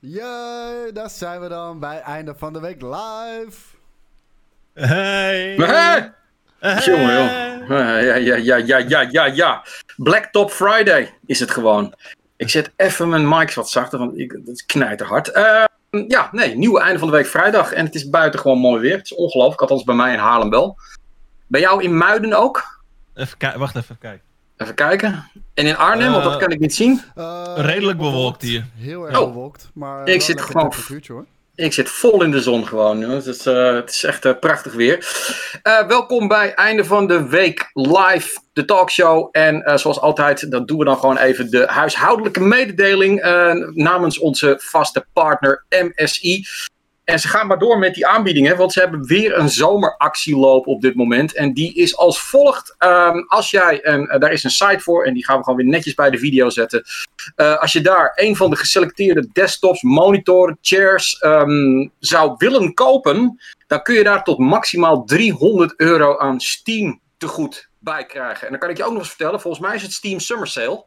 Jee, daar zijn we dan bij einde van de week live. Hey! Hey! Hey! Jongen, joh. Ja, ja, ja, ja, ja, ja, ja. Blacktop Friday is het gewoon. Ik zet even mijn mics wat zachter, want ik, dat is knijterhard. Eh, ja, nee, nieuwe einde van de week vrijdag. En het is buiten gewoon mooi weer. Het is ongelooflijk, althans bij mij in Haarlem wel. Bij jou in Muiden ook? Even kijken, wacht even, kijk. Even kijken. En in Arnhem, want dat Eh, kan ik niet zien. Eh, Redelijk bewolkt hier. Heel erg Oh. bewolkt, maar Ik wel zit gewoon- hoor. Ik zit vol in de zon gewoon. Joh. Het, is, eh, het is echt eh, prachtig weer. Eh, welkom bij einde van de week live, de talkshow. En eh, zoals altijd, dat doen we dan gewoon even de huishoudelijke mededeling eh, namens onze vaste partner MSI. En ze gaan maar door met die aanbiedingen, want ze hebben weer een zomeractie lopen op dit moment. En die is als volgt. Ehm, als jij, een, eh, daar is een site voor en die gaan we gewoon weer netjes bij de video zetten. Eh, als je daar een van de geselecteerde desktops, monitoren, chairs ehm, zou willen kopen, dan kun je daar tot maximaal 300 euro aan Steam tegoed bij krijgen. En dan kan ik je ook nog eens vertellen, volgens mij is het Steam Summer Sale.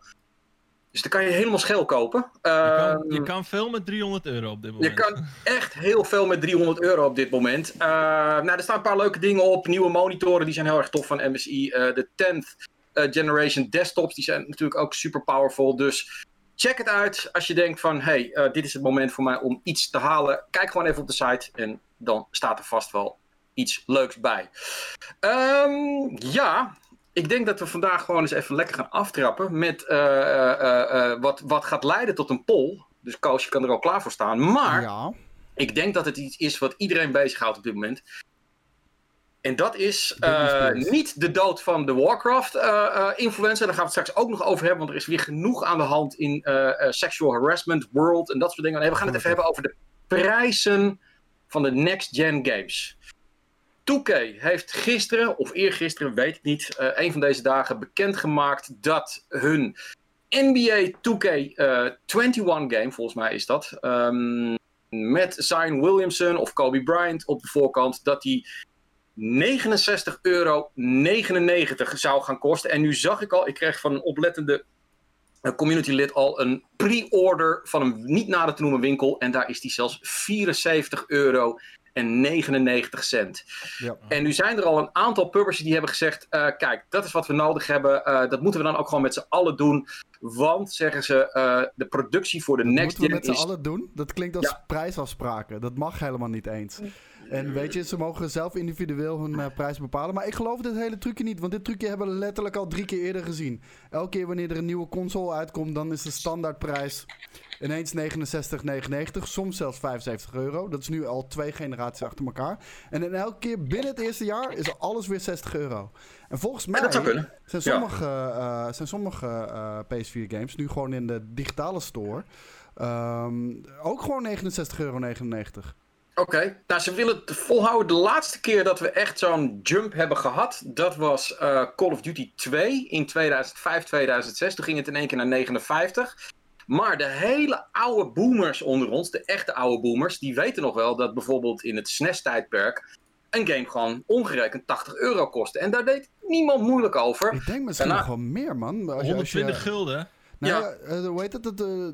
Dus dan kan je helemaal scheel kopen. Je kan, Ehm, je kan veel met 300 euro op dit je moment. kan echt heel veel met 300 euro op dit moment. Eh, nou, er staan een paar leuke dingen op. Nieuwe monitoren, die zijn heel erg tof van MSI. Eh, de 10th eh, generation desktops, die zijn natuurlijk ook super powerful. Dus check het uit als je denkt van... hey, dit is het moment voor mij om iets te halen. Kijk gewoon even op de site en dan staat er vast wel iets leuks bij. Ehm, ja, ik denk dat we vandaag gewoon eens even lekker gaan aftrappen met eh, eh, eh, wat, wat gaat leiden tot een poll. Dus Koos, je kan er al klaar voor staan. Maar Ja, ik denk dat het iets is wat iedereen bezighoudt op dit moment. En dat is niet de dood van de Warcraft-influencer. Daar gaan we het straks ook nog over hebben, want er is weer genoeg aan de hand in sexual harassment world en dat soort dingen. Nee, we gaan het even hebben over de prijzen van de next-gen games. 2K heeft gisteren, of eergisteren, weet ik niet, eh, een van deze dagen bekendgemaakt dat hun NBA 2K eh 21 game, volgens mij is dat, ehm, met Zion Williamson of Kobe Bryant op de voorkant, dat die 69,99 euro zou gaan kosten. En nu zag ik al, ik kreeg van een oplettende eh, community lid al een pre-order van een niet nader te noemen winkel. En daar is die zelfs 74 euro en 99 cent. ja. En nu zijn er al een aantal publishers die hebben gezegd: eh, kijk, dat is wat we nodig hebben. eh, dat moeten we dan ook gewoon met z'n allen doen. Want, zeggen ze, eh, de productie voor de Dat next moeten we gen met z'n is. allen doen. Dat klinkt als Ja. prijsafspraken. Dat mag helemaal niet eens. En weet je, ze mogen zelf individueel hun eh, prijs bepalen. Maar ik geloof dit hele trucje niet. Want dit trucje hebben we letterlijk al drie keer eerder gezien. Elke keer wanneer er een nieuwe console uitkomt, dan is de standaardprijs ineens 69,99. Soms zelfs 75 euro. Dat is nu al twee generaties achter elkaar. En in elke keer binnen het eerste jaar is alles weer 60 euro. En volgens mij Ja, kunnen. zijn Ja. sommige, eh, zijn sommige eh, PS4 games nu gewoon in de digitale store. ehm, ook gewoon 69,99 euro. Oké, nou ze willen het volhouden. De laatste keer dat we echt zo'n jump hebben gehad, dat was eh, Call of Duty 2 in 2005, 2006. Toen ging het in één keer naar 59. Maar de hele oude boomers onder ons, de echte oude boomers, die weten nog wel dat bijvoorbeeld in het SNES-tijdperk een game gewoon ongerekend 80 euro kostte. En daar deed niemand moeilijk over. Ik denk misschien Daarna- nog wel meer, man. Als je, als je, 120 gulden. Nou, Ja. eh, hoe heet het? eh,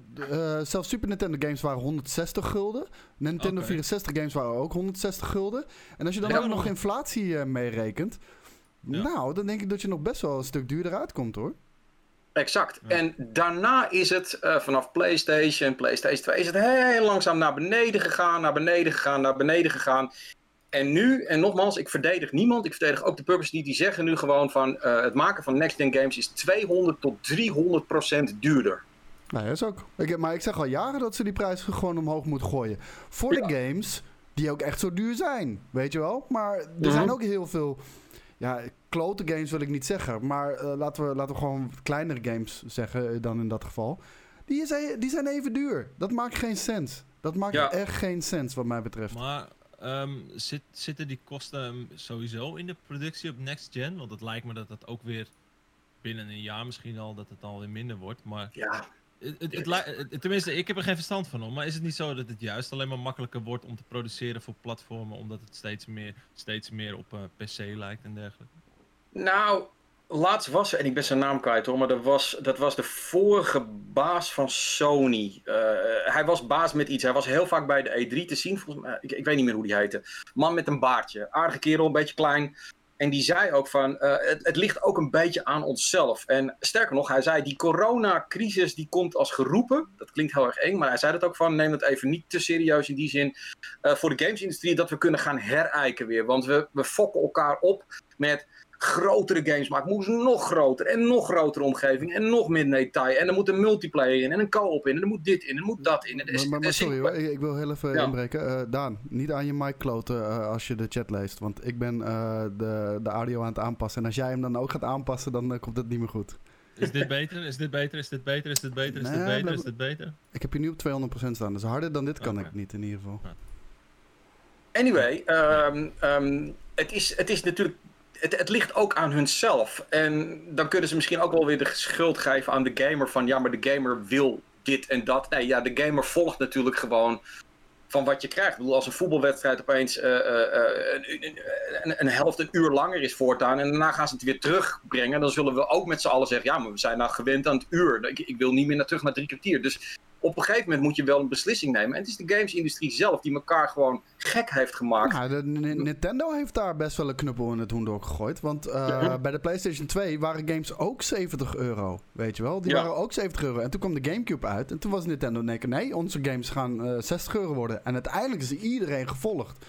eh, zelfs Super Nintendo games waren 160 gulden. Nintendo Oké. 64 games waren ook 160 gulden. En als je dan Ja. ook nog inflatie eh, meerekent... Ja. Nou, dan denk ik dat je nog best wel een stuk duurder uitkomt, hoor. Exact. En daarna is het vanaf PlayStation, PlayStation 2, is het heel langzaam naar beneden gegaan, naar beneden gegaan, naar beneden gegaan. En nu, en nogmaals, ik verdedig niemand, ik verdedig ook de purpose niet, die zeggen nu gewoon van eh, het maken van next-gen games is 200 tot 300 procent duurder. Nou, dat is ook. Ik, maar ik zeg al jaren dat ze die prijs gewoon omhoog moeten gooien. Voor de games die ook echt zo duur zijn. Weet je wel? Maar er Mhm. zijn ook heel veel. Ja, klote games wil ik niet zeggen. Maar eh, laten, we, laten we gewoon kleinere games zeggen eh, dan in dat geval. Die zijn, die zijn even duur. Dat maakt geen sens. Dat maakt Ja. echt geen sens wat mij betreft. Maar ehm, zit, zitten die kosten ehm, sowieso in de productie op next gen? Want het lijkt me dat dat ook weer binnen een jaar misschien al dat het alweer minder wordt. Maar Ja, het, het, tenminste, ik heb er geen verstand van om. Maar is het niet zo dat het juist alleen maar makkelijker wordt om te produceren voor platformen, omdat het steeds meer, steeds meer op eh, PC lijkt en dergelijke? Nou, laatst was en ik ben zijn naam kwijt hoor, maar dat was, dat was de vorige baas van Sony. Uh, hij was baas met iets. Hij was heel vaak bij de E3 te zien. Volgens mij, ik, ik weet niet meer hoe die heette. Man met een baardje. Aardige kerel, een beetje klein. En die zei ook van, uh, het, ligt ook een beetje aan onszelf. En sterker nog, hij zei, die coronacrisis die komt als geroepen. Dat klinkt heel erg eng, maar hij zei dat ook van, neem het even niet te serieus in die zin. Uh, voor de gamesindustrie, dat we kunnen gaan herijken weer. Want we, we fokken elkaar op met grotere games maken. Moest nog groter en nog grotere omgeving en nog meer detail. En er moet een multiplayer in en een co-op in en er moet dit in en er moet dat in. Maar, maar, maar sorry hoor, ik, ik, wil heel even ja. inbreken. Uh, Daan, niet aan je mic kloten uh, als je de chat leest. Want ik ben uh, de, de audio aan het aanpassen. En als jij hem dan ook gaat aanpassen, dan komt het niet meer goed. Is dit beter? Is dit beter? Is dit beter? Is dit beter? Is dit beter? Is dit beter? Ik heb je nu op 200% staan. Dus harder dan dit kan okay. ik niet in ieder geval. Anyway, um, um, het, is, het is natuurlijk het, het, ligt ook aan hunzelf. En dan kunnen ze misschien ook wel weer de schuld geven aan de gamer van ja, maar de gamer wil dit en dat. Nee, ja, de gamer volgt natuurlijk gewoon van wat je krijgt. Ik bedoel, als een voetbalwedstrijd opeens uh, uh, een, een, een, helft een uur langer is voortaan en daarna gaan ze het weer terugbrengen, dan zullen we ook met z'n allen zeggen, ja, maar we zijn nou gewend aan het uur. Ik, ik wil niet meer naar terug naar drie kwartier. Dus op een gegeven moment moet je wel een beslissing nemen. En het is de gamesindustrie zelf die elkaar gewoon gek heeft gemaakt. Ja, de, Nintendo heeft daar best wel een knuppel in het hoendok gegooid. Want uh, ja. bij de PlayStation 2 waren games ook 70 euro. Weet je wel? Die ja. waren ook 70 euro. En toen kwam de GameCube uit. En toen was Nintendo nee, nee onze games gaan uh, 60 euro worden. En uiteindelijk is iedereen gevolgd.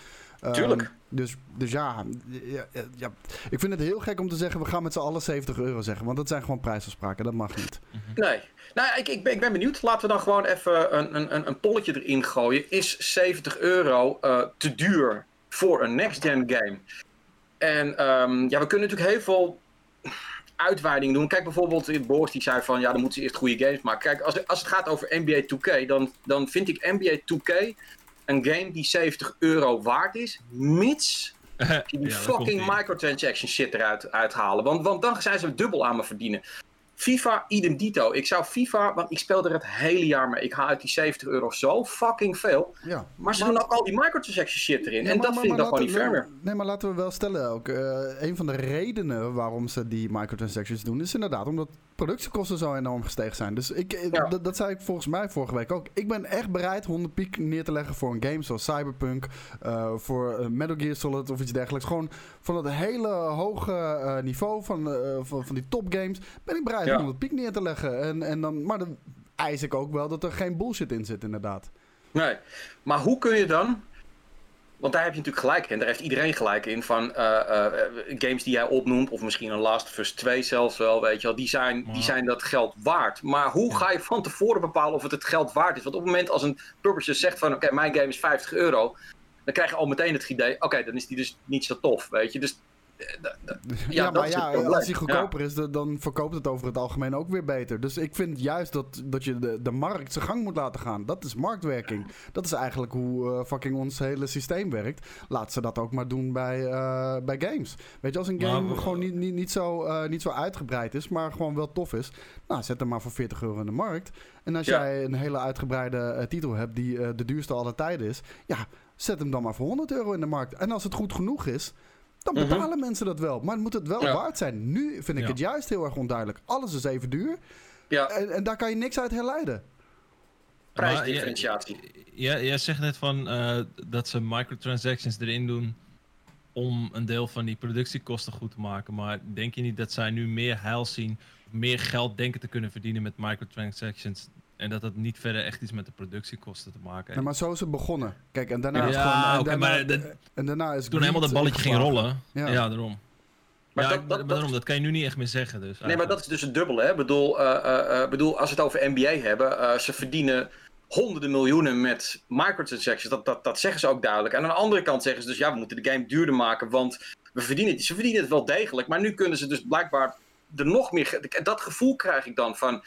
Tuurlijk. Um, dus, dus ja, ja, ja, ik vind het heel gek om te zeggen... we gaan met z'n allen 70 euro zeggen. Want dat zijn gewoon prijsafspraken. Dat mag niet. Nee. Nou, ik, ik, ben, ik ben benieuwd. Laten we dan gewoon even een, een, een polletje erin gooien. Is 70 euro uh, te duur voor een next-gen game? En um, ja, we kunnen natuurlijk heel veel uitweidingen doen. Kijk bijvoorbeeld, Boris die zei van... ja, dan moeten ze eerst goede games maken. Kijk, als, als het gaat over NBA 2K... dan, dan vind ik NBA 2K een game die 70 euro waard is... mits die ja, fucking microtransaction shit eruit uithalen. Want, want dan zijn ze dubbel aan me verdienen. FIFA, idem dito. Ik zou FIFA, want ik speel er het hele jaar mee. Ik haal uit die 70 euro zo fucking veel. Ja. Maar ze maar, doen ook al die microtransaction shit erin. Ja, en maar, dat maar, vind ik dan gewoon niet fair meer. Nee, maar laten we wel stellen ook. Uh, een van de redenen waarom ze die microtransactions doen... is inderdaad omdat productiekosten zo enorm gestegen zijn. Dus ik, ja. dat zei ik volgens mij vorige week ook. Ik ben echt bereid 100 piek neer te leggen voor een game zoals Cyberpunk... Uh, voor uh, Metal Gear Solid of iets dergelijks. Gewoon van het hele hoge niveau van, van, van die topgames... ben ik bereid ja. om het piek neer te leggen. En, en dan, maar dan eis ik ook wel dat er geen bullshit in zit, inderdaad. Nee, maar hoe kun je dan... Want daar heb je natuurlijk gelijk in. Daar heeft iedereen gelijk in. Van uh, uh, games die jij opnoemt, of misschien een Last of Us 2 zelfs wel, weet je wel. Die zijn, die zijn dat geld waard. Maar hoe ga je van tevoren bepalen of het het geld waard is? Want op het moment als een publisher zegt van... Oké, mijn game is 50 euro. Dan krijg je al meteen het idee... Oké, dan is die dus niet zo tof, weet je. Dus ja, ja maar ja, als hij goedkoper ja. is, dan verkoopt het over het algemeen ook weer beter. Dus ik vind juist dat, dat je de, de markt zijn gang moet laten gaan. Dat is marktwerking. Dat is eigenlijk hoe uh, fucking ons hele systeem werkt. Laat ze dat ook maar doen bij, uh, bij games. Weet je, als een game maar, gewoon niet, niet, niet, zo, uh, niet zo uitgebreid is, maar gewoon wel tof is. Nou, zet hem maar voor 40 euro in de markt. En als ja. jij een hele uitgebreide titel hebt die de duurste aller tijden is, ja, zet hem dan maar voor 100 euro in de markt. En als het goed genoeg is, dan betalen mm -hmm. mensen dat wel. Maar het moet het wel ja. waard zijn. Nu vind ik ja. het juist heel erg onduidelijk. Alles is even duur. Ja. En, en daar kan je niks uit herleiden. Prijsdifferentiatie. Ja, jij zegt net van uh, dat ze microtransactions erin doen om een deel van die productiekosten goed te maken. Maar denk je niet dat zij nu meer heil zien, meer geld denken te kunnen verdienen met microtransactions en dat het niet verder echt iets met de productiekosten te maken heeft. Nee, maar zo is het begonnen. Kijk, en daarna ja, is gewoon... En okay, daarna, maar de, en daarna is toen helemaal dat balletje ging rollen. Ja, ja daarom. Maar ja, dat, dat, daarom, dat kan je nu niet echt meer zeggen. Dus, nee, maar dat is dus het dubbele. Hè? bedoel, uh, uh, bedoel, als we het over NBA hebben, uh, ze verdienen honderden miljoenen met microtransactions. Dat, dat, dat zeggen ze ook duidelijk. En aan de andere kant zeggen ze dus, ja, we moeten de game duurder maken, want we verdienen het. Ze verdienen het wel degelijk, maar nu kunnen ze dus blijkbaar er nog meer. Dat gevoel krijg ik dan van.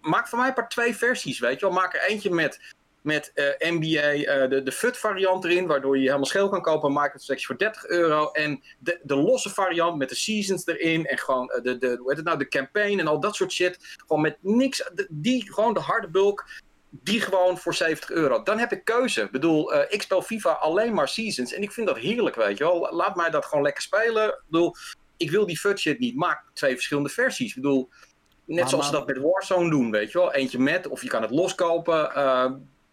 Maak van mij maar twee versies, weet je wel. Maak er eentje met. Met uh, NBA, uh, de, de FUT variant erin, waardoor je helemaal scheel kan kopen. Microtransactions voor 30 euro. En de, de losse variant met de seasons erin. En gewoon uh, de, de, hoe heet het nou, de campaign en al dat soort shit. Gewoon met niks. Die, gewoon de harde bulk. Die gewoon voor 70 euro. Dan heb ik keuze. Ik bedoel, ik speel FIFA alleen maar seasons. En ik vind dat heerlijk, weet je wel. Laat mij dat gewoon lekker spelen. Ik bedoel, ik wil die fudge shit niet. Maak twee verschillende versies. Ik bedoel, net Maar- zoals ze dat met Warzone doen, weet je wel. Eentje met, of je kan het loskopen. eh,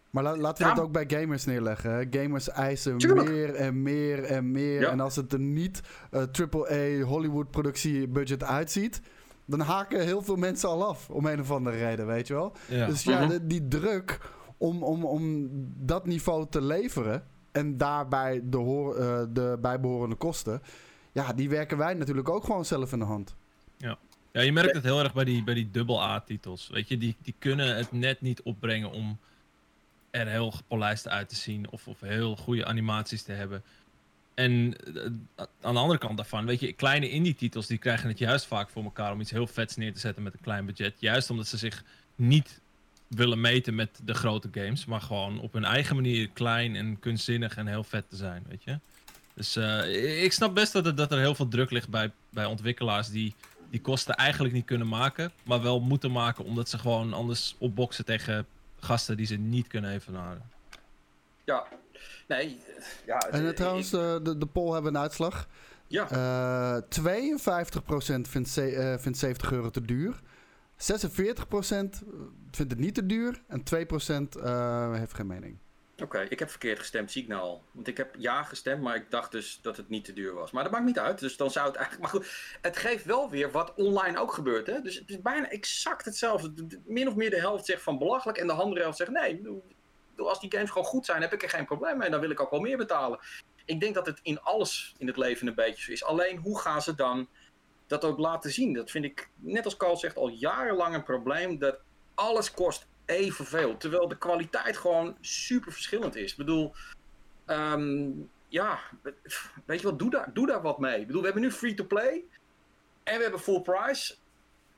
Maar la- laten we Ja. het ook bij gamers neerleggen. Hè? Gamers eisen Tuurlijk. meer en meer en meer. Ja. En als het er niet eh AAA Hollywood productiebudget uitziet... dan haken heel veel mensen al af. Om een of andere reden, weet je wel. Ja. Dus ja, Mhm. de- die druk om, om, om dat niveau te leveren... en daarbij de, hoor, eh, de bijbehorende kosten... ja, die werken wij natuurlijk ook gewoon zelf in de hand. Ja, je merkt het heel erg bij die, bij die dubbel A-titels. Weet je, die, die kunnen het net niet opbrengen om er heel gepolijst uit te zien. Of, of heel goede animaties te hebben. En eh, aan de andere kant daarvan, weet je, kleine indie-titels die krijgen het juist vaak voor elkaar om iets heel vets neer te zetten met een klein budget. Juist omdat ze zich niet willen meten met de grote games, maar gewoon op hun eigen manier klein en kunstzinnig en heel vet te zijn, weet je. Dus eh, ik snap best dat er, dat er heel veel druk ligt bij, bij ontwikkelaars die die kosten eigenlijk niet kunnen maken, maar wel moeten maken omdat ze gewoon anders opboksen tegen gasten die ze niet kunnen evenaren. ja, nee. Ja, En uh, ik- trouwens, de, de, de poll hebben een uitslag. ja. Uh, 52% vindt, ze, uh, vindt 70 euro te duur. 46% vindt het niet te duur. En 2% uh, heeft geen mening. Oké, ik heb verkeerd gestemd, ik nou. Want ik heb ja gestemd, maar ik dacht dus dat het niet te duur was. Maar dat maakt niet uit, dus dan zou het eigenlijk... Maar goed, het geeft wel weer wat online ook gebeurt, hè. Dus het is bijna exact hetzelfde. Min of meer de helft zegt van belachelijk en de andere helft zegt... Nee, als die games gewoon goed zijn, heb ik er geen probleem mee. Dan wil ik ook wel meer betalen. Ik denk dat het in alles in het leven een beetje zo is. Alleen, hoe gaan ze dan dat ook laten zien? Dat vind ik, net als Carl zegt, al jarenlang een probleem. Dat alles kost evenveel. Terwijl de kwaliteit gewoon super verschillend is. Ik bedoel, um, ja, weet je wat, doe daar, doe daar wat mee. Ik bedoel, we hebben nu free-to-play. En we hebben full price.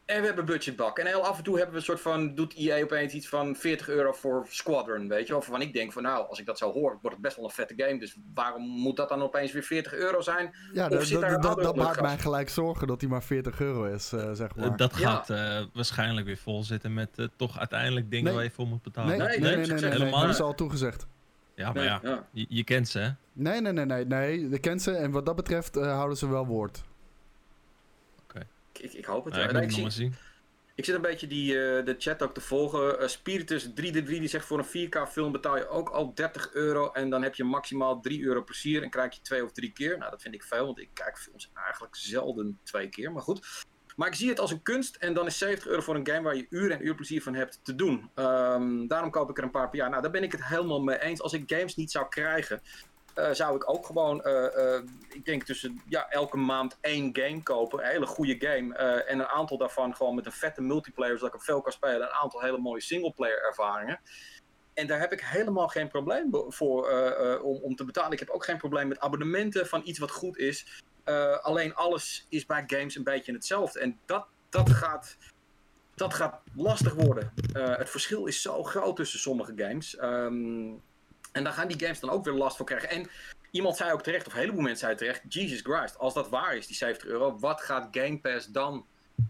En we hebben budgetbak. En heel af en toe hebben we een soort van, doet EA opeens iets van 40 euro voor Squadron, weet je wel. Waarvan ik denk van, nou, als ik dat zo hoor, wordt het best wel een vette game. Dus waarom moet dat dan opeens weer 40 euro zijn? Ja, dat, dat, dat, dat maakt mij gelijk zorgen dat hij maar 40 euro is, uh, zeg maar. Dat gaat ja. uh, waarschijnlijk weer vol zitten met uh, toch uiteindelijk dingen nee. waar je voor moet betalen. Nee, nee, nee, nee, nee, nee, helemaal dat is al toegezegd. Ja, maar ja, ja. Je, je, kent ze, hè? Nee, nee, nee, nee, nee, de kent ze. En wat dat betreft uh, houden ze wel woord. Ik, ik, hoop het. Nou, ja. ik, ik, zie, ik zit een beetje die, uh, de chat ook te volgen. Uh, Spiritus 3D3 die zegt voor een 4K film betaal je ook al 30 euro. En dan heb je maximaal 3 euro plezier. En krijg je twee of drie keer. Nou, dat vind ik veel. Want ik kijk films eigenlijk zelden twee keer. Maar goed. Maar ik zie het als een kunst. En dan is 70 euro voor een game waar je uren en uur plezier van hebt te doen. Um, daarom koop ik er een paar per jaar. Nou, daar ben ik het helemaal mee eens. Als ik games niet zou krijgen. Uh, zou ik ook gewoon, uh, uh, ik denk tussen ja, elke maand één game kopen. Een hele goede game. En een aantal daarvan gewoon met een vette multiplayer, zodat ik hem veel kan spelen. Een aantal hele mooie singleplayer ervaringen. En daar heb ik helemaal geen probleem voor om, te betalen. Ik heb ook geen probleem met abonnementen van iets wat goed is. Alleen alles is bij games een beetje hetzelfde. En dat, dat, gaat, dat gaat lastig worden. Het verschil is zo groot tussen sommige games. Um, en daar gaan die games dan ook weer last van krijgen. En iemand zei ook terecht, of een heleboel mensen zeiden terecht... Jesus Christ, als dat waar is, die 70 euro... wat gaat Game Pass dan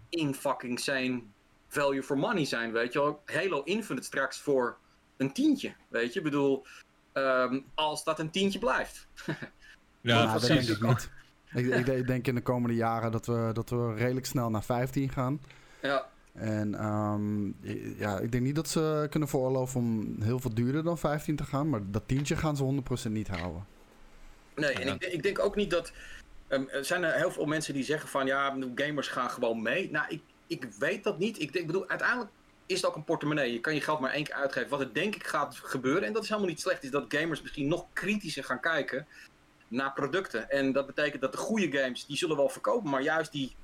in fucking zijn value for money zijn, weet je wel? Halo Infinite straks voor een tientje, weet je? Ik bedoel, um, als dat een tientje blijft. ja, ja dat denk ik niet. ik, ik, ik, denk in de komende jaren dat we, dat we redelijk snel naar 15 gaan. Ja. En um, ja, ik denk niet dat ze kunnen veroorloven om heel veel duurder dan 15 te gaan. Maar dat tientje gaan ze 100% niet houden. Nee, en ik, ik denk ook niet dat... Um, er zijn er heel veel mensen die zeggen van... Ja, gamers gaan gewoon mee. Nou, ik, ik weet dat niet. Ik, denk, ik bedoel, uiteindelijk is het ook een portemonnee. Je kan je geld maar één keer uitgeven. Wat er denk ik gaat gebeuren... En dat is helemaal niet slecht. Is dat gamers misschien nog kritischer gaan kijken... naar producten. En dat betekent dat de goede games... die zullen wel verkopen. Maar juist die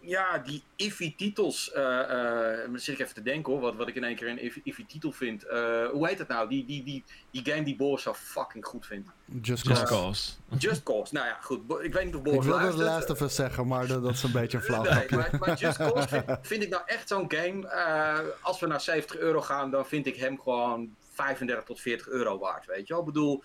ja, die iffy titels. Uh, uh, zit ik even te denken hoor, wat, wat ik in één keer een iffy titel vind. Uh, hoe heet het nou? Die, die, die, die game die Boris zo fucking goed vindt. Just, Just Cause. Just Cause. Nou ja, goed. Ik weet niet of Boris Ik wilde de laatste even zeggen, maar dat, dat is een beetje een flauw nee, maar, maar, Just Cause vind, vind, ik nou echt zo'n game. als we naar 70 euro gaan, dan vind ik hem gewoon 35 tot 40 euro waard. Weet je wel? Ik bedoel,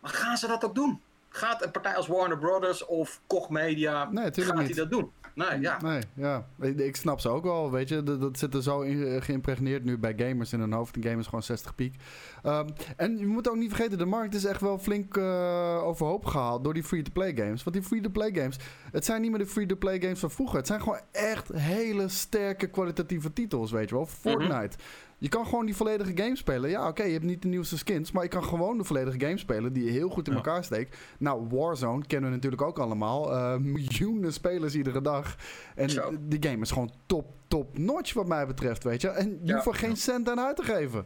maar gaan ze dat ook doen? gaat een partij als Warner Brothers of Koch Media, Nee, gaat natuurlijk hij dat doen? Nee, ja. Nee, ja. Ik, snap ze ook wel, weet je. Dat, dat zit er zo in, eh, geïmpregneerd nu bij gamers in hun hoofd. Een game is gewoon 60 piek. Ehm, en je moet ook niet vergeten, de markt is echt wel flink eh, overhoop gehaald door die free-to-play games. Want die free-to-play games, het zijn niet meer de free-to-play games van vroeger. Het zijn gewoon echt hele sterke kwalitatieve titels, weet je wel. Fortnite. Je kan gewoon die volledige game spelen. Ja, oké, je hebt niet de nieuwste skins, maar je kan gewoon de volledige game spelen die je heel goed in Ja. elkaar steekt. Nou, Warzone kennen we natuurlijk ook allemaal. Eh, miljoenen spelers iedere dag. En Zo. die game is gewoon top, top notch wat mij betreft, weet je. En je Ja. hoeft er geen cent aan uit te geven.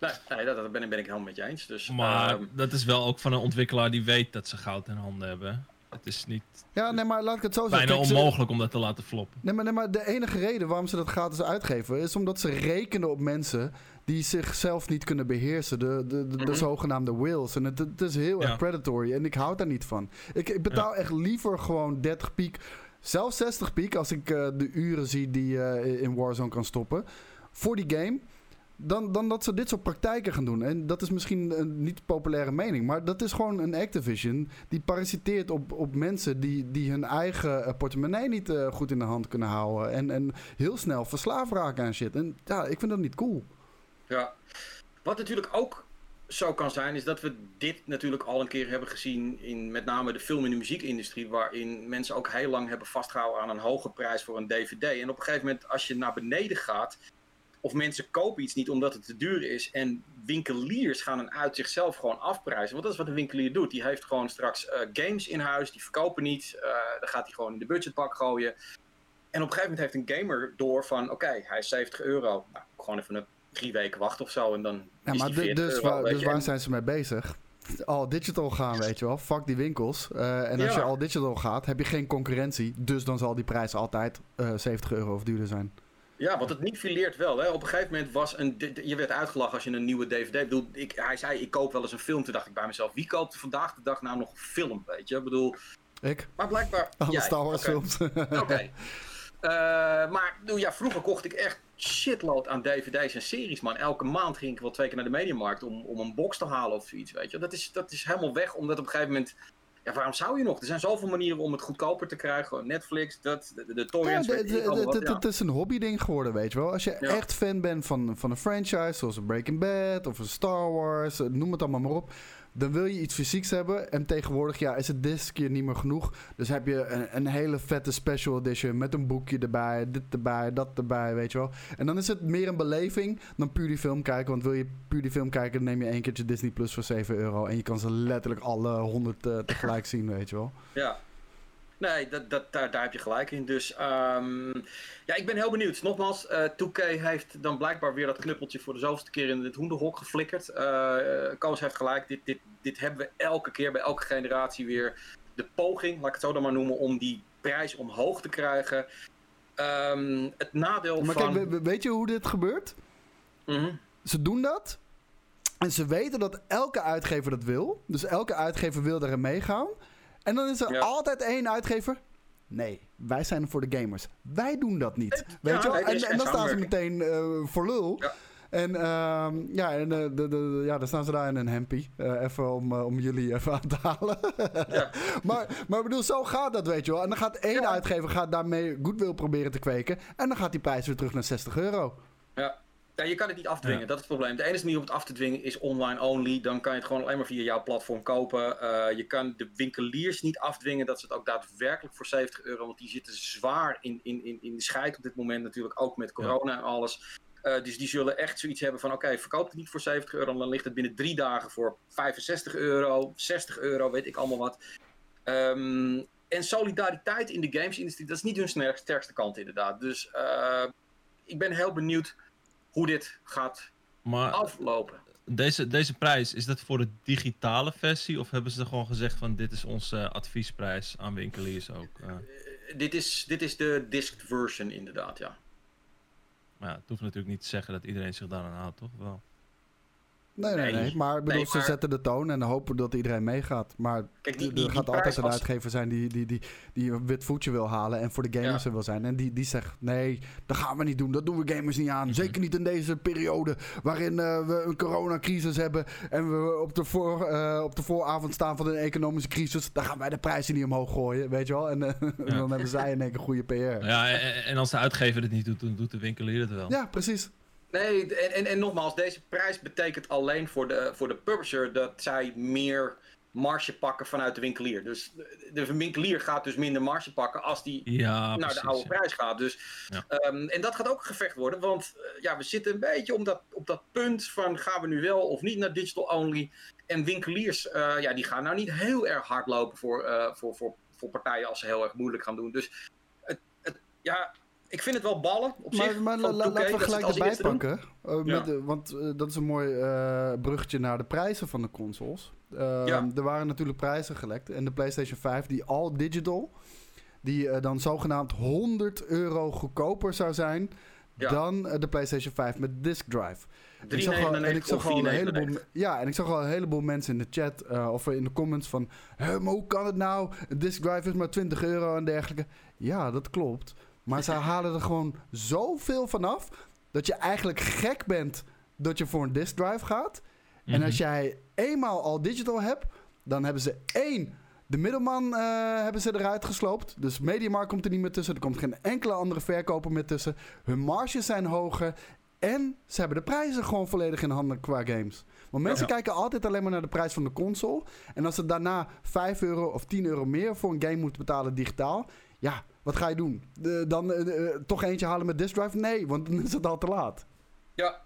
Nee, nee dat, dat ben, ik- ben ik helemaal met je eens. Dus, Maar ehm, dat is wel ook van een ontwikkelaar die weet dat ze goud in handen hebben. Het is niet Ja, nee, maar laat ik het zo zeggen. bijna Kijk, ze- onmogelijk om dat te laten floppen. Nee maar, nee, maar de enige reden waarom ze dat gratis uitgeven... is omdat ze rekenen op mensen die zichzelf niet kunnen beheersen. De, de, de, de Mhm. zogenaamde wills. En het, het is heel Ja. erg predatory. En ik hou daar niet van. Ik, ik betaal echt liever gewoon 30 piek... zelfs 60 piek als ik eh, de uren zie die je in Warzone kan stoppen... voor die game... Dan, dan dat ze dit soort praktijken gaan doen. En dat is misschien een niet populaire mening. Maar dat is gewoon een Activision. Die parasiteert op, op mensen die, die hun eigen eh, portemonnee niet eh, goed in de hand kunnen houden. En, en heel snel verslaafd raken aan shit. En ja, ik vind dat niet cool. Ja. Wat natuurlijk ook zo kan zijn, is dat we dit natuurlijk al een keer hebben gezien in met name de film- en de muziekindustrie, waarin mensen ook heel lang hebben vastgehouden aan een hoge prijs voor een DVD. En op een gegeven moment, als je naar beneden gaat, of mensen kopen iets niet omdat het te duur is, en winkeliers gaan een uit zichzelf gewoon afprijzen. Want dat is wat een winkelier doet. Die heeft gewoon straks eh, games in huis, die verkopen niet, eh, dan gaat hij gewoon in de budgetbak gooien. En op een gegeven moment heeft een gamer door van, oké, hij is 70 euro. Nou, gewoon even een drie weken wachten of zo en dan Ja, is maar 40 dus, euro, waar, weet dus waar zijn ze mee bezig? Al digital gaan, weet je wel. Fuck die winkels. Eh, en als Ja. je al digital gaat, heb je geen concurrentie. Dus dan zal die prijs altijd eh 70 euro of duurder zijn. Ja, want het niet fileert wel. Hè. Op een gegeven moment was een. Je werd uitgelachen als je een nieuwe DVD. Ik bedoel, ik, hij zei: Ik koop wel eens een film. Toen dacht ik bij mezelf: Wie koopt vandaag de dag nou nog een film? Weet je, ik bedoel. Ik? Maar blijkbaar. Alle jij. Star Wars films. Oké. Eh, maar bedoel, ja, vroeger kocht ik echt shitload aan dvd's en series, man. Elke maand ging ik wel twee keer naar de mediamarkt om, om een box te halen of zoiets, weet je. Dat is, dat is helemaal weg, omdat op een gegeven moment... Ja, waarom zou je nog? Er zijn zoveel manieren om het goedkoper te krijgen. Netflix, dat, de, de torrents, ja. Het is een hobbyding geworden, weet je wel. Als je Ja. echt fan bent van, van een franchise, zoals een Breaking Bad of een Star Wars, eh, noem het allemaal maar op. Dan wil je iets fysieks hebben. En tegenwoordig ja, is het discje niet meer genoeg. Dus heb je een, een hele vette special edition met een boekje erbij, dit erbij, dat erbij, weet je wel. En dan is het meer een beleving dan puur die film kijken. Want wil je puur die film kijken, dan neem je één keertje Disney Plus voor 7 euro. En je kan ze letterlijk alle 100 eh, tegelijk zien, weet je wel. Ja. Nee, dat, dat, daar, daar heb je gelijk in. Dus ehm, ja, ik ben heel benieuwd. Nogmaals, eh 2K heeft dan blijkbaar weer dat knuppeltje voor de zoveelste keer in het hoenderhok geflikkerd. Eh, Koos heeft gelijk. Dit, dit, dit hebben we elke keer bij elke generatie weer. De poging, laat ik het zo dan maar noemen, om die prijs omhoog te krijgen. Ehm, het nadeel Maar van... kijk, we- we- weet je hoe dit gebeurt? Mhm. ze doen dat. En ze weten dat elke uitgever dat wil. Dus elke uitgever wil daarin meegaan. En dan is er Ja. altijd één uitgever. Nee, wij zijn er voor de gamers. Wij doen dat niet. Weet je wel? En, dan staan ze meteen eh, voor lul. Ja. En ehm, ja, en, eh, de, de, ja, dan staan ze daar in een hempie. Eh, even om, om jullie even aan te halen. Ja. maar, maar ik bedoel, zo gaat dat, weet je wel. En dan gaat één Ja. uitgever gaat daarmee goodwill proberen te kweken. En dan gaat die prijs weer terug naar 60 euro. Ja. Ja, je kan het niet afdwingen, Ja. dat is het probleem. De enige manier om het af te dwingen is online only. Dan kan je het gewoon alleen maar via jouw platform kopen. Eh, je kan de winkeliers niet afdwingen dat ze het ook daadwerkelijk voor 70 euro, want die zitten zwaar in, in, in, in de scheid op dit moment natuurlijk, ook met corona en alles. Eh, dus die zullen echt zoiets hebben van, oké, verkoop het niet voor 70 euro, dan ligt het binnen drie dagen voor 65 euro, 60 euro, weet ik allemaal wat. Ehm, en solidariteit in de gamesindustrie, dat is niet hun sterkste kant inderdaad. Dus eh, ik ben heel benieuwd hoe dit gaat Maar aflopen. deze, deze prijs, is dat voor de digitale versie? Of hebben ze gewoon gezegd van dit is onze adviesprijs aan winkeliers ook? eh? Eh, dit, is, dit is de disc version inderdaad, ja. maar ja, het hoeft natuurlijk niet te zeggen dat iedereen zich daaraan houdt, toch? Wel. Nee, nee, Nee. Maar ik bedoel, Nee, ze maar- zetten de toon en hopen dat iedereen meegaat. Maar Kijk, die, er die gaat altijd een uitgever zijn die, die, die, die een wit voetje wil halen en voor de gamers Ja. er wil zijn. En die, die zegt, nee, dat gaan we niet doen. Dat doen we gamers niet aan. Mhm. Zeker niet in deze periode waarin eh, we een coronacrisis hebben en we op de, voor, eh, op de vooravond staan van een economische crisis. Dan gaan wij de prijzen niet omhoog gooien, weet je wel. En eh, dan hebben zij in één keer goede PR. Ja, en, en als de uitgever het niet doet, dan doet de winkelier het wel. Ja, precies. Nee, en, en, en nogmaals, deze prijs betekent alleen voor de, voor de publisher dat zij meer marge pakken vanuit de winkelier. Dus de, winkelier gaat dus minder marge pakken als die Ja, naar precies. de oude ja. prijs gaat. Dus, Ja. ehm, en dat gaat ook een gevecht worden, want eh, ja, we zitten een beetje op dat, op dat punt van gaan we nu wel of niet naar digital only. En winkeliers, eh, ja, die gaan nou niet heel erg hard lopen voor, eh, voor, voor, voor partijen als ze heel erg moeilijk gaan doen. Dus het, het, ja, ik vind het wel ballen op zich. Maar, maar van la- 2K, laten we gelijk erbij pakken. Eh, met de- want eh, dat is een mooi eh bruggetje naar de prijzen van de consoles. Ja. Er waren natuurlijk prijzen gelekt. En de PlayStation 5, die all digital, die dan zogenaamd 100 euro goedkoper zou zijn Ja. dan de PlayStation 5 met disk drive. Ik zag al, en ik 3,99 zag al een 4,99. heleboel, ja, en ik zag al een heleboel mensen in de chat eh, of in de comments van, "Hè, maar hoe kan het nou? Een disk drive is maar 20 euro en dergelijke. Ja, dat klopt. Maar ze halen er gewoon zoveel vanaf dat je eigenlijk gek bent dat je voor een disk drive gaat. En Mhm. als jij eenmaal al digital hebt, dan hebben ze één. De middelman eh, hebben ze eruit gesloopt. Dus Mediamarkt komt er niet meer tussen. Er komt geen enkele andere verkoper meer tussen. Hun marges zijn hoger. En ze hebben de prijzen gewoon volledig in handen qua games. Want mensen Ja. kijken altijd alleen maar naar de prijs van de console. En als ze daarna 5 euro of 10 euro meer voor een game moeten betalen digitaal. Ja, wat ga je doen? De- dan eh, eh, toch eentje halen met disk drive? Nee, want dan is het al te laat. Ja.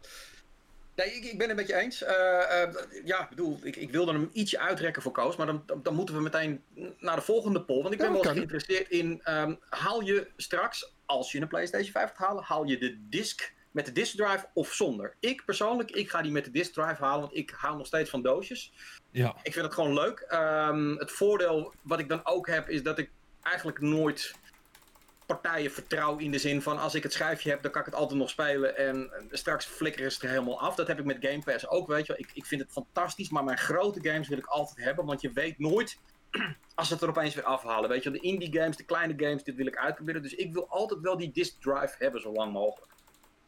Nee, ik, ik ben het met je eens. Eh, eh, ja, ik bedoel, ik, ik wilde hem ietsje uitrekken voor Koos, maar dan, dan, dan moeten we meteen naar de volgende poll. Want ik Ja, ben wel eens geïnteresseerd in, ehm, haal je straks, als je een PlayStation 5 gaat halen, haal je de disc met de disk drive of zonder? Ik persoonlijk, ik ga die met de disk drive halen, want ik hou nog steeds van doosjes. Ja, Ik vind het gewoon leuk. Ehm, het voordeel wat ik dan ook heb, is dat ik eigenlijk nooit partijen vertrouw in de zin van als ik het schijfje heb, dan kan ik het altijd nog spelen en straks flikkeren ze er helemaal af. Dat heb ik met Game Pass ook, weet je wel. Ik, ik vind het fantastisch, maar mijn grote games wil ik altijd hebben, want je weet nooit als ze het er opeens weer afhalen. Weet je de indie games, de kleine games, dit wil ik uitproberen. Dus ik wil altijd wel die disk drive hebben, zo lang mogelijk.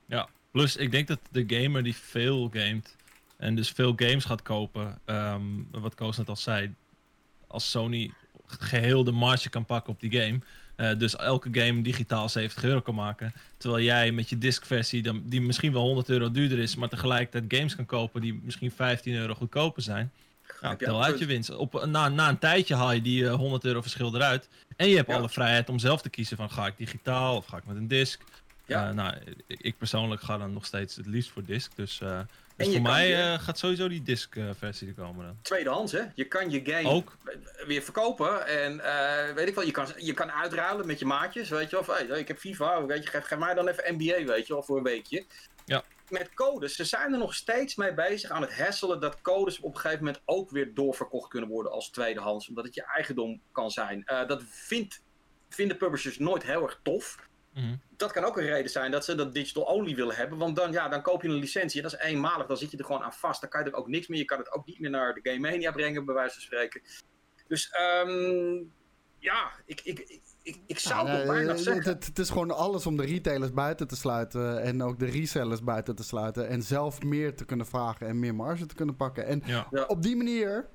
ja. Plus, ik denk dat de gamer die veel gamet en dus veel games gaat kopen, ehm, wat Koos net al zei, als Sony geheel de marge kan pakken op die game, eh, dus elke game digitaal 70 euro kan maken, terwijl jij met je disc-versie, dan- die misschien wel 100 euro duurder is, maar tegelijkertijd games kan kopen die misschien 15 euro goedkoper zijn, je tel uit je winst. Op, na, na een tijdje haal je die eh, 100 euro verschil eruit. En je hebt Ja. alle vrijheid om zelf te kiezen van ga ik digitaal of ga ik met een disc. Ja. Eh, nou, ik persoonlijk ga dan nog steeds het liefst voor disc. Dus, eh, dus voor mij je- eh, gaat sowieso die disc eh, versie er komen dan. Tweedehands, hè? Je kan je game Ook. weer verkopen. En eh, weet ik wel, je kan, je kan uitruilen met je maatjes. Weet je, of hey, ik heb FIFA, weet je, geef, geef mij dan even NBA, weet je wel, voor een weekje. Ja. Met codes. Ze zijn er nog steeds mee bezig aan het hasselen dat codes op een gegeven moment ook weer doorverkocht kunnen worden als tweedehands. Omdat het je eigendom kan zijn. Dat vindt, vinden publishers nooit heel erg tof. Mhm. Dat kan ook een reden zijn dat ze dat digital only willen hebben. Want dan, ja, dan koop je een licentie. En dat is eenmalig. Dan zit je er gewoon aan vast. Dan kan je er ook niks meer. Je kan het ook niet meer naar de Game Mania brengen, bij wijze van spreken. Dus ehm, ja, ik, ik, ik, ik, ik zou nee, bijna het, zeggen. het, het is gewoon alles om de retailers buiten te sluiten en ook de resellers buiten te sluiten en zelf meer te kunnen vragen en meer marge te kunnen pakken. En Ja. Op die manier,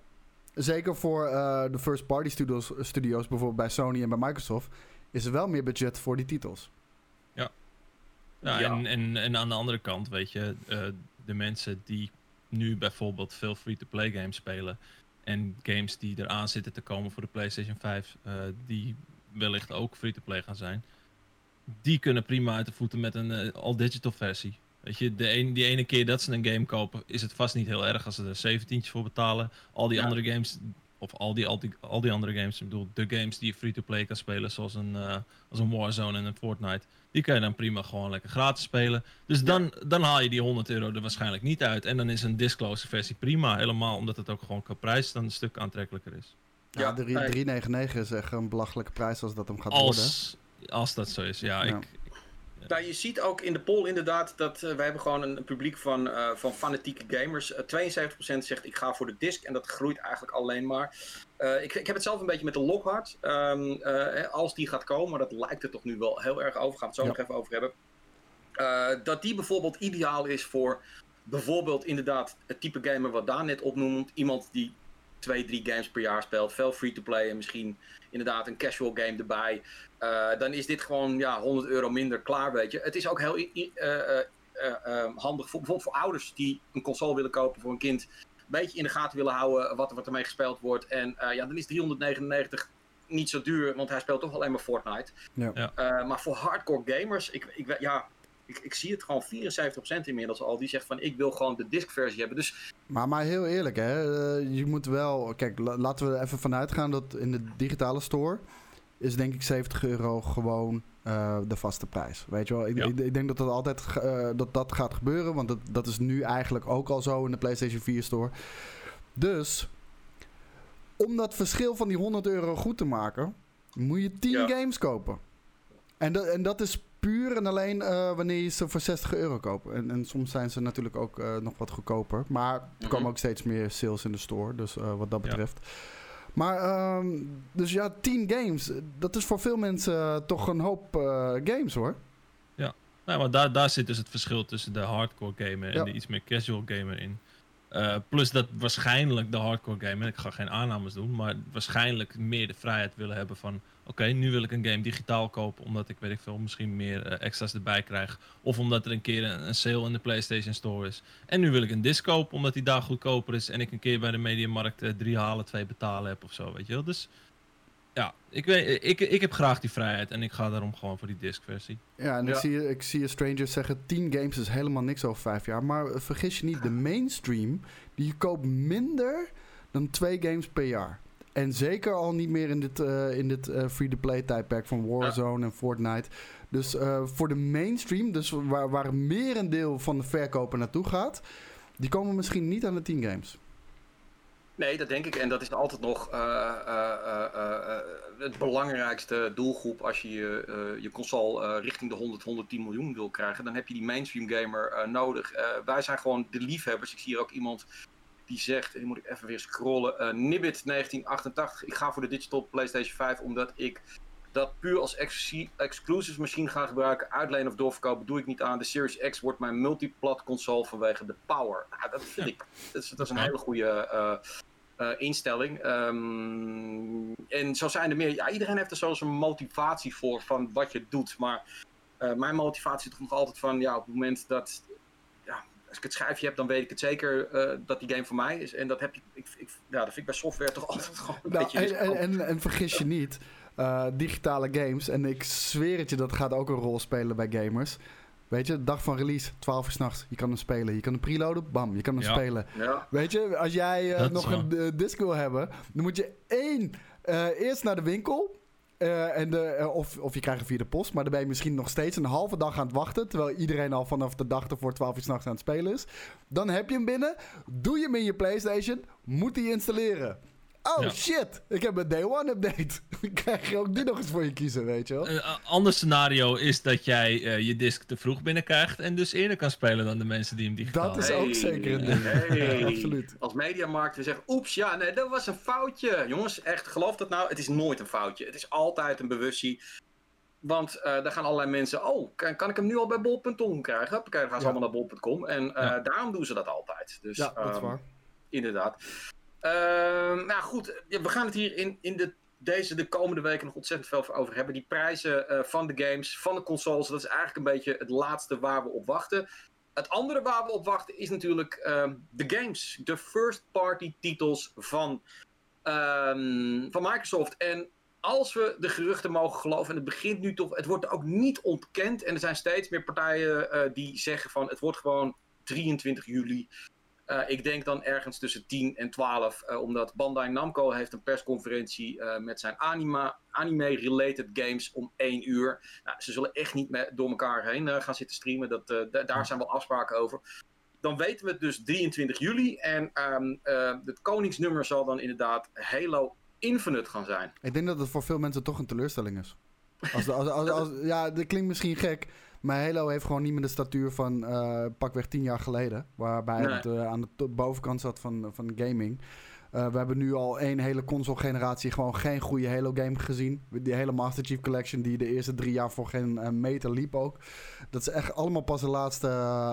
zeker voor eh, de first party studios, studio's, bijvoorbeeld bij Sony en bij Microsoft, is er wel meer budget voor die titels. Ja, Ja. En, en, en aan de andere kant, weet je, eh, de mensen die nu bijvoorbeeld veel free-to-play games spelen en games die eraan zitten te komen voor de PlayStation 5, eh, die wellicht ook free-to-play gaan zijn, die kunnen prima uit de voeten met een eh, all-digital versie. Weet je, de een, die ene keer dat ze een game kopen, is het vast niet heel erg als ze er 17 voor betalen. Al die Ja. andere games, of al die, al, die, al die andere games, ik bedoel, de games die je free-to-play kan spelen, zoals een, eh, als een Warzone en een Fortnite, die kan je dan prima gewoon lekker gratis spelen. Dus dan, dan haal je die 100 euro er waarschijnlijk niet uit. En dan is een disclose versie prima, helemaal omdat het ook gewoon qua prijs dan een stuk aantrekkelijker is. Ja, nee. 3,99 is echt een belachelijke prijs als dat hem gaat worden. Als, als dat zo is, ja. Ja. Ik, Nou, je ziet ook in de poll inderdaad dat uh, we hebben gewoon een, publiek van, uh, van fanatieke gamers. Uh, 72% zegt ik ga voor de disc en dat groeit eigenlijk alleen maar. Ik, ik, heb het zelf een beetje met de Lockhart. Um, als die gaat komen, maar dat lijkt er toch nu wel heel erg over. Gaan we het zo ja. nog even over hebben. dat die bijvoorbeeld ideaal is voor bijvoorbeeld inderdaad het type gamer wat Daan net opnoemt. Iemand die twee, drie games per jaar speelt. Veel free-to-play en misschien inderdaad een casual game erbij. Uh, dan is dit gewoon ja, 100 euro minder klaar, weet je. Het is ook heel uh, uh, handig voor, bijvoorbeeld voor ouders die een console willen kopen voor een kind. Een beetje in de gaten willen houden wat, wat ermee gespeeld wordt. En ja, dan is 399 niet zo duur, want hij speelt toch alleen maar Fortnite. Ja. maar voor hardcore gamers, ik, ik, ja, ik, ik zie het gewoon 74% inmiddels al. Die zegt van ik wil gewoon de disc-versie hebben. Dus... Maar, maar heel eerlijk, hè, je moet wel. Kijk, laten we er even vanuit gaan dat in de digitale store is denk ik 70 euro gewoon uh, de vaste prijs. Weet je wel, ik, ik, ik denk dat dat altijd uh, dat, dat gaat gebeuren, want dat, dat is nu eigenlijk ook al zo in de PlayStation 4 store. Dus om dat verschil van die 100 euro goed te maken, moet je 10 ja. games kopen. En, dat en dat is puur en alleen uh, wanneer je ze voor 60 euro koopt. En, en soms zijn ze natuurlijk ook nog wat goedkoper. Maar er komen mm -hmm. ook steeds meer sales in de store. Dus wat dat betreft. Ja. Maar, um, dus ja, 10 games. Dat is voor veel mensen toch een hoop games hoor. Ja, nou, maar daar, daar zit dus het verschil tussen de hardcore gamer en ja. de iets meer casual gamer in. Uh, plus dat waarschijnlijk de hardcore gamer, ik ga geen aannames doen, maar waarschijnlijk meer de vrijheid willen hebben van oké, nu wil ik een game digitaal kopen omdat ik weet ik veel, misschien meer uh, extra's erbij krijg. Of omdat er een keer een, sale in de PlayStation Store is. En nu wil ik een disc kopen omdat die daar goedkoper is en ik een keer bij de Mediamarkt uh, drie halen, twee betalen heb of zo, weet je wel. Dus ja, ik, weet, ik, ik heb graag die vrijheid en ik ga daarom gewoon voor die disc-versie. Ja, en ja. Ik, zie, ik zie Strangers zeggen: 10 games is helemaal niks over 5 jaar. Maar vergis je niet, de mainstream die koopt minder dan twee games per jaar. En zeker al niet meer in dit, uh, in dit uh, free-to-play tijdperk van Warzone ja. en Fortnite. Dus uh, voor de mainstream, dus waar, waar een merendeel van de verkoper naartoe gaat, die komen misschien niet aan de 10 games. Nee, dat denk ik. En dat is altijd nog uh, uh, uh, het belangrijkste doelgroep als je je, je console richting de 100, 110 miljoen wil krijgen. Dan heb je die mainstream gamer nodig. wij zijn gewoon de liefhebbers. Ik zie hier ook iemand die zegt, die moet ik even weer scrollen, Nibbit 1988. Ik ga voor de digital PlayStation 5 omdat ik dat puur als exclusive machine ga gebruiken. Uitlenen of doorverkopen doe ik niet aan. De Series X wordt mijn multiplat console vanwege de power. Nou, dat vind ik, dat is, dat is een hele goede uh, instelling. Um, en zo zijn er meer. Ja, iedereen heeft er zo zijn motivatie voor van wat je doet. Maar uh, mijn motivatie is toch nog altijd van ja, op het moment dat. Ja, als ik het schrijfje heb, dan weet ik het zeker uh, dat die game voor mij is. En dat heb je. Ik, ik, ja, dat vind ik bij software toch altijd gewoon een nou, beetje. En, en, en, en vergis je niet. digitale games, en ik zweer het je, dat gaat ook een rol spelen bij gamers. Weet je, dag van release, 12 uur s'nachts. Je kan hem spelen. Je kan hem preloaden, bam, je kan hem ja. spelen. Ja. Weet je, als jij uh, nog een uh, disc wil hebben, dan moet je één, uh, eerst naar de winkel. en de, of, of je krijgt hem via de post, maar dan ben je misschien nog steeds een halve dag aan het wachten. Terwijl iedereen al vanaf de dag ervoor 12 uur s'nachts aan het spelen is. Dan heb je hem binnen, doe je hem in je PlayStation, moet hij installeren. Oh ja. shit, ik heb een day one update. Dan krijg je ook die nog eens voor je kiezen, weet je wel. Een uh, ander scenario is dat jij uh, je disc te vroeg binnenkrijgt en dus eerder kan spelen dan de mensen die hem digitaal Dat is hey, ook zeker een ding. Hey. ja, absoluut. Als mediamarkt we zeggen, oeps, ja, nee, dat was een foutje. Jongens, echt, geloof dat nou, het is nooit een foutje. Het is altijd een bewustzijn. Want uh, daar gaan allerlei mensen, oh, kan, kan ik hem nu al bij bol.com krijgen? Dan gaan ze ja. allemaal naar bol.com. En ja. daarom doen ze dat altijd. Dus, ja, dat is waar. Um, inderdaad. Uh, nou goed, we gaan het hier in, in de, deze de komende weken nog ontzettend veel over hebben. Die prijzen uh, van de games, van de consoles, dat is eigenlijk een beetje het laatste waar we op wachten. Het andere waar we op wachten is natuurlijk uh, de games. De first party titels van, ehm, van Microsoft. En als we de geruchten mogen geloven, en het begint nu toch, het wordt ook niet ontkend. En er zijn steeds meer partijen uh, die zeggen van het wordt gewoon 23 juli. Uh, ik denk dan ergens tussen 10 en 12, uh, omdat Bandai Namco heeft een persconferentie uh, met zijn anime-related games om 1 uur. Nou, ze zullen echt niet met, door elkaar heen gaan zitten streamen, dat, daar zijn wel afspraken over. Dan weten we het dus 23 juli en um, het koningsnummer zal dan inderdaad Halo Infinite gaan zijn. Ik denk dat het voor veel mensen toch een teleurstelling is. Als, als, ja, dat klinkt misschien gek, Maar Halo heeft gewoon niet meer de statuur van uh, pakweg tien jaar geleden. Waarbij het uh, aan de bovenkant zat van, van gaming. Uh, we hebben nu al één hele console-generatie gewoon geen goede Halo-game gezien. Die hele Master Chief Collection die de eerste drie jaar voor geen meter liep ook. Dat is echt allemaal pas de laatste,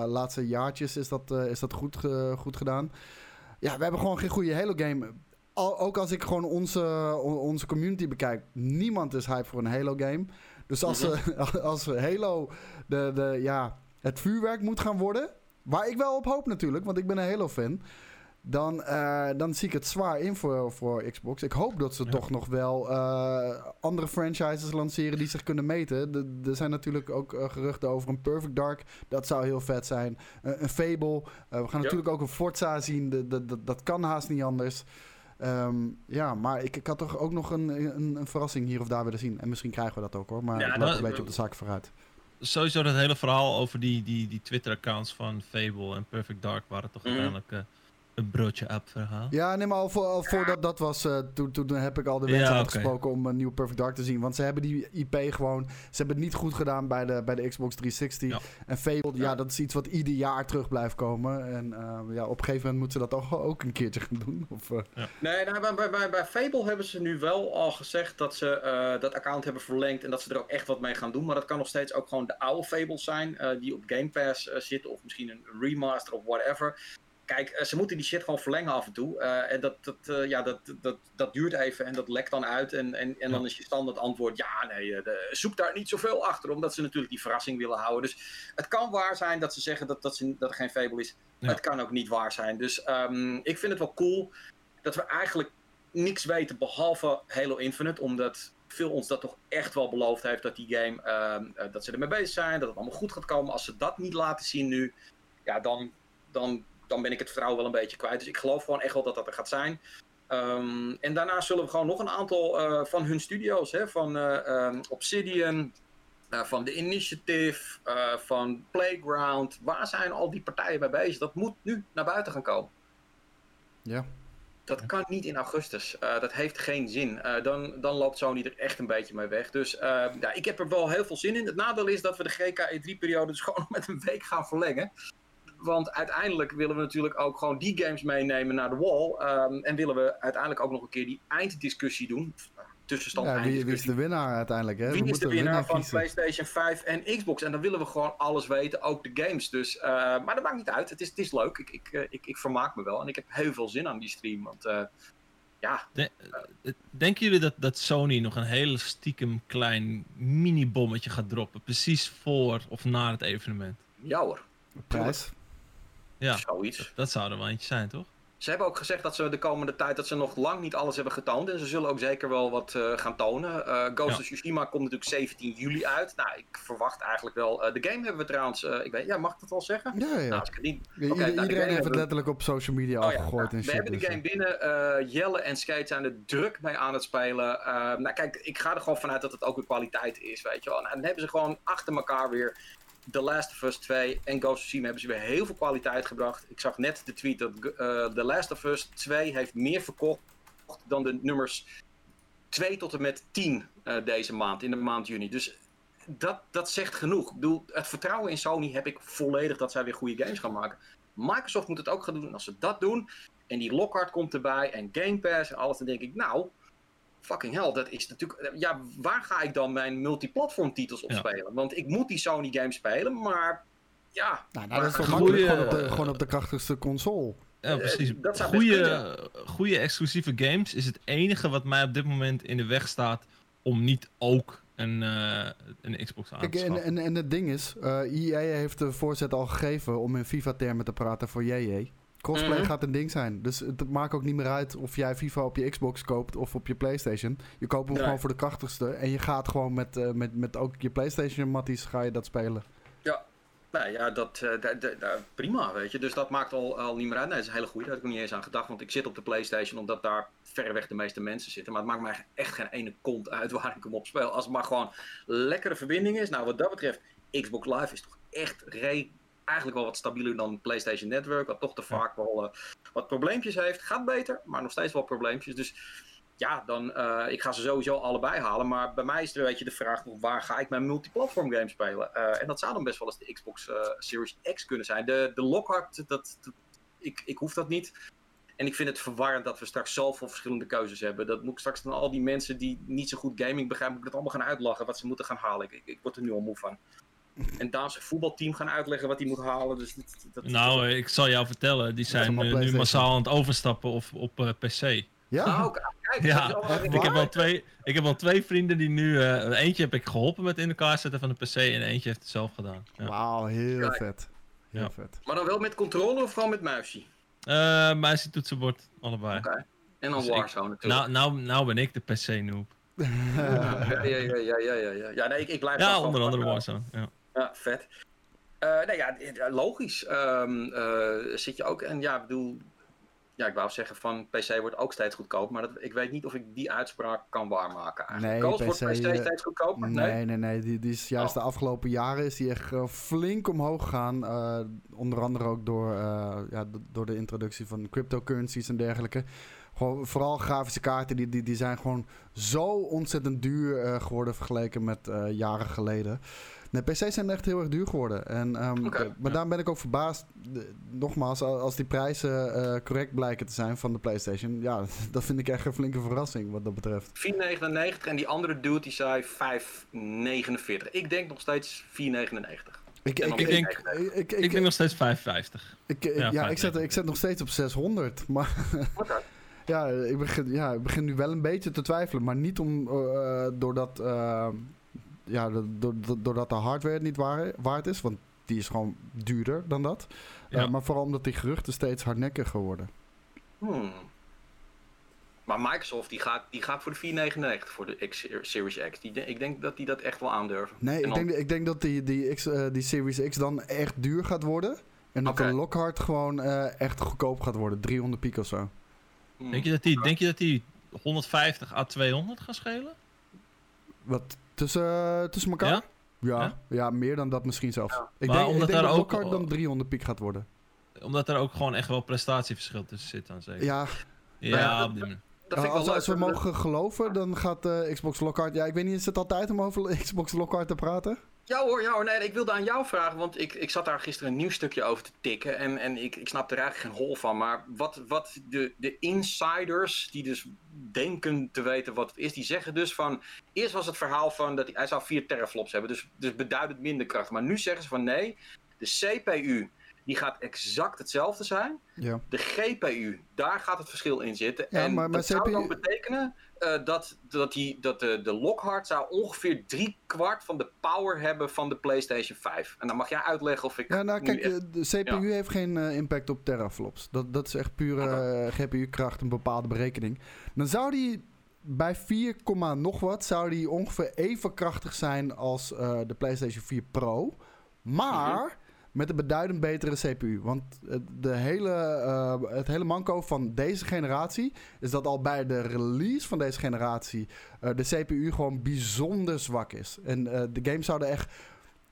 laatste jaartjes is dat, is dat goed, goed gedaan. Ja, we hebben gewoon geen goede Halo-game ook als ik gewoon onze, onze community bekijk, niemand is hype voor een Halo-game. Dus als, mm als Halo de, de, ja, het vuurwerk moet gaan worden, waar ik wel op hoop natuurlijk, want ik ben een Halo-fan. Dan, uh, dan zie ik het zwaar in voor, voor Xbox. Ik hoop dat ze toch nog wel uh, andere franchises lanceren die zich kunnen meten. er zijn natuurlijk ook uh, geruchten over een Perfect Dark. Dat zou heel vet zijn. een Fable. we gaan natuurlijk ook een Forza zien. De, de, de, dat kan haast niet anders. Um, ja, maar ik, ik had toch ook nog een, een, een, verrassing hier of daar willen zien. En misschien krijgen we dat ook hoor. Maar ja, ik loop een beetje op de zaak vooruit. Sowieso dat hele verhaal over die, die, die Twitter-accounts van Fable en Perfect Dark waren toch mm. uiteindelijk... Uh, een broodje app verhaal. Ja, nee, maar al, voor, al voordat dat was, uh, toen, toen heb ik al de wens ja, uitgesproken om een nieuw Perfect Dark te zien. Want ze hebben die IP gewoon, ze hebben het niet goed gedaan bij de, bij de Xbox 360. En Fable, ja. dat is iets wat ieder jaar terug blijft komen. En uh, ja, op een gegeven moment moeten ze dat toch ook een keertje gaan doen. Of, uh... Nee, nou, bij, bij, bij Fable hebben ze nu wel al gezegd dat ze dat account hebben verlengd en dat ze er ook echt wat mee gaan doen. Maar dat kan nog steeds ook gewoon de oude Fables zijn die op Game Pass zitten of misschien een remaster of whatever kijk, eh, ze moeten die shit gewoon verlengen af en toe. Uh, en dat, dat, uh, ja, dat, dat, dat duurt even en dat lekt dan uit. En, en, en dan is je standaard antwoord: ja, nee, de, zoek daar niet zoveel achter. Omdat ze natuurlijk die verrassing willen houden. Dus het kan waar zijn dat ze zeggen dat, dat, ze, dat er geen Fable is. Ja. Het kan ook niet waar zijn. Dus um, ik vind het wel cool dat we eigenlijk niks weten behalve Halo Infinite. Omdat veel ons dat toch echt wel beloofd heeft dat die game, uh, dat ze ermee bezig zijn, dat het allemaal goed gaat komen. Als ze dat niet laten zien nu, ja, dan, dan dan ben ik het vertrouwen wel een beetje kwijt. Dus ik geloof gewoon echt wel dat dat er gaat zijn. Um, en daarna zullen we gewoon nog een aantal uh, van hun studio's, hè, van uh, um, Obsidian, uh, van The Initiative, van Playground. Waar zijn al die partijen mee bezig? Dat moet nu naar buiten gaan komen. Ja. Dat kan niet in augustus. dat heeft geen zin. dan, dan loopt Sony er echt een beetje mee weg. Dus ja, ik heb er wel heel veel zin in. Het nadeel is dat we de GKE3-periode dus gewoon met een week gaan verlengen. Want uiteindelijk willen we natuurlijk ook gewoon die games meenemen naar de wall. Um, en willen we uiteindelijk ook nog een keer die einddiscussie doen. Tussenstand ja, wie, wie, is de winnaar uiteindelijk? Hè? Wie is de winnaar, van PlayStation 5 en Xbox? En dan willen we gewoon alles weten, ook de games. Dus, uh, maar dat maakt niet uit. Het is, het is leuk. Ik, ik, uh, ik, ik vermaak me wel. En ik heb heel veel zin aan die stream. Want uh, ja. De, denken jullie dat, dat Sony nog een heel stiekem klein mini-bommetje gaat droppen? Precies voor of na het evenement? Ja hoor. Prijs? Ja, Zoiets. Dat, zou er wel eentje zijn, toch? Ze hebben ook gezegd dat ze de komende tijd dat ze nog lang niet alles hebben getoond. En ze zullen ook zeker wel wat uh, gaan tonen. Uh, Ghost of Tsushima komt natuurlijk 17 juli uit. Nou, ik verwacht eigenlijk wel. Uh, de game hebben we trouwens. ik weet, ja, mag ik dat wel zeggen? Ja, ja. Nou, als ik het niet... Okay, nou, iedereen heeft het letterlijk op social media oh, gegooid. Ja, nou, we hebben de game binnen. Jelle en Skate zijn er druk mee aan het spelen. nou, kijk, ik ga er gewoon vanuit dat het ook weer kwaliteit is. Weet je wel. Nou, dan hebben ze gewoon achter elkaar weer The Last of Us 2 en Ghost of Tsushima hebben ze weer heel veel kwaliteit gebracht. Ik zag net de tweet dat uh, The Last of Us 2 heeft meer verkocht dan de nummers 2 tot en met 10 uh, eh, deze maand, in de maand juni. Dus dat, dat zegt genoeg. Ik bedoel, het vertrouwen in Sony heb ik volledig dat zij weer goede games gaan maken. Microsoft moet het ook gaan doen. En als ze dat doen, en die Lockhart komt erbij, en Game Pass en alles, dan denk ik, nou, fucking hell, dat is natuurlijk. Eh, ja, waar ga ik dan mijn multiplatform titels op spelen? Want ik moet die Sony games spelen, maar ja. Nou, nou dat is toch makkelijk gewoon op, de, gewoon op de krachtigste console. Ja, precies. Uh, goede, goede exclusieve games is het enige wat mij op dit moment in de weg staat om niet ook een, uh, een Xbox aan te Kijk, en, en, en het ding is, uh, EA heeft de voorzet al gegeven om in FIFA-termen te praten voor JJ. Crossplay mhm. gaat een ding zijn. Dus het maakt ook niet meer uit of jij FIFA op je Xbox koopt of op je PlayStation. Je koopt hem gewoon voor de krachtigste. En je gaat gewoon met, uh, met, met ook je PlayStation matties ga je dat spelen. Ja, nou ja, dat, uh, prima, weet je. Dus dat maakt al, al niet meer uit. Nee, dat is een hele goede. Daar heb ik nog niet eens aan gedacht. Want ik zit op de PlayStation omdat daar verreweg de meeste mensen zitten. Maar het maakt mij echt geen ene kont uit waar ik hem op speel. Als het maar gewoon lekkere verbinding is. Nou, wat dat betreft, Xbox Live is toch echt re eigenlijk wel wat stabieler dan PlayStation Network. Wat toch te vaak wel uh, wat probleempjes heeft. Gaat beter, maar nog steeds wel probleempjes. Dus ja, dan uh, ik ga ze sowieso allebei halen. Maar bij mij is er een beetje de vraag: waar ga ik mijn multiplatform game spelen? Uh, en dat zou dan best wel eens de Xbox Series X kunnen zijn. De, de Lockhart, dat, dat, ik, ik hoef dat niet. En ik vind het verwarrend dat we straks zoveel verschillende keuzes hebben. Dat moet ik straks dan al die mensen die niet zo goed gaming begrijpen, moet ik dat allemaal gaan uitlachen wat ze moeten gaan halen. Ik, ik, ik word er nu al moe van. En daar zijn voetbalteam gaan uitleggen wat hij moet halen. Dus dat, dat, nou, ik zal jou vertellen, die zijn nu massaal aan het overstappen op, op PC. Ja? Oh, kijk, ja. Ik, heb wel twee, ik heb wel twee vrienden die nu... Uh, eentje heb ik geholpen met in elkaar zetten van de PC en eentje heeft het zelf gedaan. Ja. Wauw, heel vet. Heel ja. vet. Maar dan wel met controller of gewoon met muisje? Uh, muisje, toetsenbord, allebei. Oké. Okay. En dan dus Warzone ik, natuurlijk. Nou, nou, nou ben ik de PC-noob. ja, ja, ja, ja, ja, ja. Ja, nee, ik, ik blijf Ja, onder andere Warzone, ja. Ja, vet. Uh, nou ja, logisch. Um, uh, zit je ook... En ja, ik bedoel ja, ik wou zeggen van PC wordt ook steeds goedkoop, maar dat, ik weet niet of ik die uitspraak kan waarmaken. Eigenlijk. Nee, PC, wordt PC uh, steeds goedkoper? Nee, nee, nee. nee. Die, die, is juist oh. de afgelopen jaren is die echt flink omhoog gegaan. Onder andere ook door, ja, door de introductie van cryptocurrencies en dergelijke. Gewoon, vooral grafische kaarten, die, die, die zijn gewoon zo ontzettend duur geworden vergeleken met jaren geleden. Nee, PC's zijn echt heel erg duur geworden. En, um, okay, maar daarom ben ik ook verbaasd. Nogmaals, als die prijzen uh, correct blijken te zijn van de PlayStation. Ja, dat vind ik echt een flinke verrassing wat dat betreft. 4,99 en die andere dude die zei 5,49. Ik denk nog steeds 4,99. Ik, ik, ik, denk, ik, ik, denk nog steeds 5,50. Ik, ja, ja ik, zet, ik zet nog steeds op 600. Maar okay. ja, ik begin, ja, ik begin nu wel een beetje te twijfelen. Maar niet om, uh, doordat... Uh, ja, doordat de hardware het niet waard is. Want die is gewoon duurder dan dat. Ja. Uh, maar vooral omdat die geruchten steeds hardnekkiger worden. Hmm. Maar Microsoft die gaat, die gaat voor de 4,99 voor de X Series X. Die, ik denk dat die dat echt wel aandurven. Nee, ik, denk, ik denk dat die, die, X, uh, die Series X dan echt duur gaat worden. En dat okay. de Lockhart gewoon uh, echt goedkoop gaat worden. 300 piek of zo. Hmm. Denk, je dat die, denk je dat die 150 à 200 gaan schelen? Wat Tussen, tussen elkaar? Ja? Ja, ja? meer dan dat misschien zelfs. Ja. Ik, maar denk, omdat ik denk daar dat ook dan 300 piek gaat worden. Omdat er ook gewoon echt wel prestatieverschil tussen zit dan zeker. Ja. Ja, op die uh, als, als, we mogen geloven, dan gaat uh, Xbox Lockhart... Ja, ik weet niet, is het altijd om over Xbox Lockhart te praten? Ja hoor, ja hoor. Nee, ik wilde aan jou vragen, want ik, ik zat daar gisteren een nieuw stukje over te tikken. En, en ik, ik snap er eigenlijk geen hol van. Maar wat, wat de, de insiders, die dus denken te weten wat het is, die zeggen dus van... Eerst was het verhaal van dat hij, hij zou vier teraflops hebben, dus, dus beduidend minder kracht. Maar nu zeggen ze van nee, de CPU die gaat exact hetzelfde zijn. Ja. De GPU, daar gaat het verschil in zitten. Ja, en maar, maar dat CPU... zou dan betekenen uh, dat, dat, die, dat de, de Lockhart zou ongeveer drie kwart van de power hebben van de PlayStation 5. En dan mag jij uitleggen of ik. Ja, nou kijk, echt... de CPU heeft geen uh, impact op teraflops. Dat, dat is echt pure okay. uh, GPU-kracht, een bepaalde berekening. Dan zou die bij 4, nog wat, zou die ongeveer even krachtig zijn als de PlayStation 4 Pro. Maar. Mm -hmm met een beduidend betere CPU. Want de hele, uh, het hele manco van deze generatie is dat al bij de release van deze generatie uh, de CPU gewoon bijzonder zwak is. En uh, de games zouden echt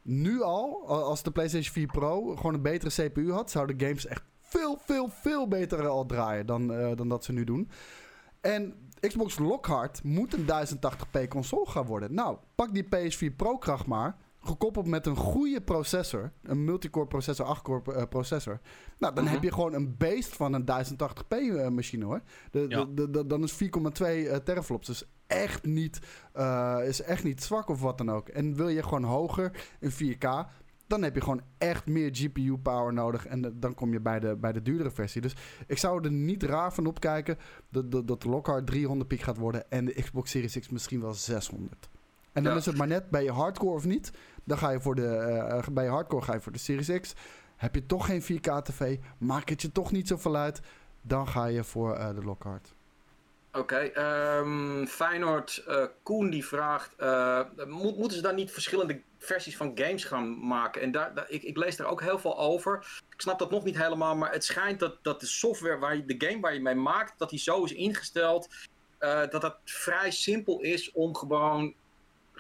nu al, als de PlayStation 4 Pro gewoon een betere CPU had, zouden games echt veel, veel, veel beter al draaien dan, dan dat ze nu doen. En Xbox Lockhart moet een 1080p console gaan worden. Nou, pak die PS4 Pro kracht maar gekoppeld met een goede processor, een multicore processor, 8-core uh, processor. Nou, dan uh -huh. heb je gewoon een beest van een 1080p uh, machine hoor. De, ja. de, de, dan is 4,2 uh, teraflops. Dus echt niet, is echt niet zwak of wat dan ook. En wil je gewoon hoger in 4K, dan heb je gewoon echt meer GPU power nodig. En dan kom je bij de, bij de duurdere versie. Dus ik zou er niet raar van opkijken dat, dat, dat de Lockhart 300 piek gaat worden en de Xbox Series X misschien wel 600. En dan ja. is het maar net, ben je hardcore of niet? Dan ga je voor de, uh, bij je hardcore ga je voor de Series X. Heb je toch geen 4K TV, maakt het je toch niet zoveel uit, dan ga je voor uh, de Lockhart. Oké, okay, um, ehm, Feyenoord uh, Koen die vraagt, moet, moeten ze dan niet verschillende versies van games gaan maken? En daar, daar, ik, ik, lees daar ook heel veel over. Ik snap dat nog niet helemaal, maar het schijnt dat, dat de software, waar je, de game waar je mee maakt, dat die zo is ingesteld, dat dat vrij simpel is om gewoon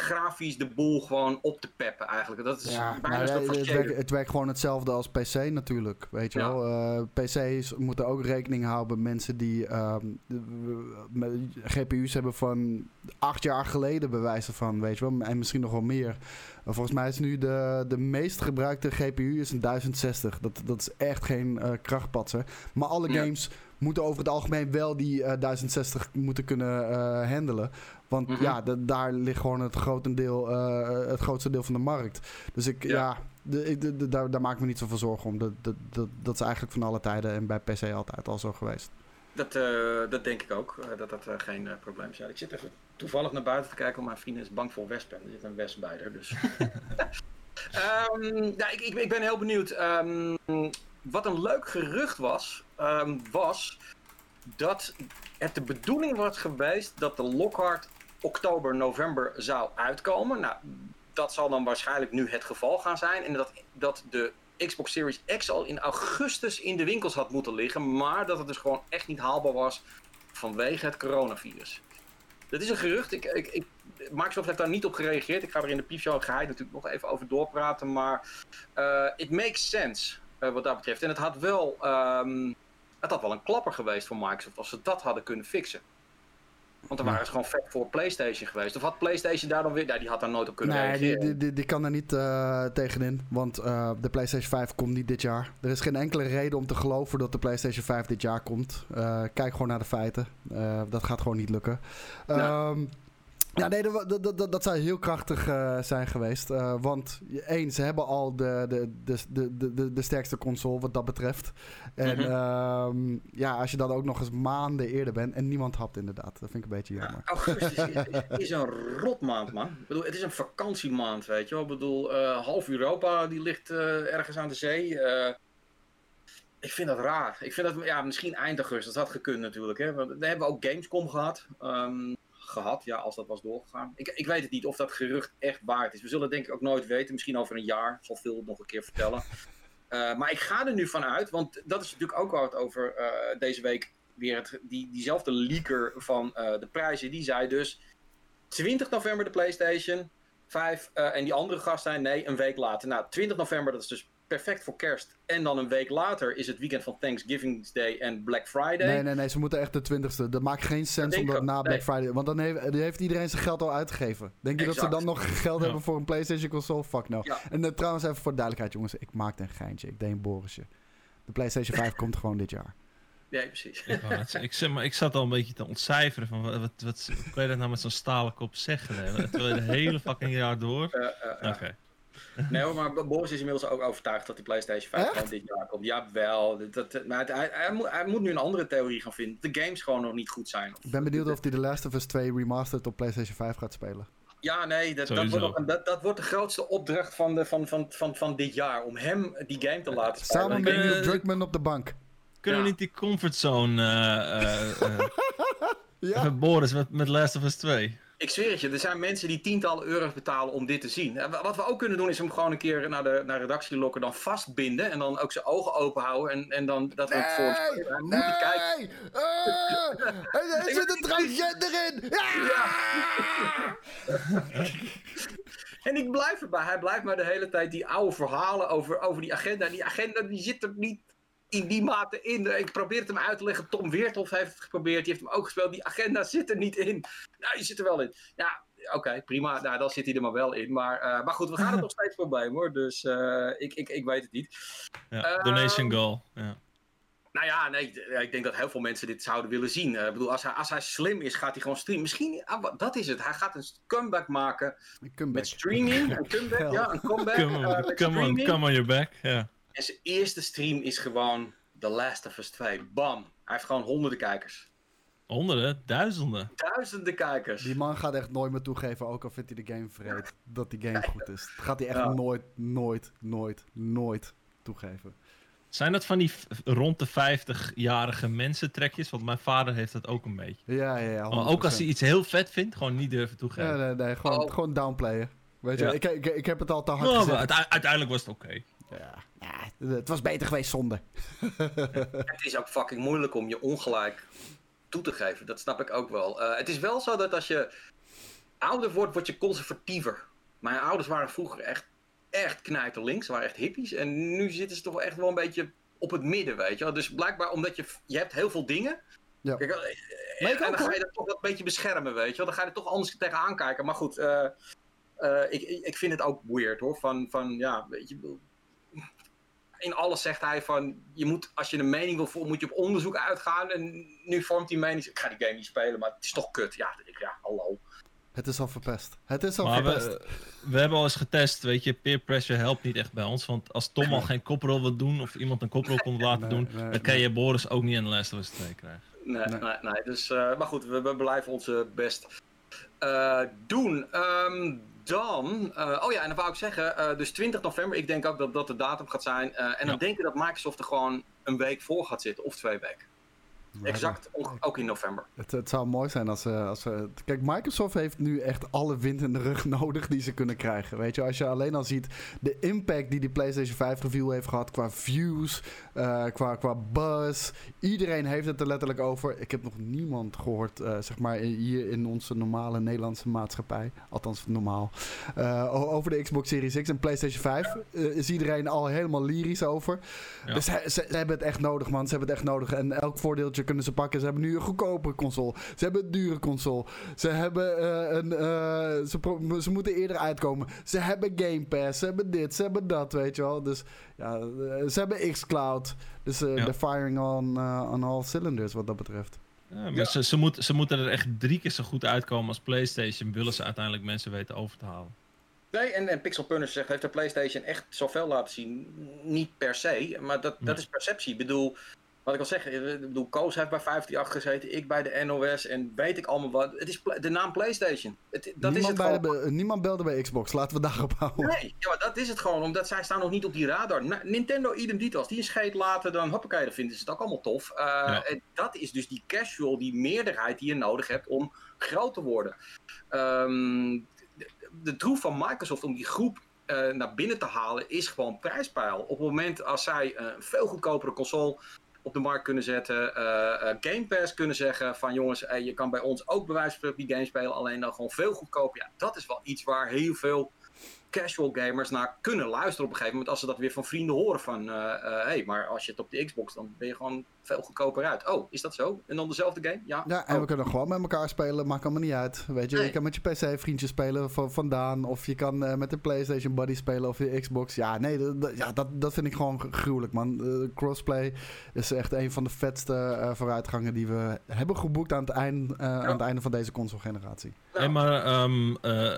grafisch de boel gewoon op te peppen eigenlijk. Dat is Ja, bijna soort het, werkt, het werkt gewoon hetzelfde als PC natuurlijk, weet je Ja. wel. Eh, PC's moeten ook rekening houden met mensen die ehm, GPU's hebben van acht jaar geleden bewijzen van, weet je wel. En misschien nog wel meer. Volgens mij is nu de, de meest gebruikte GPU is een 1060. Dat, dat is echt geen eh, krachtpatser. Maar alle games moeten over het algemeen wel die eh, 1060 moeten kunnen eh, handelen. Want Mhm. ja, da- daar ligt gewoon het, grotendeel, eh, het grootste deel van de markt. Dus ik, Ja. ja, de, de- de- daar, daar maak ik me niet zoveel zorgen om. Dat, dat, dat, dat is eigenlijk van alle tijden en bij PC altijd al zo geweest. Dat, eh, dat denk ik ook, eh, dat dat eh, geen eh, probleem is. Ja, ik zit even toevallig naar buiten te kijken, want mijn vriendin is bang voor wespen. Er zit een wesp bij haar, dus... Ehm, ja, ik, ik, ik ben heel benieuwd. Ehm, wat een leuk gerucht was, ehm, was dat het de bedoeling was geweest dat de Lockhart oktober, november zou uitkomen. Nou, dat zal dan waarschijnlijk nu het geval gaan zijn. En dat, dat de Xbox Series X al in augustus in de winkels had moeten liggen. Maar dat het dus gewoon echt niet haalbaar was vanwege het coronavirus. Dat is een gerucht. Ik, ik, Microsoft heeft daar niet op gereageerd. Ik ga er in de piepshow geheid natuurlijk nog even over doorpraten. Maar eh it makes sense eh, wat dat betreft. En het had wel... ehm, het had wel een klapper geweest voor Microsoft als ze dat hadden kunnen fixen. Want dan waren ze gewoon vet voor PlayStation geweest. Of had PlayStation daar dan weer... Ja, die had daar nooit op kunnen Nee, reageren. die, die, die kan er niet eh, tegenin. Want eh, de PlayStation 5 komt niet dit jaar. Er is geen enkele reden om te geloven dat de PlayStation 5 dit jaar komt. Eh, kijk gewoon naar de feiten. Dat gaat gewoon niet lukken. Ja. Ehm, ja, nee, dat, dat, dat, dat zou heel krachtig eh, zijn geweest. Eh, want één, ze hebben al de, de, de, de, de- de, sterkste console wat dat betreft. En Mhm. ehm, ja, als je dan ook nog eens maanden eerder bent en niemand hapt inderdaad. Dat vind ik een beetje Ja, jammer. augustus is, is een rotmaand, man. Ik bedoel, het is een vakantiemaand, weet je wel. Ik bedoel, eh, half Europa die ligt ergens aan de zee. Ik vind dat raar. Ik vind dat, ja, misschien eind augustus, dat had gekund natuurlijk. Hè. Want we hebben ook Gamescom gehad. Ehm, gehad, ja, als dat was doorgegaan. Ik, ik weet het niet of dat gerucht echt waard is. We zullen het denk ik ook nooit weten. Misschien over een jaar. Zal Phil nog een keer vertellen. Eh, maar ik ga er nu van uit, want dat is natuurlijk ook waar het over eh, deze week weer het, die, diezelfde leaker van eh, de prijzen. Die zei dus 20 november de PlayStation 5 eh, en die andere gast zei nee, een week later. Nou, 20 november dat is dus perfect voor kerst. En dan een week later is het weekend van Thanksgiving Day en Black Friday. Nee, nee, nee, ze moeten echt de twintigste. Dat maakt geen sens denk om dat na Black. Friday... Want dan heeft, heeft iedereen zijn geld al uitgegeven. Denk je dat ze dan nog geld Ja. hebben voor een PlayStation console? Fuck no. Ja. En eh, trouwens even voor de duidelijkheid, jongens. Ik maakte een geintje. Ik deed een Borisje. De PlayStation 5 komt gewoon dit jaar. Nee, precies. Ik, ik, zeg maar, ik zat al een beetje te ontcijferen van wat, wat, wat kan je dat nou met zo'n stalen kop zeggen? hè? Terwijl je de hele fucking jaar door. Oké. Nee hoor, maar Boris is inmiddels ook overtuigd dat die PlayStation 5 Echt? gewoon dit jaar komt. Jawel, dat, dat, maar het- hij, hij, moet, hij moet nu een andere theorie gaan vinden. De games gewoon nog niet goed zijn. Of- Ik ben benieuwd of hij The Last of Us 2 Remastered op PlayStation 5 gaat spelen. Ja, nee, dat, dat, wordt, dat, dat wordt de grootste opdracht van, de, van, van, van, van dit jaar. Om hem die game te laten spelen. Samen met Neil Druckmann op de bank. Kunnen we Ja. niet die comfortzone eh eh, Ja. Boris met, met Last of Us 2? Ik zweer het je, er zijn mensen die tientallen euro's betalen om dit te zien. En Wat we ook kunnen doen is hem gewoon een keer naar de naar redactie lokken, dan vastbinden en dan ook zijn ogen open houden. En, en dan dat we het voor Nee! Hij moet het kijken. Nee! Ah! er, er zit een transgender in! Ja! En ik blijf erbij. Hij blijft maar de hele tijd die oude verhalen over, over die agenda. Die agenda die zit er niet in die mate in. Ik probeer het hem uit te leggen. Tom Weerthof heeft het geprobeerd. Die heeft hem ook gespeeld. Die agenda zit er niet in. Nou, die zit er wel in. Ja, oké, prima. Nou, dan zit hij er maar wel in. Maar, eh, maar goed, we gaan het nog steeds voorbij hoor. Dus eh, ik, ik, ik weet het niet. Ja, Ehm, donation goal. Ja. Nou ja, nee, d- ik denk dat heel veel mensen dit zouden willen zien. Eh, ik bedoel, als hij, als hij slim is, gaat hij gewoon streamen. Misschien, ah, wat- dat is het. Hij gaat een comeback maken Een comeback. met streaming. Een comeback, ja, een comeback. Come, eh, on, come, on, come on your back. Ja. En zijn eerste stream is gewoon The Last of Us 2. Bam. Hij heeft gewoon honderden kijkers. Honderden, duizenden. Duizenden kijkers. Die man gaat echt nooit meer toegeven, ook al vindt hij de game vreed, dat die game goed is. Dat gaat hij echt Ja. nooit, nooit, nooit, nooit toegeven. Zijn dat van die rond de 50-jarige mensen trekjes? Want mijn vader heeft dat ook een beetje. Ja, ja, ja. Maar ook als 100%. hij iets heel vet vindt, gewoon niet durven toegeven. Ja, nee, nee, gewoon, Oh. gewoon downplayen. Weet je, Ja. ik, ik, ik heb het al te hard Nou, gezegd. uite- uiteindelijk was het oké. Ja, ja, het was beter geweest zonder. Het is ook fucking moeilijk om je ongelijk toe te geven. Dat snap ik ook wel. Eh, het is wel zo dat als je ouder wordt, word je conservatiever. Mijn ouders waren vroeger echt, echt knijterlinks, ze waren echt hippies. En nu zitten ze toch wel echt wel een beetje op het midden, weet je wel. Dus blijkbaar omdat je, je hebt heel veel dingen. Ja. Kijk, eh, Maar ik en ook, dan ga je dat toch een beetje beschermen, weet je wel. Dan ga je er toch anders tegenaan kijken. Maar goed, eh, eh, ik, ik vind het ook weird hoor. Van, van ja, weet je, in alles zegt hij van, je moet, als je een mening wil vormen, moet je op onderzoek uitgaan. En nu vormt hij mening, ik ga die game niet spelen, maar het is toch kut. Ja, ik, ja hallo. Het is al verpest. Het is al Maar verpest. we, we hebben al eens getest, weet je, peer pressure helpt niet echt bij ons. Want als Tom al geen koprol wil doen, of iemand een koprol komt laten Nee, doen, nee, dan kan nee. je Boris ook niet in de Last of Us 2 krijgen. Nee, Nee. nee. nee, Dus, eh, maar goed, we, we blijven onze best eh, doen. Ehm, dan, eh, oh ja, en dan wou ik zeggen, eh, dus 20 november, ik denk ook dat dat de datum gaat zijn. Eh, en dan denk ik dat Microsoft er gewoon een week voor gaat zitten, of twee weken. Exact, ook- ook in november. Het, het zou mooi zijn als ze, als ze... Kijk, Microsoft heeft nu echt alle wind in de rug nodig die ze kunnen krijgen. Weet je, als je alleen al ziet de impact die die PlayStation 5 review heeft gehad qua views, eh, qua, qua buzz. Iedereen heeft het er letterlijk over. Ik heb nog niemand gehoord, eh, zeg maar, hier in onze normale Nederlandse maatschappij. Althans, normaal. eh, over de Xbox Series X en PlayStation 5 eh, is iedereen al helemaal lyrisch over. Ja. Dus ze, ze, ze hebben het echt nodig, man. Ze hebben het echt nodig. En elk voordeeltje kunnen ze pakken. Ze hebben nu een goedkope console. Ze hebben een dure console. Ze hebben eh, een. eh, ze, pro- ze moeten eerder uitkomen. Ze hebben Game Pass. Ze hebben dit. Ze hebben dat, weet je wel. Dus ja, eh, ze hebben Xcloud. Dus eh Ja. de firing on, eh, on all cylinders wat dat betreft. Ja, maar Ja. Ze, ze, moet, ze moeten er echt drie keer zo goed uitkomen als PlayStation, willen ze uiteindelijk mensen weten over te halen. Nee, en, en Pixel Punisher zegt, heeft de PlayStation echt zoveel laten zien? Niet per se, maar dat, dat is perceptie. Ik bedoel, wat ik al zeg, eh, ik bedoel, Koos heeft bij 538 gezeten, ik bij de NOS en weet ik allemaal wat. Het is de naam PlayStation. Het, dat is niemand, het bij de, niemand belde bij Xbox. Laten we daarop houden. Nee, ja, maar dat is het gewoon, omdat zij staan nog niet op die radar. Na- Nintendo idem dito, als die een scheet laten, dan hoppakee, dan vinden ze het ook allemaal tof. Eh, Ja. En dat is dus die casual, die meerderheid die je nodig hebt om groot te worden. Ehm, de, de troef van Microsoft om die groep eh, naar binnen te halen is gewoon prijspeil. Op het moment als zij een veel goedkopere console op de markt kunnen zetten, eh, eh, Game Pass kunnen zeggen van jongens, eh, je kan bij ons ook van spreken die game spelen, alleen dan gewoon veel goedkoper. Ja, dat is wel iets waar heel veel casual gamers naar kunnen luisteren op een gegeven moment als ze dat weer van vrienden horen van hé, hey, maar als je het op de Xbox dan ben je gewoon veel goedkoper uit. Oh, is dat zo? En dan dezelfde game? Ja. Ja, en Oh. we kunnen gewoon met elkaar spelen. Maakt allemaal niet uit. Weet je, Nee. je kan met je PC vriendjes spelen van, vandaan. Of je kan eh, met de PlayStation Buddy spelen of je Xbox. Ja, nee, ja, dat, dat vind ik gewoon gr- gruwelijk, man. Eh, crossplay is echt een van de vetste eh, vooruitgangen die we hebben geboekt aan het, eind, eh, aan het einde van deze console-generatie. Ja. Hey, maar ehm eh,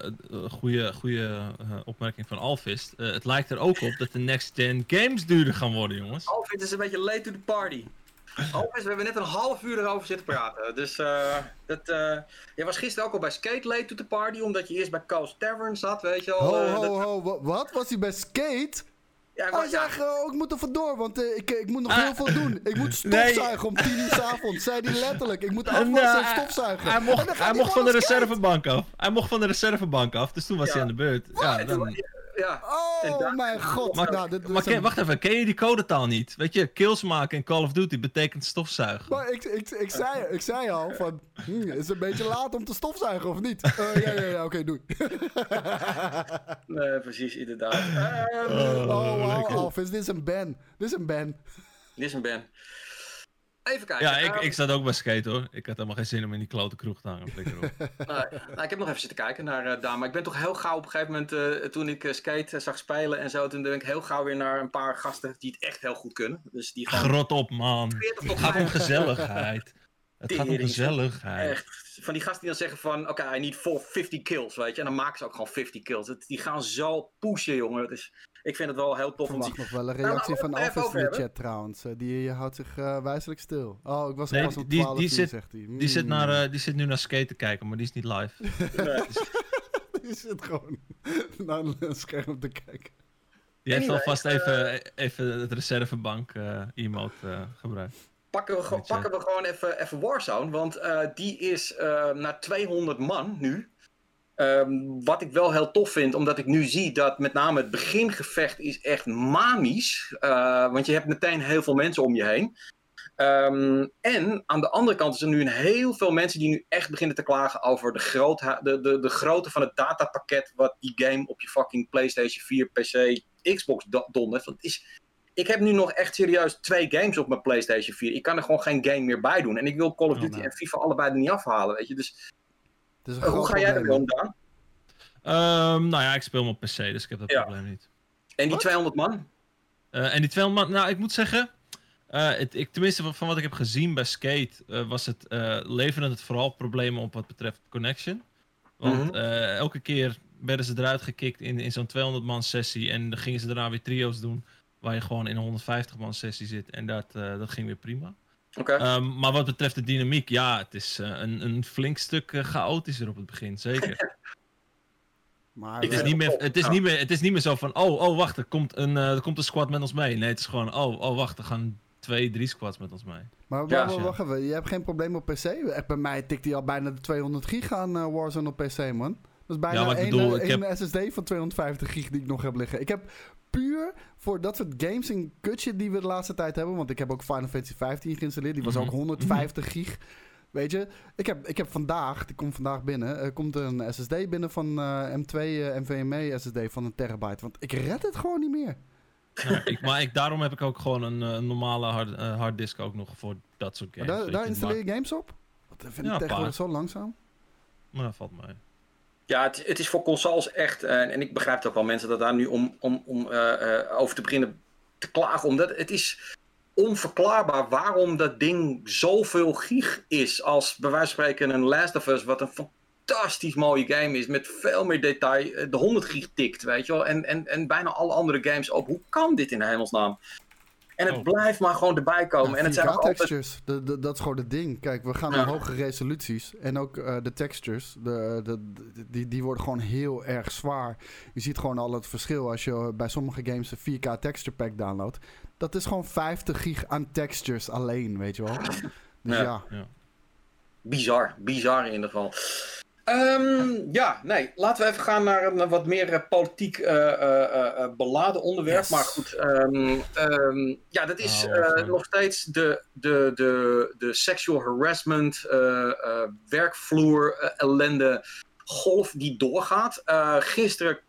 goede, goede eh, opmerking van Alvist. Eh, het lijkt er ook op dat de next gen games duurder gaan worden, jongens. Alfred is een beetje late to the party. Alfred, we hebben net een half uur erover zitten praten. Dus eh dat, eh jij was gisteren ook al bij Skate late to the party, omdat je eerst bij Coast Tavern zat, weet je wel. Ho, ho, dat- ho. wa- Wat? Was hij bij Skate? Ja, Oh, hij zei, oh, ik moet er vandoor, want eh, ik, ik moet nog Ah. heel veel doen. Ik moet Nee. stofzuigen om tien uur 's avonds. Zei hij letterlijk. Ik moet afwassen en Nou, stofzuigen. Hij mocht, hij van de reservebank af. Hij mocht van de reservebank af, dus toen was Ja. hij aan de beurt. Ja, dan... ja. Oh daar- mijn god. Maar- nou, dit, Maar is ken- wacht even, ken je die codetaal niet? Weet je, kills maken in Call of Duty betekent stofzuigen. Maar ik, ik, ik, zei, ik zei al van, hm, is het een beetje laat om te stofzuigen of niet? Eh, ja, ja, ja, oké, doei. Nee, precies, inderdaad. Ehm, Oh, wow, lekker. Alvis, dit is een ban. Dit is een ban. Dit is een ban. Even kijken. Ja, ik, ehm, ik zat ook bij skate hoor. Ik had helemaal geen zin om in die klote kroeg te hangen. Flikker op. nou, nou, ik heb nog even zitten kijken naar eh Daan, maar ik ben toch heel gauw op een gegeven moment, eh, toen ik eh, skate zag spelen en zo, toen ben ik heel gauw weer naar een paar gasten die het echt heel goed kunnen. Dus die gewoon Grot op, man. 40 tot Het gaat om 50 gezelligheid. Het gaat om gezelligheid. Echt, van die gasten die dan zeggen van, oké, I need for 50 kills, weet je. En dan maken ze ook gewoon 50 kills. Het- die gaan zo pushen, jongen. Dus ik vind het wel heel tof om te zien. nog wel een Nou, reactie van Alvis in de chat trouwens. Eh, die houdt zich eh, wijselijk stil. Oh, ik was Nee, pas om die- 12 die uur, zit- zegt hij. Die zit, naar, eh, die zit nu naar skate te kijken, maar die is niet live. Nee. Die zit gewoon naar een scherm te kijken. Die heeft alvast even, even het reservebank eh, emote eh, gebruikt. Pakken we, pakken we gewoon even, even Warzone, want eh, die is eh, naar 200 man nu. Ehm, wat ik wel heel tof vind, omdat ik nu zie dat met name het begingevecht is echt manisch. Eh, want je hebt meteen heel veel mensen om je heen. Ehm, en aan de andere kant is er nu een heel veel mensen die nu echt beginnen te klagen over de, grootha- de, de, de grootte van het datapakket wat die game op je fucking PlayStation 4, PC, Xbox do- dondert. Want is, ik heb nu nog echt serieus twee games op mijn PlayStation 4. Ik kan er gewoon geen game meer bij doen. En ik wil Call of Oh, Duty nee. en FIFA allebei er niet afhalen, weet je. Dus Het is een eh, hoe ga jij ermee om, Daan? Ehm, nou ja, ik speel hem op PC, dus ik heb dat Ja. probleem niet. En die Wat? 200 man? Eh, en die 200 man, nou ik moet zeggen, eh, het, ik, tenminste van, van wat ik heb gezien bij Skate, eh, was het, eh leverde het vooral problemen op wat betreft connection. Want Mhm. eh, elke keer werden ze eruit gekikt in, in zo'n 200 man sessie en dan gingen ze daarna weer trio's doen, waar je gewoon in een 150 man sessie zit en dat, eh, dat ging weer prima. Oké. Ehm, maar wat betreft de dynamiek, ja, het is eh, een, een flink stuk eh, chaotischer op het begin, zeker. Maar Het is, we- niet meer, top, het, is ja. niet meer, het is niet meer zo van, oh, oh wacht, er komt, een, eh, er komt een squad met ons mee. Nee, het is gewoon, oh, oh wacht, er gaan twee, drie squads met ons mee. maar Ja. wa- wa- wacht even, je hebt geen probleem op PC? Echt, Bij mij tikt hij al bijna de 200 gig aan eh, Warzone op PC, man. Dat is bijna Ja, één, bedoel, eh, één SSD van 250 gig die ik nog heb liggen. Ik heb puur voor dat soort games en kutje die we de laatste tijd hebben, want ik heb ook Final Fantasy 15 geïnstalleerd, die was Mhm. ook 150 gig. Weet je, ik heb, ik heb vandaag, die komt vandaag binnen, er komt een SSD binnen van eh, M2 eh, NVMe SSD van een terabyte. Want ik red het gewoon niet meer. Ja, ik, maar ik, daarom heb ik ook gewoon een eh, normale hard, eh, harddisk ook nog voor dat soort Maar games. daar installeer je games op? Wat vind Ja, ik tegenwoordig zo langzaam. Maar dat valt mee. Ja, het, is voor consoles echt, eh, en ik begrijp ook wel mensen dat daar nu om, om, om eh, eh, over te beginnen te klagen. Omdat het is onverklaarbaar waarom dat ding zoveel gig is. Als bij wijze van spreken een Last of Us, wat een fantastisch mooie game is, met veel meer detail, de 100 gig tikt, weet je wel. En, en, en bijna alle andere games ook. Hoe kan dit in hemelsnaam? En het Oh. blijft maar gewoon erbij komen. Ja, en het zijn ook altijd... textures, de, de- dat is gewoon het ding. Kijk, we gaan Ja. naar hoge resoluties. En ook eh, de textures, de, de, de- die, die worden gewoon heel erg zwaar. Je ziet gewoon al het verschil als je bij sommige games een 4K texture pack downloadt. Dat is gewoon 50 gig aan textures alleen, weet je wel. Dus Ja. ja, Ja. Bizar, bizar in ieder geval. Ehm, ja, nee, laten we even gaan naar een wat meer eh, politiek eh, eh, beladen onderwerp. Yes. Maar goed, ehm, ehm, ja, dat is Oh, nog steeds de, de, de, de sexual harassment, werkvloer, ellende, golf die doorgaat. Gisteren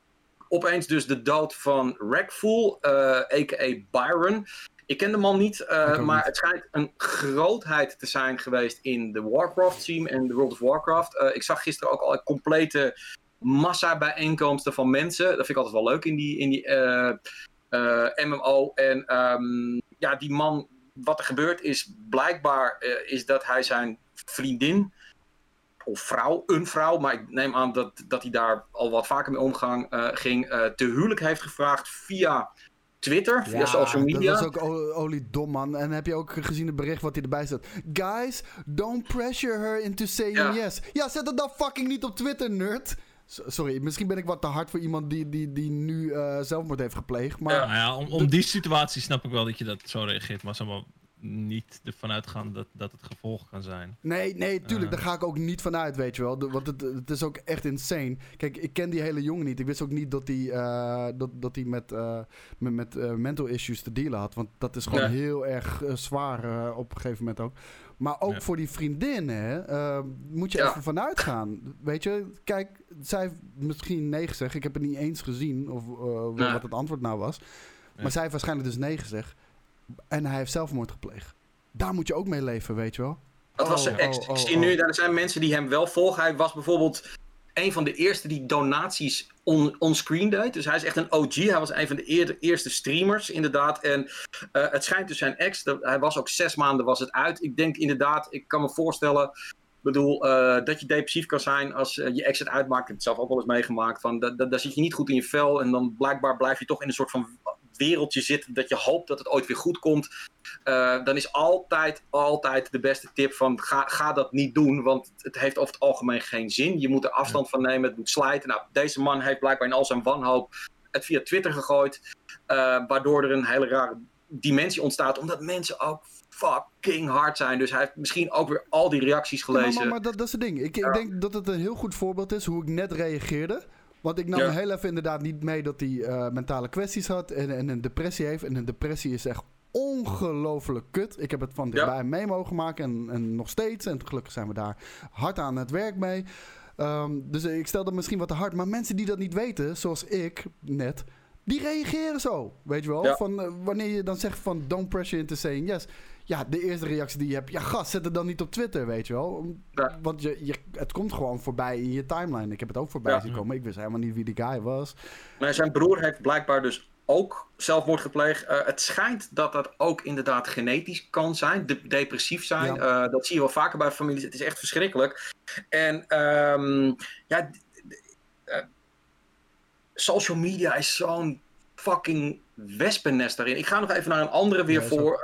opeens dus de dood van Rackful, a.k.a. Byron. Ik ken de man niet, eh, ook maar niet. het schijnt een grootheid te zijn geweest in de Warcraft-team en de World of Warcraft. Eh, ik zag gisteren ook al een complete massa bijeenkomsten van mensen. Dat vind ik altijd wel leuk in die, in die eh, MMO. En ehm, ja, die man, wat er gebeurt is blijkbaar is dat hij zijn vriendin of vrouw, een vrouw, maar ik neem aan dat, dat hij daar al wat vaker mee omgang ging, te huwelijk heeft gevraagd via Twitter, via social media. dat was ook o- olie dom, man. En heb je ook gezien het bericht wat hij erbij zet? Guys, don't pressure her into saying Ja. yes. Ja, zet het dan fucking niet op Twitter, nerd. Sorry, misschien ben ik wat te hard voor iemand die, die, die nu eh, zelfmoord heeft gepleegd. Maar Ja. Nou ja, om, om die situatie snap ik wel dat je dat zo reageert, maar zeg maar niet ervan uitgaan dat, dat het gevolg kan zijn. Nee, nee, tuurlijk. Eh. Daar ga ik ook niet van uit, weet je wel. De- want het, het is ook echt insane. Kijk, ik ken die hele jongen niet. Ik wist ook niet dat hij eh, dat, dat hij met, eh, met, met eh, mental issues te dealen had. Want dat is gewoon Nee. heel erg zwaar op een gegeven moment ook. Maar ook Ja. voor die vriendin, hè, moet je Ja. even vanuit gaan. Weet je, kijk, zij heeft misschien nee gezegd. Ik heb het niet eens gezien of eh, Nee. wat het antwoord nou was. Maar zij heeft waarschijnlijk dus nee gezegd. En hij heeft zelfmoord gepleegd. Daar moet je ook mee leven, weet je wel. Dat was Oh, zijn ex. oh, ik oh, zie oh. nu, er zijn mensen die hem wel volgen. Hij was bijvoorbeeld een van de eerste die donaties on, onscreen deed. Dus hij is echt een OG. Hij was een van de eer- eerste streamers, inderdaad. En eh, het schijnt dus zijn ex, dat, hij was ook zes maanden was het uit. Ik denk inderdaad, ik kan me voorstellen... Ik bedoel, eh, dat je depressief kan zijn als eh, je ex het uitmaakt. Ik heb het zelf ook wel eens meegemaakt. Van, da, da- daar zit je niet goed in je vel. En dan blijkbaar blijf je toch in een soort van wereldje zitten. Dat je hoopt dat het ooit weer goed komt. Eh, dan is altijd, altijd de beste tip van ga, ga dat niet doen. Want het heeft over het algemeen geen zin. Je moet er afstand van nemen. Het moet slijten. Nou, deze man heeft blijkbaar in al zijn wanhoop het via Twitter gegooid. eh, waardoor er een hele rare dimensie ontstaat. Omdat mensen ook fucking hard zijn. Dus hij heeft misschien ook weer al die reacties Ja, maar, gelezen. maar, maar dat, dat is het ding. Ik, Ja. ik denk dat het een heel goed voorbeeld is hoe ik net reageerde. Want ik nam Ja. heel even inderdaad niet mee dat hij eh, mentale kwesties had en, en een depressie heeft. En een depressie is echt ongelooflijk kut. Ik heb het van dichtbij mee mogen maken en, en nog steeds. En gelukkig zijn we daar hard aan het werk mee. Ehm, dus ik stel dat misschien wat te hard. Maar mensen die dat niet weten, zoals ik net, die reageren zo. Weet je wel? Van, eh, wanneer je dan zegt van don't pressure into saying yes. Ja, de eerste reactie die je hebt. Ja, gast, zet het dan niet op Twitter, weet je wel. Want je, je, het komt gewoon voorbij in je timeline. Ik heb het ook voorbij zien komen. Ik wist helemaal niet wie die guy was. Maar zijn broer heeft blijkbaar dus ook zelfmoord gepleegd. Uh, het schijnt dat dat ook inderdaad genetisch kan zijn, de depressief zijn. Uh, dat zie je wel vaker bij families. Het is echt verschrikkelijk. En um, ja, uh, social media is zo'n fucking wespennest daarin. Ik ga nog even naar een andere weer voor.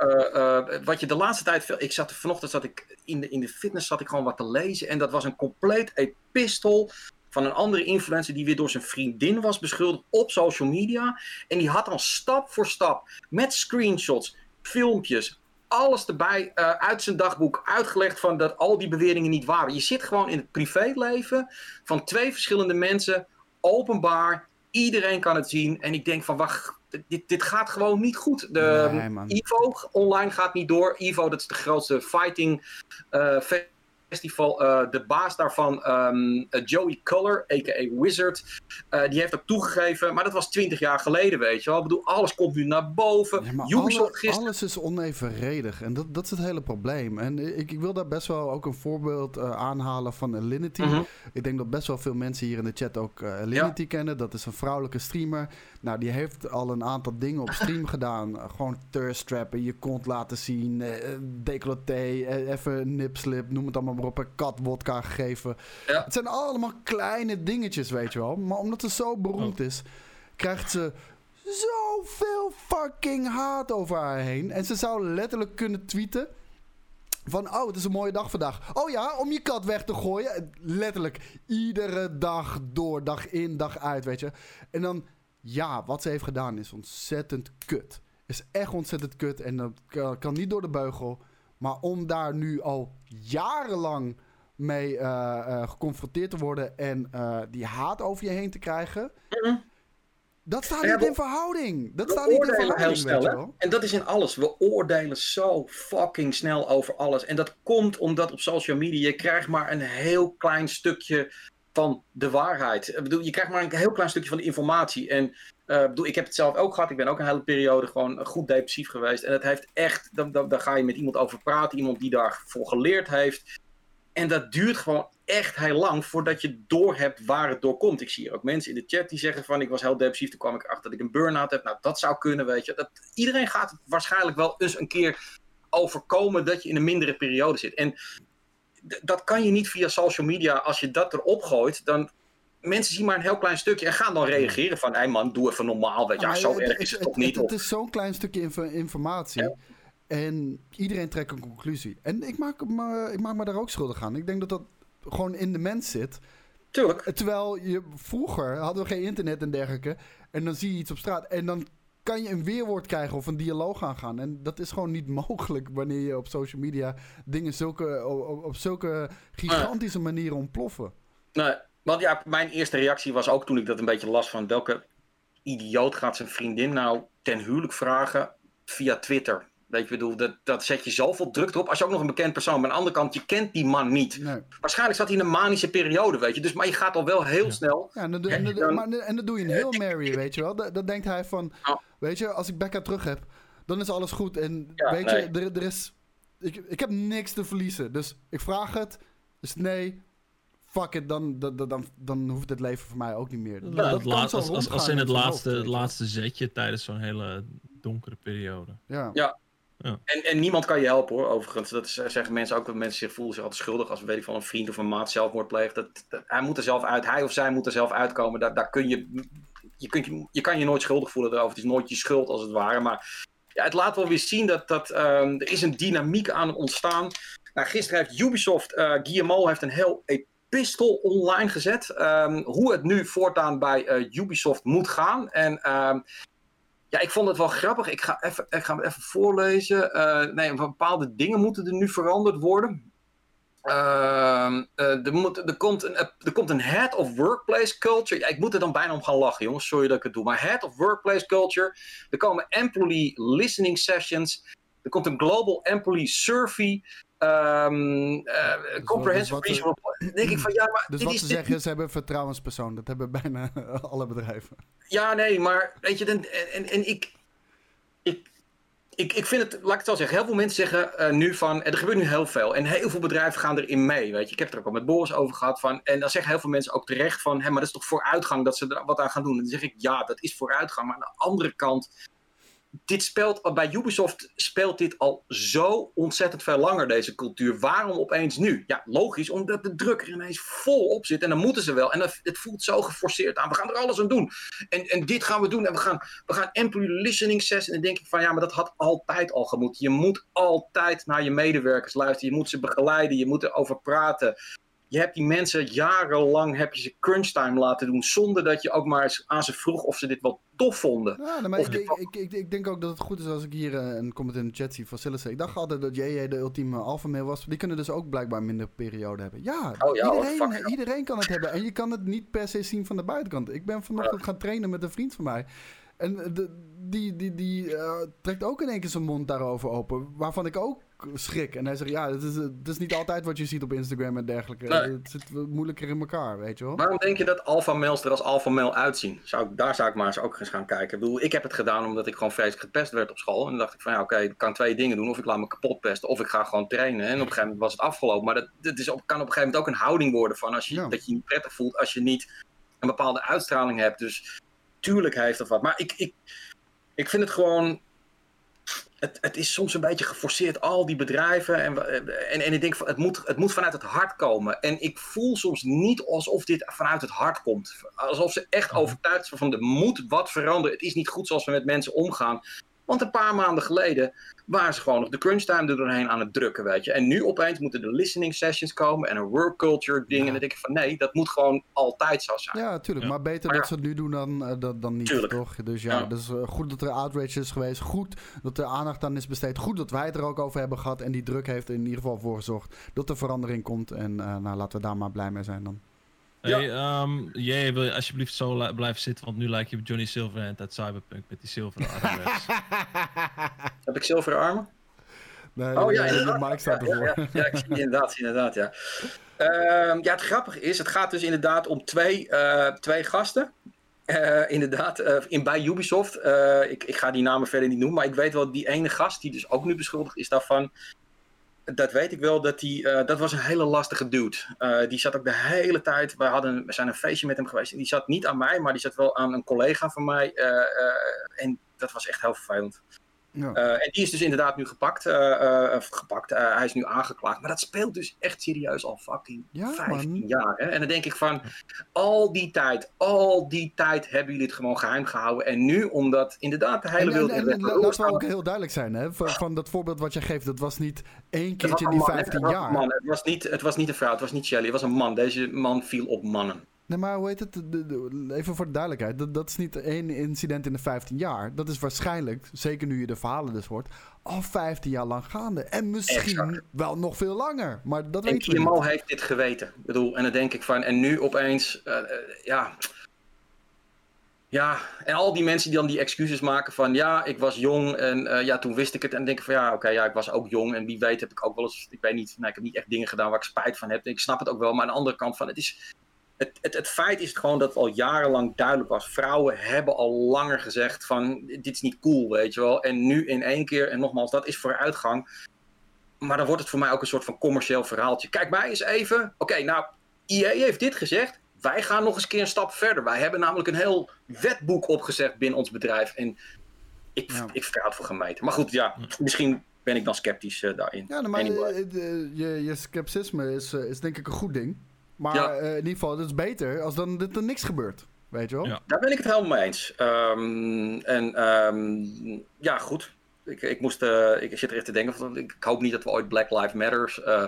wat je de laatste tijd. Ik zat vanochtend zat ik in de, in de fitness zat ik gewoon wat te lezen. En dat was een compleet epistel van een andere influencer die weer door zijn vriendin was beschuldigd op social media. En die had dan stap voor stap met screenshots, filmpjes, alles erbij uh, uit zijn dagboek uitgelegd van dat al die beweringen niet waren. Je zit gewoon in het privéleven van twee verschillende mensen, openbaar. Iedereen kan het zien. En ik denk van, wacht, dit, dit gaat gewoon niet goed. De, nee, Ivo online gaat niet door. Ivo, dat is de grootste fighting uh, festival. Uh, de baas daarvan, um, Joey Color, a.k.a. Wizard, uh, die heeft ook toegegeven. Maar dat was twintig jaar geleden, weet je wel. Ik bedoel, alles komt nu naar boven. Ja, alle, gisteren... Alles is onevenredig. En dat, dat is het hele probleem. En ik, ik wil daar best wel ook een voorbeeld uh, aanhalen van Alinity. Mm -hmm. Ik denk dat best wel veel mensen hier in de chat ook Alinity ja. kennen. Dat is een vrouwelijke streamer. Nou, die heeft al een aantal dingen op stream gedaan. Gewoon thirst trappen, je kont laten zien, decolleté, even nipslip, noem het allemaal maar op een kat wodka gegeven. Ja. Het zijn allemaal kleine dingetjes, weet je wel. Maar omdat ze zo beroemd is, krijgt ze zoveel fucking haat over haar heen. En ze zou letterlijk kunnen tweeten. Van, oh, het is een mooie dag vandaag. Oh ja, om je kat weg te gooien. Letterlijk, iedere dag door, dag in, dag uit, weet je. En dan, ja, wat ze heeft gedaan is ontzettend kut. Is echt ontzettend kut en dat kan niet door de beugel. Maar om daar nu al jarenlang mee uh, uh, geconfronteerd te worden en uh, die haat over je heen te krijgen. -hmm. Dat staat niet in verhouding. Dat staat niet in verhouding. Heel snel, En dat is in alles. We oordelen zo fucking snel over alles. En dat komt omdat op social media je krijgt maar een heel klein stukje van de waarheid. Ik bedoel, je krijgt maar een heel klein stukje van de informatie. En uh, bedoel, ik heb het zelf ook gehad. Ik ben ook een hele periode gewoon goed depressief geweest. En het heeft echt, dan, dan, ga je met iemand over praten. Iemand die daarvoor geleerd heeft. En dat duurt gewoon echt heel lang voordat je doorhebt waar het door komt. Ik zie ook mensen in de chat die zeggen van ik was heel depressief. Toen kwam ik achter dat ik een burn-out heb. Nou, dat zou kunnen, weet je. Dat, iedereen gaat waarschijnlijk wel eens een keer overkomen dat je in een mindere periode zit. En dat kan je niet via social media. Als je dat erop gooit, dan mensen zien maar een heel klein stukje en gaan dan reageren van... hé hey man, doe even normaal, weet je. Ja, zo het, erg is het, het toch niet. Het, is zo'n klein stukje inf informatie. Ja. En iedereen trekt een conclusie. En ik maak, me, ik maak me daar ook schuldig aan. Ik denk dat dat gewoon in de mens zit. Tuurlijk. Terwijl je vroeger hadden we geen internet en dergelijke. En dan zie je iets op straat. En dan kan je een weerwoord krijgen of een dialoog aangaan. En dat is gewoon niet mogelijk wanneer je op social media dingen zulke, op, op zulke gigantische manieren ontploffen. Nee, want ja, mijn eerste reactie was ook toen ik dat een beetje las van welke idioot gaat zijn vriendin nou ten huwelijk vragen via Twitter. Weet je, bedoel, dat, dat zet je zoveel druk op. Als je ook nog een bekend persoon, maar aan de andere kant, je kent die man niet. Nee. Waarschijnlijk zat hij in een manische periode, weet je. Dus, maar je gaat al wel heel ja. snel. Ja, en dan, en, dan, maar, en dan doe je een heel Mary, weet je wel. Dan, dan denkt hij van, oh. weet je, als ik Becca terug heb, dan is alles goed. En ja, weet nee. je, er, er is, ik, ik heb niks te verliezen. Dus ik vraag het, dus nee, fuck it, dan, dan, dan, dan hoeft het leven voor mij ook niet meer. Ja, dat laat, als, als, als in het laatste, hoofd, laatste zetje tijdens zo'n hele donkere periode. Ja. ja. Ja. En, en niemand kan je helpen hoor, overigens. Dat is, zeggen mensen ook dat mensen zich voelen zich altijd schuldig als weet ik van een vriend of een maat zelfmoord pleegt. Dat, dat, hij moet er zelf uit, hij of zij moet er zelf uitkomen. Daar, daar kun je, je, kunt, je, je kan je nooit schuldig voelen erover. Het is nooit je schuld als het ware. Maar ja, het laat wel weer zien dat, dat um, er is een dynamiek aan het ontstaan. Nou, gisteren heeft Ubisoft, uh, Guillemot heeft een heel epistel online gezet. Um, hoe het nu voortaan bij uh, Ubisoft moet gaan. En um, ja, ik vond het wel grappig. Ik ga, even, ik ga hem even voorlezen. Uh, nee, bepaalde dingen moeten er nu veranderd worden. Ehm, eh, er, er, komt een, er komt een head of workplace culture. Ja, ik moet er dan bijna om gaan lachen, jongens. Sorry dat ik het doe. Maar head of workplace culture. Er komen employee listening sessions. Er komt een global employee survey. Um, uh, comprehensive dus reasonable. Dan denk ik van ja, maar. Dus dit wat is, dit- zeggen, ze hebben een vertrouwenspersoon. Dat hebben bijna alle bedrijven. Ja, nee, maar weet je, en, en, en ik, ik, ik, ik vind het, laat ik het zo zeggen, heel veel mensen zeggen eh, nu van, er gebeurt nu heel veel, en heel veel bedrijven gaan erin mee, weet je. Ik heb het er ook al met Boris over gehad van, en dan zeggen heel veel mensen ook terecht van, hé, maar dat is toch vooruitgang dat ze er wat aan gaan doen. En dan zeg ik, ja, dat is vooruitgang, maar aan de andere kant, dit speelt, bij Ubisoft speelt dit al zo ontzettend veel langer, deze cultuur. Waarom opeens nu? Ja, logisch, omdat de druk er ineens vol op zit. En dan moeten ze wel. En het voelt zo geforceerd aan. We gaan er alles aan doen. En, en dit gaan we doen. En we gaan, we gaan employee listening session. En dan denk ik van ja, maar dat had altijd al gemoet. Je moet altijd naar je medewerkers luisteren. Je moet ze begeleiden. Je moet erover praten. Je hebt die mensen jarenlang heb je ze crunchtime laten doen. Zonder dat je ook maar eens aan ze vroeg of ze dit wel tof vonden. Ja, maar ik, ik, ik, ik, denk ook dat het goed is als ik hier eh, een comment in de chat zie van Sillissen. Ik dacht altijd dat JJ de ultieme alpha male was. Die kunnen dus ook blijkbaar minder periode hebben. Ja, Oh ja, iedereen, fuck, iedereen kan het hebben. En je kan het niet per se zien van de buitenkant. Ik ben vanochtend gaan trainen met een vriend van mij. En eh, de, die, die, die eh, trekt ook in één keer zijn mond daarover open. Waarvan ik ook schrik. En hij zegt, ja, het is, het is niet altijd wat je ziet op Instagram en dergelijke. Nee. Het zit moeilijker in elkaar, weet je wel. Waarom denk je dat alpha males er als alpha male uitzien? Zou ik, daar zou ik maar eens ook eens gaan kijken. Ik, bedoel, ik heb het gedaan omdat ik gewoon vreselijk gepest werd op school. En dan dacht ik van ja, oké, ik kan twee dingen doen. Of ik laat me kapot pesten, of ik ga gewoon trainen. En op een gegeven moment was het afgelopen. Maar dat, dat is op, kan op een gegeven moment ook een houding worden van als je, Ja. dat je je niet prettig voelt als je niet een bepaalde uitstraling hebt. Dus tuurlijk heeft dat wat. Maar ik, ik, ik vind het gewoon. Het, het is soms een beetje geforceerd, al die bedrijven. En, en, en ik denk, van, het moet, het moet vanuit het hart komen. En ik voel soms niet alsof dit vanuit het hart komt. Alsof ze echt overtuigd zijn van er moet wat veranderen. Het is niet goed zoals we met mensen omgaan. Want een paar maanden geleden waren ze gewoon nog de crunch time er doorheen aan het drukken, weet je. En nu opeens moeten de listening sessions komen en een work culture ding. Ja. En dan denk ik van nee, dat moet gewoon altijd zo zijn. Ja, tuurlijk. Ja. Maar beter Maar dat ja. ze het nu doen dan, eh, dan, dan niet, Tuurlijk. toch? Dus ja, Ja. dus eh, goed dat er outrage is geweest. Goed dat er aandacht aan is besteed. Goed dat wij het er ook over hebben gehad. En die druk heeft er in ieder geval voor gezorgd dat er verandering komt. En eh, nou, laten we daar maar blij mee zijn dan. Hey, ehm, jij wil je alsjeblieft zo li- blijven zitten, want nu lijkt je op Johnny Silverhand uit Cyberpunk met die zilveren armrechts. Heb ik zilveren armen? Nee, Oh ja, de, mic staat ervoor. ja, ja, ja, ik zie die inderdaad, inderdaad, ja. Ehm, ja, het grappige is, het gaat dus inderdaad om twee, eh, twee gasten. Eh, inderdaad, eh, in, bij Ubisoft. Eh, ik, ik ga die namen verder niet noemen, maar ik weet wel, die ene gast die dus ook nu beschuldigd is daarvan. Dat weet ik wel, dat, die, eh, dat was een hele lastige dude. Eh, die zat ook de hele tijd, we, hadden, we zijn een feestje met hem geweest. En die zat niet aan mij, maar die zat wel aan een collega van mij. eh, en dat was echt heel vervelend. Ja. Eh, en die is dus inderdaad nu gepakt. eh, eh, of gepakt. hij is nu aangeklaagd. Maar dat speelt dus echt serieus al fucking Ja, 15 man. jaar. Hè? En dan denk ik van, al die tijd, al die tijd hebben jullie het gewoon geheim gehouden. En nu, omdat inderdaad de hele En, en, wereld... en, in en laten we ook heel duidelijk zijn, hè? Van, van dat voorbeeld wat je geeft, dat was niet één keertje in die man, hè? 15 Het was jaar. man. Het, was niet, het was niet een vrouw, het was niet Shelly, het was een man. Deze man viel op mannen. Nee, maar hoe heet het? Even voor de duidelijkheid. Dat, dat is niet één incident in de 15 jaar. Dat is waarschijnlijk, zeker nu je de verhalen dus hoort, al 15 jaar lang gaande. En misschien Exact. wel nog veel langer. Maar dat En weten we niet. heeft dit geweten. Ik bedoel, en dan denk ik van, en nu opeens, eh, eh, ja. Ja, en al die mensen die dan die excuses maken van, ja, ik was jong en eh, ja, toen wist ik het. En denk ik van, ja, oké, ja, ik was ook jong en wie weet heb ik ook wel eens, ik weet niet, nou, ik heb niet echt dingen gedaan waar ik spijt van heb. Ik snap het ook wel, maar aan de andere kant van, het is, het, het, het feit is gewoon dat het al jarenlang duidelijk was. Vrouwen hebben al langer gezegd van, dit is niet cool, weet je wel. En nu in één keer, en nogmaals, dat is vooruitgang. Maar dan wordt het voor mij ook een soort van commercieel verhaaltje. Kijk mij eens even. Oké, nou, EA heeft dit gezegd. Wij gaan nog eens een keer een stap verder. Wij hebben namelijk een heel wetboek opgezet binnen ons bedrijf. En ik, Ja. ik verhaal het voor gemeten. Maar goed, ja, misschien ben ik dan sceptisch eh, daarin. Ja, nou, maar Anyway. eh, je, je scepticisme is, eh, is denk ik een goed ding. Maar Ja. eh, in ieder geval, het is beter als dan dat er niks gebeurt. Weet je wel? Ja. Daar ben ik het helemaal mee eens. Ehm, en ehm, ja, goed. Ik, ik, moest, eh, ik zit er echt te denken. Van, ik hoop niet dat we ooit Black Lives Matters eh,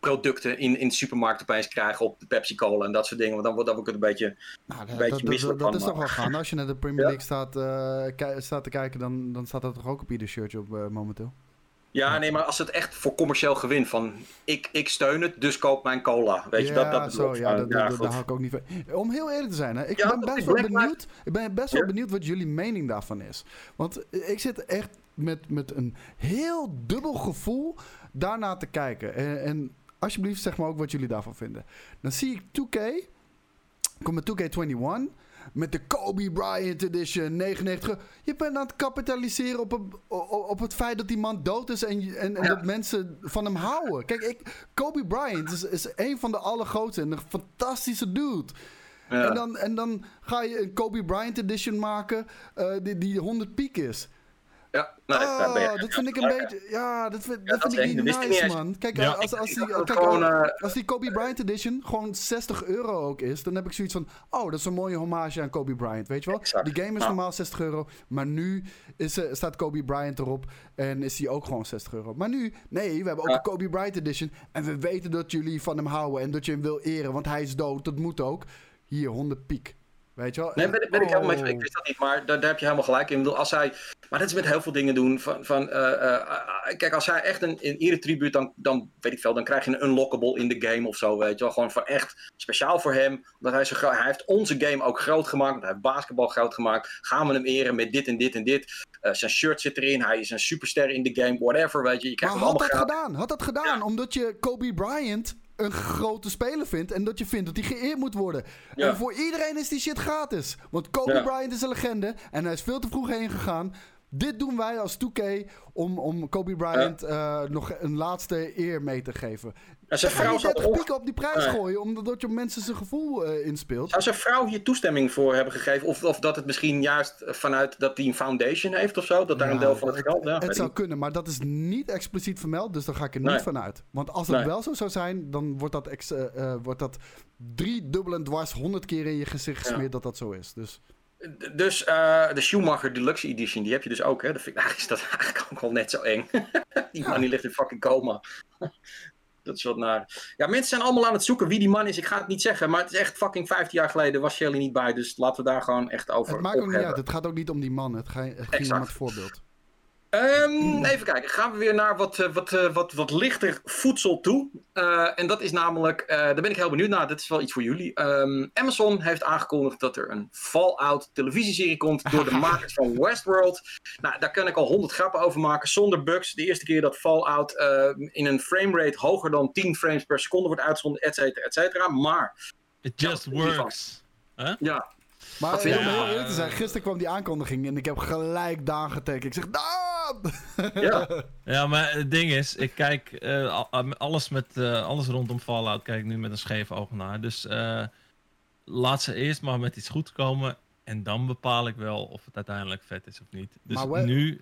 producten in, in de supermarkt opeens krijgen op de Pepsi Cola en dat soort dingen. Want dan wordt wordt het een beetje. Nou, Een dat, beetje dat, dat, misselijk dat van, is toch wel gaan. Als je naar de Premier Ja. League staat, eh, staat te kijken, dan, dan staat dat toch ook op ieder shirtje op eh, momenteel. Ja, nee, maar als het echt voor commercieel gewin van ik, ik steun het, dus koop mijn cola. Weet je, dat, dat ja, dat, ja, dat, daar hou ik ook niet van. Om heel eerlijk te zijn, hè, ik Ja, ben best wel benieuwd. Ik ben best wel benieuwd wat jullie mening daarvan is. Want ik zit echt met, met een heel dubbel gevoel daarna te kijken. En, en alsjeblieft, zeg maar ook wat jullie daarvan vinden. Dan zie ik 2K, kom met 2K21 met de Kobe Bryant Edition 99. Je bent aan het kapitaliseren op, een- op, het feit dat die man dood is en, en, en Ja. dat mensen van hem houden. Kijk, ik, Kobe Bryant is, is een van de allergrootste en een fantastische dude. Ja. En, dan, en dan ga je een Kobe Bryant Edition maken eh, die, die 100 piek is. Ja, nou, daar ben je- Oh, dat vind ik een beetje... Ja, dat vind, Ja, dat dat vind is ik niet nice, man. Kijk, Ja. als, als, die, kijk, gewoon, eh, als die Kobe Bryant Edition gewoon 60 euro ook is, dan heb ik zoiets van: oh, dat is een mooie hommage aan Kobe Bryant. Weet je wel? Exact. Die game is normaal 60 euro, maar nu is, eh, staat Kobe Bryant erop en is die ook gewoon 60 euro. Maar nu, nee, we hebben ook Ja. een Kobe Bryant Edition en we weten dat jullie van hem houden en dat je hem wil eren, want hij is dood. Dat moet ook. Hier, 100 piek. Weet je wel? Nee, En- ben, ben ik helemaal met je. oh. Ik wist dat niet, maar daar, daar heb je helemaal gelijk in. Ik bedoel, als hij, maar dat is met heel veel dingen doen. Van, van, eh, eh, eh, kijk, als hij echt een, een eretribuut, dan, dan weet ik veel, dan krijg je een unlockable in de game of zo, weet je wel. Gewoon van echt speciaal voor hem. Omdat hij, zo hij heeft onze game ook groot gemaakt. want Hij heeft basketbal groot gemaakt. Gaan we hem eren met dit en dit en dit. Eh, zijn shirt zit erin. Hij is een superster in de game. Whatever, weet je. Je krijgt Maar had dat gedaan? Had dat gedaan? Ja. Omdat je Kobe Bryant een grote speler vindt en dat je vindt dat hij geëerd moet worden. Ja. En voor iedereen is die shit gratis. Want Kobe Ja. Bryant is een legende en hij is veel te vroeg heen gegaan. Dit doen wij als 2K om, om Kobe Bryant eh, nog een laatste eer mee te geven. En zijn Ga je vrouw, zou 30 pieken op die prijs Nee. gooien omdat je op mensen zijn gevoel eh, inspeelt. Zou zijn vrouw hier toestemming voor hebben gegeven? Of, of dat het misschien juist vanuit dat hij een foundation heeft of zo? Dat daar een Ja, deel van het het- geld... Ja, Het zou niet. kunnen, maar dat is niet expliciet vermeld, dus daar ga ik er Nee. niet van uit. Want als het Nee. wel zo zou zijn, dan wordt dat, ex, eh, eh, wordt dat drie dubbel en dwars honderd keer in je gezicht Ja. gesmeerd dat dat zo is. Dus Dus de Schumacher Deluxe Edition, die heb je dus ook, hè? Dat vind ik, eigenlijk is dat eigenlijk ook wel net zo eng. die man die ligt in fucking coma. Dat is wat naar. Ja, mensen zijn allemaal aan het zoeken wie die man is. Ik ga het niet zeggen, maar het is echt fucking 15 jaar geleden. Was Shelly niet bij, dus laten we daar gewoon echt over het maakt ook niet uit. Het gaat ook niet om die man. Het ga- het ging om het voorbeeld. Ehm, even kijken, gaan we weer naar wat, eh, wat, eh, wat, wat lichter voedsel toe. Eh, en dat is namelijk, eh, daar ben ik heel benieuwd naar, dit is wel iets voor jullie. Ehm, Amazon heeft aangekondigd dat er een Fallout televisieserie komt door de makers van Westworld. Nou, daar kan ik al honderd grappen over maken, zonder bugs. De eerste keer dat Fallout eh, in een framerate hoger dan 10 frames per seconde wordt uitgezonden, et cetera, et cetera. Maar, It just works. Huh? ja, Maar om heel eerlijk te zijn, gisteren kwam die aankondiging en ik heb gelijk Daan getekend. Ik zeg, Daan! Ja. Ja, maar het ding is, ik kijk eh, al- al- alles, met, eh, alles rondom Fallout kijk ik nu met een scheef oog naar. Dus eh, laat ze eerst maar met iets goed komen. En dan bepaal ik wel of het uiteindelijk vet is of niet. Dus Maar we- nu...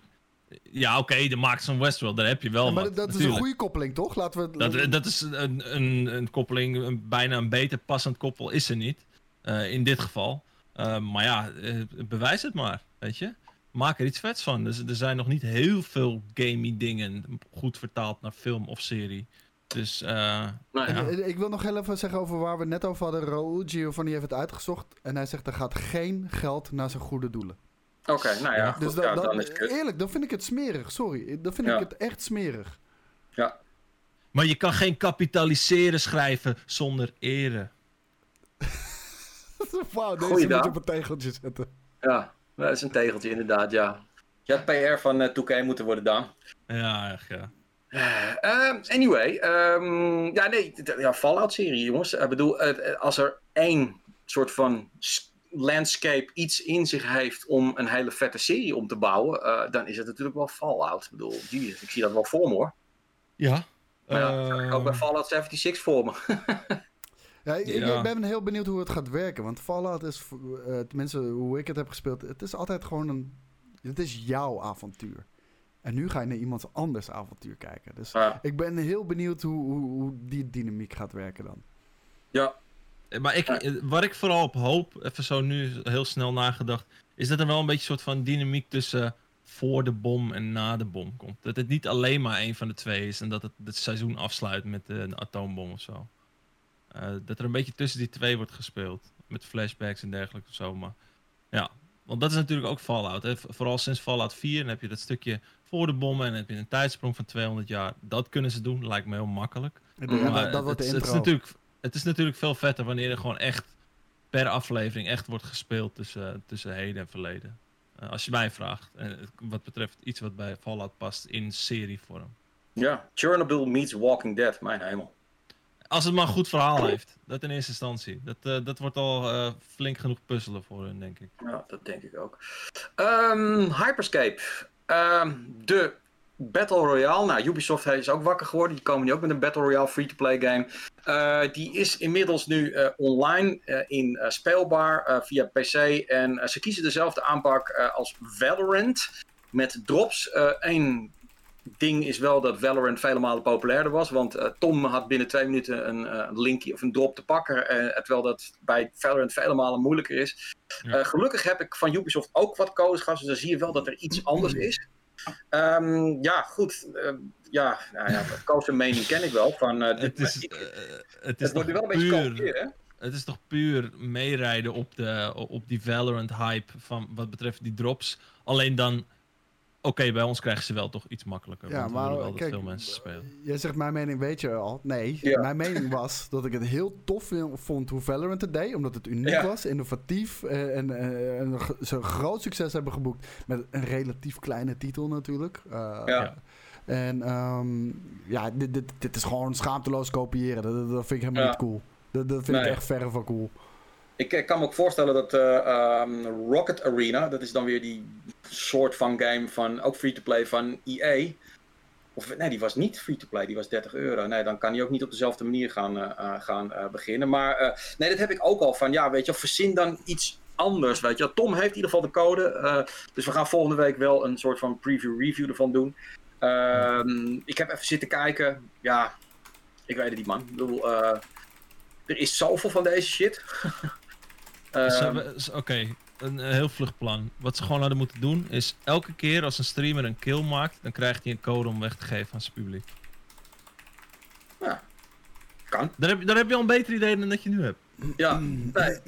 Ja, oké, de maakt van Westworld, daar heb je wel maar wat. dat is een goede koppeling, toch? Laten we. Dat, dat is een, een, een koppeling, een, bijna een beter passend koppel is er niet. eh, in dit geval. Eh, maar ja, eh, bewijs het maar, weet je. Maak er iets vets van. Dus, er zijn nog niet heel veel gamey dingen goed vertaald naar film of serie. Dus eh, Nee. ja. Ik- Ik wil nog heel even zeggen over waar we net over hadden. Raoul Giovanni heeft het uitgezocht. En hij zegt er gaat geen geld naar zijn goede doelen. Oké, nou ja, goed, Dus ja, dat, dat- dan is het eerlijk, dan vind ik het smerig. Sorry, dan vind Ja. ik het echt smerig. Ja. Maar je kan geen kapitaliseren schrijven zonder ere. Wauw, deze Goeie moet je op een tegeltje zetten. Ja, dat is een tegeltje inderdaad, ja. Je had PR van eh 2K moeten worden, Dan. Ja, echt ja. Ehm, anyway, ehm, ja, nee, ja, Fallout-serie, jongens. Ik bedoel, eh, eh, als er één soort van landscape iets in zich heeft om een hele vette serie om te bouwen, eh, dan is het natuurlijk wel Fallout. Ik bedoel, jeez, ik zie dat wel voor me, hoor. Ja. Maar ja, ik ook bij ehm, Fallout 76 voor me. Ja, ik, Ja. ik ben heel benieuwd hoe het gaat werken. Want Fallout is, eh, tenminste hoe ik het heb gespeeld, het is altijd gewoon een... Het is jouw avontuur. En nu ga je naar iemands anders avontuur kijken. Dus Ja. ik ben heel benieuwd hoe, hoe, hoe die dynamiek gaat werken dan. ja, Maar ik, eh, waar ik vooral op hoop, even zo nu heel snel nagedacht, is dat er wel een beetje een soort van dynamiek tussen voor de bom en na de bom komt. Dat het niet alleen maar één van de twee is en dat het het seizoen afsluit met eh, een atoombom of zo. Eh, dat er een beetje tussen die twee wordt gespeeld. Met flashbacks en dergelijke of zo. Maar ja, want dat is natuurlijk ook Fallout. Hè. Vooral sinds Fallout 4 dan heb je dat stukje voor de bommen en heb je een tijdsprong van 200 jaar. Dat kunnen ze doen, lijkt me heel makkelijk. Ja, Maar dat, dat wordt de het, het, is natuurlijk, het is natuurlijk veel vetter wanneer er gewoon echt per aflevering echt wordt gespeeld tussen, tussen heden en verleden. Eh, als je mij vraagt. En wat betreft iets wat bij Fallout past in serievorm. Ja, Chernobyl meets Walking Dead, mijn hemel. Als het maar een goed verhaal heeft. Dat in eerste instantie. Dat, eh, dat wordt al eh, flink genoeg puzzelen voor hun, denk ik. Ja, dat denk ik ook. Ehm, Hyperscape. Ehm, de Battle Royale. Nou, Ubisoft is ook wakker geworden. Die komen nu ook met een Battle Royale free-to-play game. Eh, die is inmiddels nu online in speelbaar via PC. En ze kiezen dezelfde aanpak als Valorant. Met drops. Eén ding is wel dat Valorant vele malen populairder was. Want eh, Tom had binnen twee minuten een eh, linkje of een drop te pakken. eh, terwijl dat bij Valorant vele malen moeilijker is. Ja. Gelukkig heb ik van Ubisoft ook wat codes gehad. Dus dan zie je wel dat er iets anders is. Ehm, ja, goed. ja, nou ja, mening ken ik wel. Van, dit, Het is, ik- het het is wordt nu wel een beetje kalkeren, hè? het is toch puur meerijden op, de, op die Valorant hype van wat betreft die drops. Alleen dan, oké, bij ons krijgen ze wel toch iets makkelijker. Ja, want we maar willen wel dat kijk, veel mensen spelen. Jij zegt mijn mening weet je al. Nee, Ja. mijn mening was dat ik het heel tof vond hoe Valorant het deed. Omdat het uniek Ja. was, innovatief eh, en, eh, en ze groot succes hebben geboekt. Met een relatief kleine titel natuurlijk. Eh, Ja. En ehm, ja, dit, dit, dit is gewoon schaamteloos kopiëren. Dat, dat vind ik helemaal Ja. niet cool. Dat, dat vind ik echt verre van cool. Ik eh, kan me ook voorstellen dat eh, ehm, Rocket Arena, dat is dan weer die soort van game van, ook free-to-play van EA. Of nee, die was niet free-to-play, die was 30 euro. Nee, dan kan die ook niet op dezelfde manier gaan, eh, eh, gaan beginnen. Maar nee, dat heb ik ook al van, ja, weet je, verzin dan iets anders, weet je. Tom heeft in ieder geval de code, dus we gaan volgende week wel een soort van preview-review ervan doen. Ehm, ik heb even zitten kijken, ja, ik weet het niet, man. Ik bedoel, er is zoveel van deze shit. Dus, Ehm, eh, Oké, een, eh, heel vlug plan. Wat ze gewoon hadden moeten doen is elke keer als een streamer een kill maakt, dan krijgt hij een code om weg te geven aan zijn publiek. Kan. Daar heb, daar heb je al een beter idee dan dat je nu hebt. Ja, nee.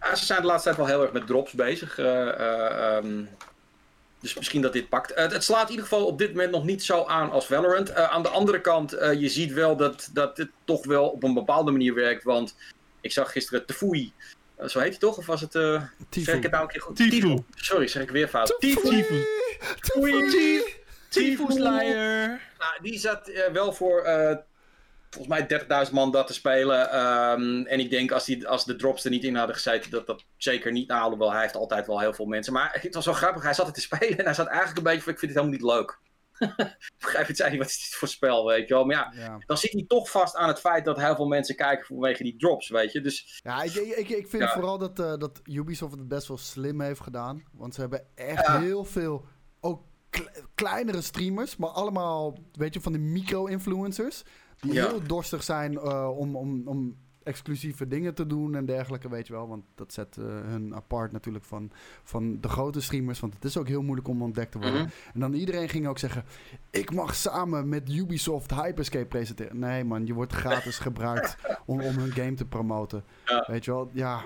Ja, ze zijn de laatste tijd wel heel erg met drops bezig. eh, eh, ehm, dus misschien dat dit pakt. Het slaat in ieder geval op dit moment nog niet zo aan als Valorant. Aan de andere kant, je ziet wel dat, dat dit toch wel op een bepaalde manier werkt. Want ik zag gisteren Tefui. Eh, zo heet hij toch? Of was het... eh zeg ik het nou een keer goed? Tifu. Sorry, zeg ik weer fout. Tifu. Tifu. Tifu. Tifu Slayer. Nou, die zat eh, wel voor volgens mij 30.000 man dat te spelen. Ehm, en ik denk als, die, als de drops er niet in hadden gezeten, dat dat zeker niet nou, alhoewel hij heeft altijd wel heel veel mensen. Maar het was wel grappig, hij zat het te spelen en hij zat eigenlijk een beetje van, ik vind het helemaal niet leuk. ik begrijp het, hij, wat is dit voor spel, weet je wel. Maar ja, Ja. dan zit hij toch vast aan het feit dat heel veel mensen kijken vanwege die drops, weet je. Dus Ja, ik, ik, ik, vind Ja. vooral dat, eh, dat Ubisoft het best wel slim heeft gedaan. Want ze hebben echt Ja. heel veel, ook kle- kleinere streamers, maar allemaal, weet je, van die micro-influencers. Die heel dorstig zijn eh, om, om, om exclusieve dingen te doen en dergelijke, weet je wel. Want dat zet eh, hun apart natuurlijk van, van de grote streamers. Want het is ook heel moeilijk om ontdekt te worden. Mhm. En dan iedereen ging ook zeggen, ik mag samen met Ubisoft Hyperscape presenteren. Nee man, je wordt gratis gebruikt om, om hun game te promoten. Ja. Weet je wel, ja.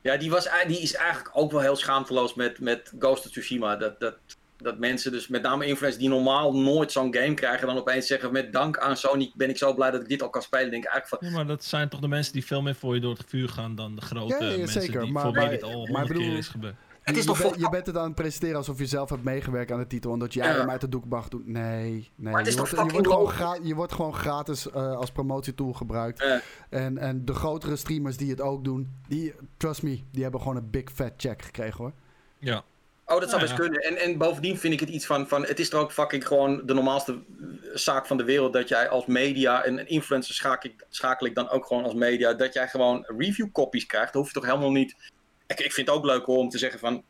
Ja, die, was, die is eigenlijk ook wel heel schaamteloos met, met Ghost of Tsushima. Dat, dat, dat mensen, dus met name influencers die normaal nooit zo'n game krijgen, dan opeens zeggen: met dank aan Sony ben ik zo blij dat ik dit al kan spelen. Denk ik eigenlijk van. Ja, maar dat zijn toch de mensen die veel meer voor je door het vuur gaan dan de grote Ja, ja, mensen zeker, die maar voor wie dit al maar honderd bedoel- keer is gebeurd. Het is je, toch je bent het aan het presenteren alsof je zelf hebt meegewerkt aan de titel en dat jij hem uit de doek mag doen. Nee, nee. Maar het is je, toch wordt, je, wordt gewoon logisch? gra- je wordt gewoon gratis eh, als promotietool gebruikt. En, en de grotere streamers die het ook doen, die, trust me, die hebben gewoon een big fat check gekregen hoor. Ja. Oh, dat zou Ja, best ja. kunnen. En, en bovendien vind ik het iets van, van. Het is toch ook fucking gewoon de normaalste zaak van de wereld. Dat jij als media. En een influencer schakel ik, schakel ik dan ook gewoon als media. Dat jij gewoon review copies krijgt. Dan hoef je toch helemaal niet. Ik, ik vind het ook leuk hoor, om te zeggen van.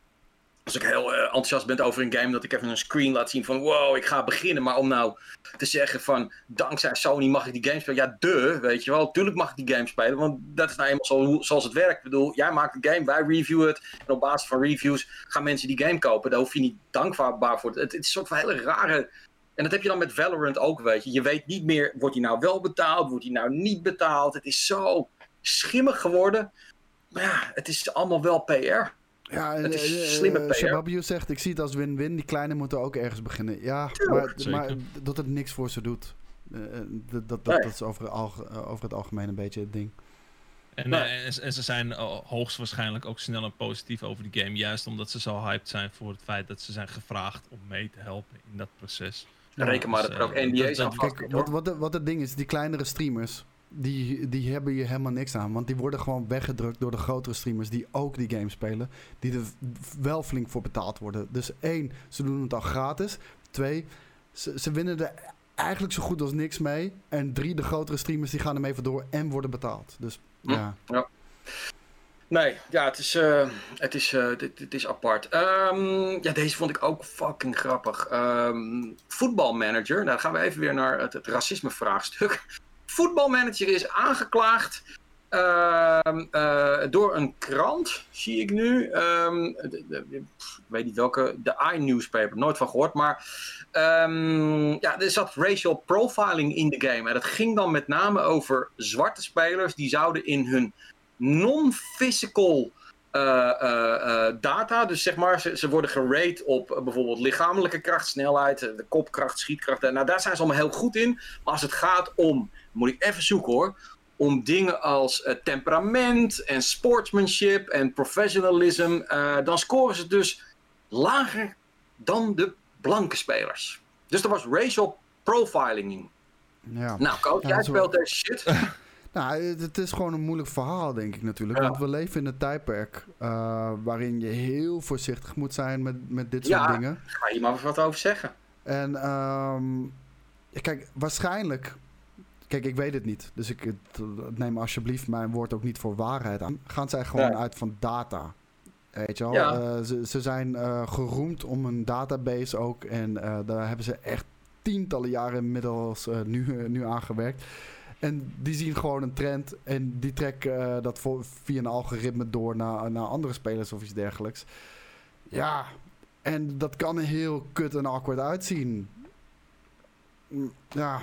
Als ik heel eh, enthousiast ben over een game, dat ik even een screen laat zien van wow, ik ga beginnen. Maar om nou te zeggen van dankzij Sony mag ik die game spelen. Ja, de, weet je wel. Tuurlijk mag ik die game spelen, want dat is nou eenmaal zoals het werkt. Ik bedoel, jij maakt een game, wij reviewen het. En op basis van reviews gaan mensen die game kopen. Daar hoef je niet dankbaar voor. Het, het is een soort van hele rare... En dat heb je dan met Valorant ook, weet je. Je weet niet meer, wordt hij nou wel betaald, wordt hij nou niet betaald. Het is zo schimmig geworden. Maar ja, het is allemaal wel PR. Ja, Het is eh, eh, slimme PR. Shababiu zegt, ik zie het als win-win. Die kleine moeten ook ergens beginnen. Ja, maar, maar dat het niks voor ze doet. Eh, eh, dat, dat, dat, Nee. dat is over, eh, over het algemeen een beetje het ding. En, Nee. eh, en, en ze zijn eh, hoogstwaarschijnlijk ook snel en positief over die game. Juist omdat ze zo hyped zijn voor het feit dat ze zijn gevraagd om mee te helpen in dat proces. Reken maar dus, dat er ook eh, NDA's aan Kijk, wat, wat het ding is, die kleinere streamers, die, die hebben hier helemaal niks aan. Want die worden gewoon weggedrukt door de grotere streamers die ook die game spelen. Die er wel flink voor betaald worden. Dus één, ze doen het al gratis. Twee, ze, ze winnen er eigenlijk zo goed als niks mee. En drie, de grotere streamers die gaan ermee vandoor en worden betaald. Dus Hm. ja. Nee, ja, het is, eh, het is, eh, dit, dit is apart. Ehm, ja, deze vond ik ook fucking grappig. Ehm voetbalmanager, nou dan gaan we even weer naar het, het racisme-vraagstuk. Voetbalmanager is aangeklaagd ehm, eh, door een krant, zie ik nu. Ehm, de- weet niet welke, de iNewspaper, nooit van gehoord. Maar ehm, ja, er zat racial profiling in de game. En dat ging dan met name over zwarte spelers die zouden in hun non-physical eh, eh, data. Dus zeg maar, ze, worden gerate op bijvoorbeeld lichamelijke kracht, snelheid, de kopkracht, schietkracht. Nou, daar zijn ze allemaal heel goed in. Maar als het gaat om, moet ik even zoeken hoor, om dingen als eh, temperament en sportsmanship en professionalism, eh, dan scoren ze dus lager dan de blanke spelers. Dus er was racial profiling in. ja. Nou, coach, Ja, jij speelt deze shit. Nou, het, is gewoon een moeilijk verhaal, denk ik natuurlijk. Ja. Want we leven in een tijdperk eh, waarin je heel voorzichtig moet zijn met, met dit soort Ja. dingen. Ga je maar wat over zeggen. En ehm, ja, kijk, waarschijnlijk. Kijk, ik weet het niet. Dus ik het- neem alsjeblieft mijn woord ook niet voor waarheid aan. Gaan zij gewoon uit van data? Weet je wel? Ja. Eh, ze, ze zijn eh, geroemd om een database ook. En eh, daar hebben ze echt tientallen jaren inmiddels eh, nu, eh, nu aan gewerkt. En die zien gewoon een trend. En die trekken eh, dat voor, via een algoritme door naar, naar andere spelers of iets dergelijks. Ja, en dat kan er heel kut en awkward uitzien. Mm, Ja.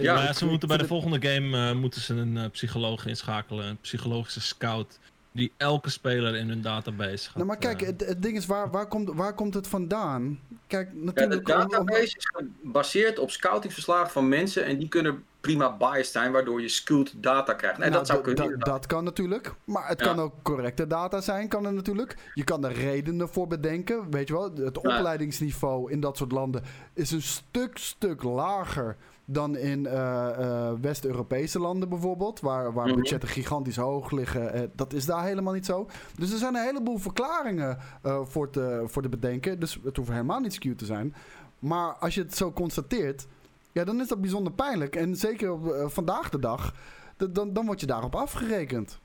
Ja, maar ja, ze moeten bij de het- volgende game eh, moeten ze een eh, psycholoog inschakelen. Een psychologische scout. Die elke speler in hun database gaat. Nou, maar kijk, eh, het, het ding is, waar, waar, komt, waar komt het vandaan? Kijk, Ja, de natuurlijk... om- om- database is gebaseerd op scoutingverslagen van mensen en die kunnen prima biased zijn, waardoor je skewed data krijgt. En Nou, dat zou d- kunnen. dat kan natuurlijk. Maar het Ja. kan ook correcte data zijn, kan er natuurlijk. Je kan er redenen voor bedenken. Weet je wel, het Ja. opleidingsniveau in dat soort landen is een stuk, stuk lager dan in eh, eh, West-Europese landen bijvoorbeeld. Waar, waar Mhm. budgetten gigantisch hoog liggen. Eh, dat is daar helemaal niet zo. Dus er zijn een heleboel verklaringen eh, voor, te, voor te bedenken. Dus het hoeft helemaal niet skewed te zijn. Maar als je het zo constateert, ja, dan is dat bijzonder pijnlijk. En zeker op, vandaag de dag, dan, dan word je daarop afgerekend.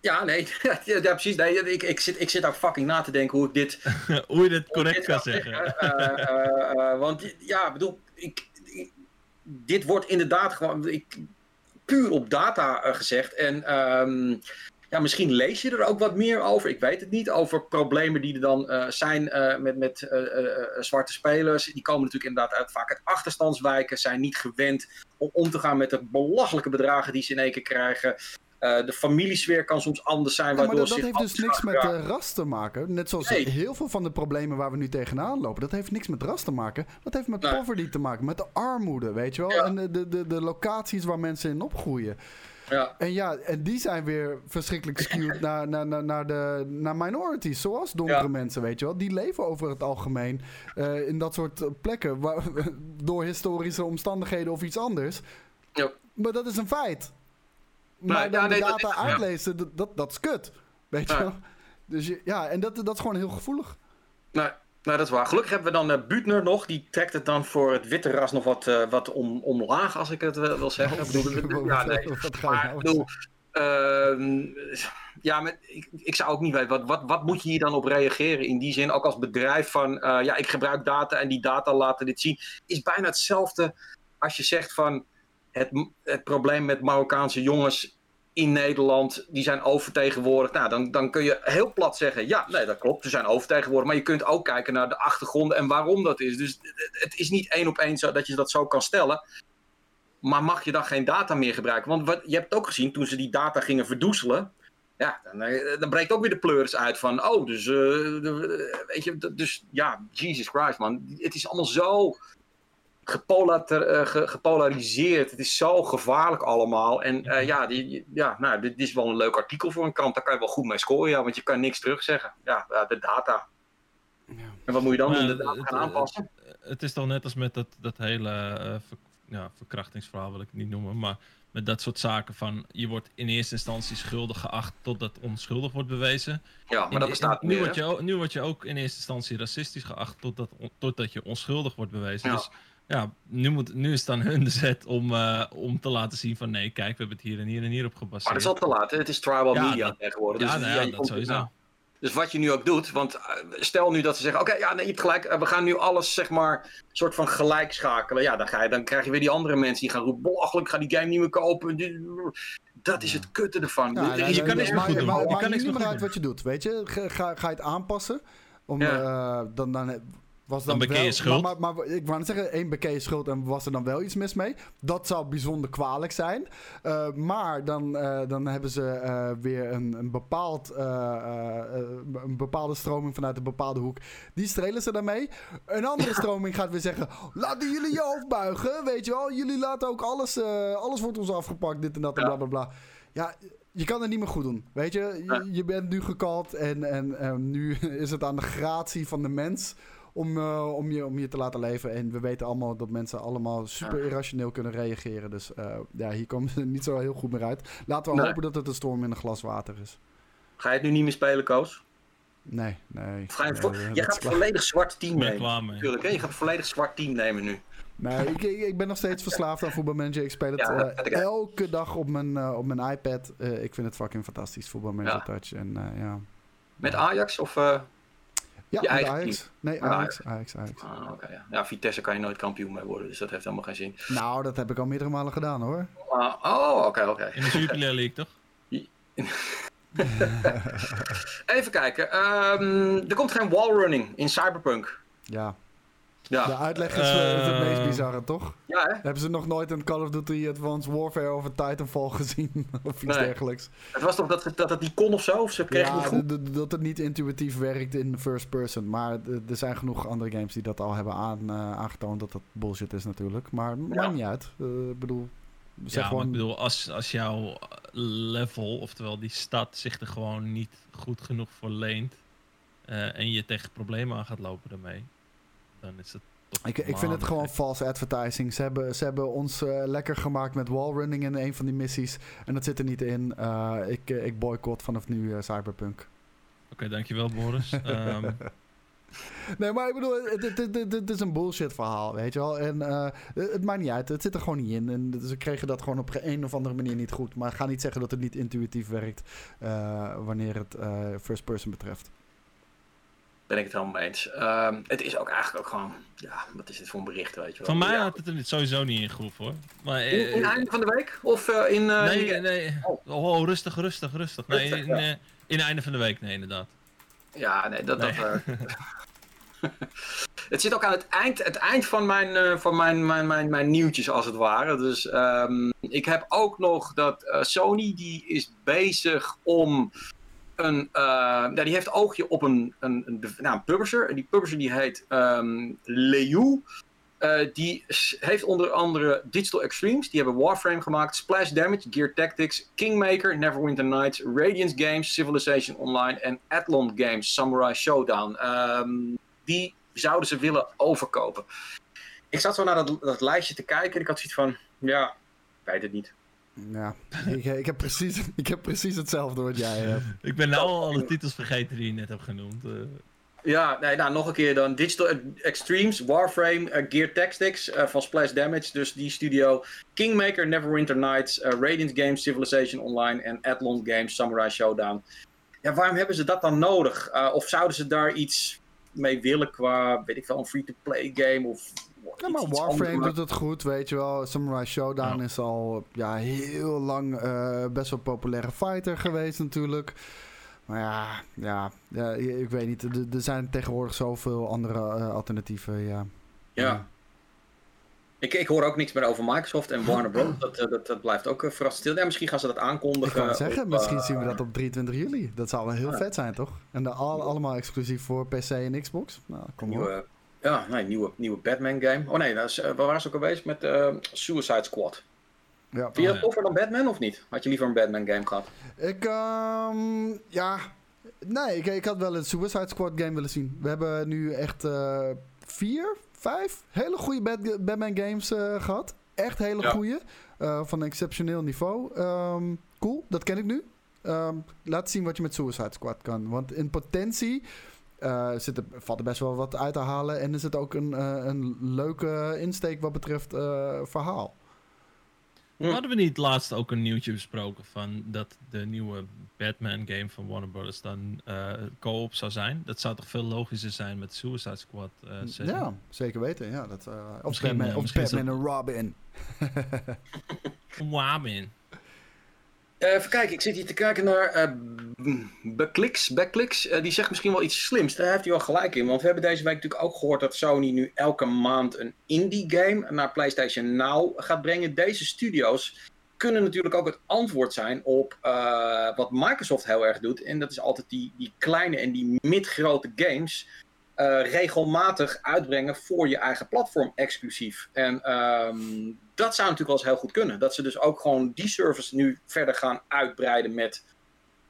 Ja, nee, ja, ja, precies. Nee, ik, ik, zit, ik zit ook fucking na te denken hoe ik dit hoe je dit correct dit kan zeggen. Eh, eh, eh, want ja, ik bedoel, ik, ik- dit wordt inderdaad gewoon ik, puur op data eh, gezegd. En ehm, ja, misschien lees je er ook wat meer over. Ik weet het niet. Over problemen die er dan eh, zijn eh, met, met zwarte spelers. Die komen natuurlijk inderdaad uit, vaak uit achterstandswijken. Zijn niet gewend om om te gaan met de belachelijke bedragen die ze in één keer krijgen. Eh, de familiesfeer kan soms anders zijn. Ja, maar dat, heeft dus niks met eh, ras te maken. Net zoals Nee. heel veel van de problemen waar we nu tegenaan lopen. Dat heeft niks met ras te maken. Dat heeft met Nee. poverty te maken. Met de armoede, weet je wel. Ja. En de, de, de, de locaties waar mensen in opgroeien. Ja. En ja, en die zijn weer verschrikkelijk skewed naar, naar, naar, naar, de, naar minorities. Zoals donkere Ja. mensen, weet je wel. Die leven over het algemeen eh, in dat soort plekken. Waar, door historische omstandigheden of iets anders. Ja. Maar dat is een feit. Maar Nee, dan ja, de nee, dat data ja. uitlezen, dat, dat, dat is kut. Weet je Ja. wel? Dus je- ja, en dat, dat is gewoon heel gevoelig. Nee, nee, dat is waar. Gelukkig hebben we dan uh, Buutner nog. Die trekt het dan voor het witte ras nog wat, eh, wat om, omlaag, als ik het wil, wil zeggen. Ik bedoel, ja, nee. Wat ga je Maar nou ik bedoel, ehm, ja, ik, ik zou ook niet weten, wat, wat, wat moet je hier dan op reageren? In die zin, ook als bedrijf van, eh, ja, ik gebruik data en die data laten dit zien. Is bijna hetzelfde als je zegt van, het, het probleem met Marokkaanse jongens in Nederland, die zijn overtegenwoordigd. Nou, dan, dan kun je heel plat zeggen, ja, nee, dat klopt, ze zijn overtegenwoordigd. Maar je kunt ook kijken naar de achtergronden en waarom dat is. Dus het, is niet één op één zo dat je dat zo kan stellen. Maar mag je dan geen data meer gebruiken? Want wat, je hebt ook gezien, toen ze die data gingen verdoezelen, ja, dan, eh, dan breekt ook weer de pleuris uit van, oh, dus, eh, de- weet je, dus ja, Jesus Christ, man. Het is allemaal zo eh, gepolariseerd. Het is zo gevaarlijk allemaal. En eh, ja, die, ja nou, dit is wel een leuk artikel voor een krant. Daar kan je wel goed mee scoren, ja, want je kan niks terugzeggen. Ja, de data. Ja. En wat moet je dan Maar doen? ja, De data het- gaan aanpassen? Het is toch net als met dat, dat hele eh, ver- ja, verkrachtingsverhaal, wil ik het niet noemen. Maar met dat soort zaken van je wordt in eerste instantie schuldig geacht totdat onschuldig wordt bewezen. Ja, maar In- dat bestaat in- nu, meer. word je, ook- nu word je ook in eerste instantie racistisch geacht totdat, on- totdat je onschuldig wordt bewezen. Ja. Dus ja, nu, moet, nu is het aan hun de zet om, eh, om te laten zien van nee, kijk, we hebben het hier en hier en hier op Maar gebaseerd. dat is al te laat. hè. Het is tribal Ja, media dat- tegenwoordig. ja, dus, nou ja, dat sowieso. nou, dus wat je nu ook doet, want eh, stel nu dat ze zeggen: Oké, ja, nee, je hebt gelijk, eh, we gaan nu alles zeg maar soort van gelijk schakelen. Ja, dan, ga je, dan krijg je weer die andere mensen die gaan roepen: belachelijk, ik ga die game niet meer kopen. Dat is het kutte ervan. Ja, Er je kan niks meer maar- goed doen. maar- Je Het kan niks meer uit wat je doet, weet je. Ga, ga, ga je het aanpassen? Om, Ja. eh, dan, dan was Dan je wel, schuld. Maar, maar, maar ik wou net zeggen, één beken je schuld en was er dan wel iets mis mee. Dat zou bijzonder kwalijk zijn. Eh, maar dan, eh, dan hebben ze eh, weer een, een, bepaald, een bepaalde stroming vanuit een bepaalde hoek. Die strelen ze daarmee. Een andere stroming gaat weer zeggen: laten jullie je hoofd buigen. Weet je wel, jullie laten ook alles, alles wordt ons afgepakt, dit en dat en bla bla bla. Ja, je kan het niet meer goed doen. Weet je, je, je bent nu gekald en, en, en nu is het aan de gratie van de mens om, eh, om, je, om je te laten leven. En we weten allemaal dat mensen allemaal super irrationeel kunnen reageren. Dus eh, ja, hier komen ze niet zo heel goed meer uit. Laten we Nee. hopen dat het een storm in een glas water is. Ga je het nu niet meer spelen, Koos? Nee, nee. Of ga je, gaat een klaar. volledig zwart team nemen. klaar. Natuurlijk, hè? Je gaat een volledig zwart team nemen nu. Nee, ik, ik, ben nog steeds verslaafd aan voetbalmanager. Ik speel het Ja, eh, elke dag op mijn, op mijn iPad. Eh, ik vind het fucking fantastisch, voetbalmanager Ja. Touch. En eh, ja... Met Ajax of. Ja, Je met eigen Ajax. Nee, Ajax, Ajax, Ajax. ah, oké, ja. ja, Vitesse kan je nooit kampioen mee worden, dus dat heeft helemaal geen zin. Nou, dat heb ik al meerdere malen gedaan hoor. Ah, oh, oké, oké. In de Jupiler League, toch? Even kijken. ehm, er komt geen wallrunning in Cyberpunk. Ja, Ja, de uitleg is eh, het meest Eh. bizarre, toch? ja hè? Hebben ze nog nooit een Call of Duty Advanced Warfare over Titanfall gezien? of iets Nee. dergelijks? Het was toch dat, dat dat niet kon of zo? Of ze kregen niet Ja, goed? dat het niet intuïtief werkt in first person. Maar er zijn genoeg andere games die dat al hebben aan, eh, aangetoond dat dat bullshit is natuurlijk. Maar maakt niet uit. Eh, Ik bedoel, zeg ja, maar gewoon... ik bedoel, als, als jouw level, oftewel die stad, zich er gewoon niet goed genoeg voor leent. eh, en je tegen problemen aan gaat lopen daarmee. Dan is het. Ik, ik vind het gewoon false advertising. Ze hebben, ze hebben ons eh, lekker gemaakt met wallrunning in een van die missies. En dat zit er niet in. Eh, ik, eh, ik boycott vanaf nu Cyberpunk. Oké, dankjewel Boris. Ehm, Nee, maar ik bedoel, het, het, het, het- het is een bullshit verhaal, weet je wel. En eh, het maakt niet uit. Het zit er gewoon niet in. En ze kregen dat gewoon op een of andere manier niet goed. Maar ga niet zeggen dat het niet intuïtief werkt eh, wanneer het eh, first person betreft. Ben ik het helemaal mee eens. Ehm, het is ook eigenlijk ook gewoon. Ja, wat is dit voor een bericht, weet je wel? van mij Ja. had het er sowieso niet in groef hoor. Maar, In, in eh, einde van de week? Of eh, in. eh, nee, in- nee. Oh. Oh, rustig, rustig, rustig. Nee, Rustig, in, eh, in einde van de week, nee, inderdaad. Ja, nee, dat. Nee. dat het zit ook aan het eind, het eind van, mijn, van mijn, mijn, mijn, mijn nieuwtjes, als het ware. Dus ehm, ik heb ook nog dat Sony die is bezig om eh, die heeft oogje op een, een, een, nou, een publisher. En die publisher die heet. Eh, die heeft onder andere Digital Extremes, die hebben Warframe gemaakt, Splash Damage, Gear Tactics, Kingmaker, Neverwinter Nights, Radiance Games, Civilization Online en Athlon Games, Samurai Showdown. Ehm, die zouden ze willen overkopen. Ik zat zo naar dat, dat lijstje te kijken en ik had zoiets van, ja, weet het niet. Ja, ik, ik, heb precies, ik heb precies hetzelfde wat jij hebt. Ik ben nou al alle titels vergeten die je net hebt genoemd. eh. Ja, nee, nou nog een keer dan. Digital Extremes, Warframe, eh, Gear Tactics eh, van Splash Damage. Dus die studio. Kingmaker, Neverwinter Nights, Radiant Games, Civilization Online en Athlon Games, Samurai Showdown. Ja, waarom hebben ze dat dan nodig? Eh, of zouden ze daar iets mee willen qua, weet ik wel, een free-to-play game of... Ja, maar iets Warframe doet het goed, weet je wel. Samurai Showdown Ja. is al ja, heel lang eh, best wel populaire fighter geweest natuurlijk. Maar ja, ja, ja ik weet niet. Er, er zijn tegenwoordig zoveel andere eh, alternatieven, ja. Ja. Ik, ik hoor ook niks meer over Microsoft en Warner Bros. Dat, eh, dat, dat blijft ook verrassend stil. Ja, misschien gaan ze dat Ik aankondigen. kan het zeggen, op, misschien zien we dat op 23 juli. Dat zou wel heel ja. vet zijn, toch? En dan al, allemaal exclusief voor PC en Xbox. Nou, kom op. Ja, nee, nieuwe, nieuwe Batman game. Oh nee, dat is, eh, waar waren ze ook al bezig met eh, Suicide Squad? Ja. Vind je dat toffer dan Batman of niet? Had je liever een Batman game gehad? Ik, ehm, ja. Nee, ik, ik had wel een Suicide Squad game willen zien. We hebben nu echt eh, vier, vijf hele goede Bat- Batman games eh, gehad. Echt hele Ja. goede. van een exceptioneel niveau. Ehm, cool, dat ken ik nu. Ehm, laat zien wat je met Suicide Squad kan. Want in potentie eh, zit er, valt er best wel wat uit te halen. En er zit ook een, eh, een leuke insteek wat betreft eh, verhaal. Hm. Hadden we niet laatst ook een nieuwtje besproken van dat de nieuwe Batman game van Warner Bros. dan eh co-op zou zijn? Dat zou toch veel logischer zijn met Suicide Squad eh? Ja, zeker weten. Ja, dat, of Misschien, Batman, of misschien is Batman en Robin. Wamin. Eh, even kijken, ik zit hier te kijken naar eh Backlix. Backlix eh, die zegt misschien wel iets slims. Daar heeft hij wel gelijk in. Want we hebben deze week natuurlijk ook gehoord dat Sony nu elke maand een indie game naar PlayStation Now gaat brengen. Deze studio's kunnen natuurlijk ook het antwoord zijn op eh, wat Microsoft heel erg doet. En dat is altijd die, die kleine en die midgrote games eh, regelmatig uitbrengen voor je eigen platform exclusief. En ehm, dat zou natuurlijk wel eens heel goed kunnen. Dat ze dus ook gewoon die service nu verder gaan uitbreiden met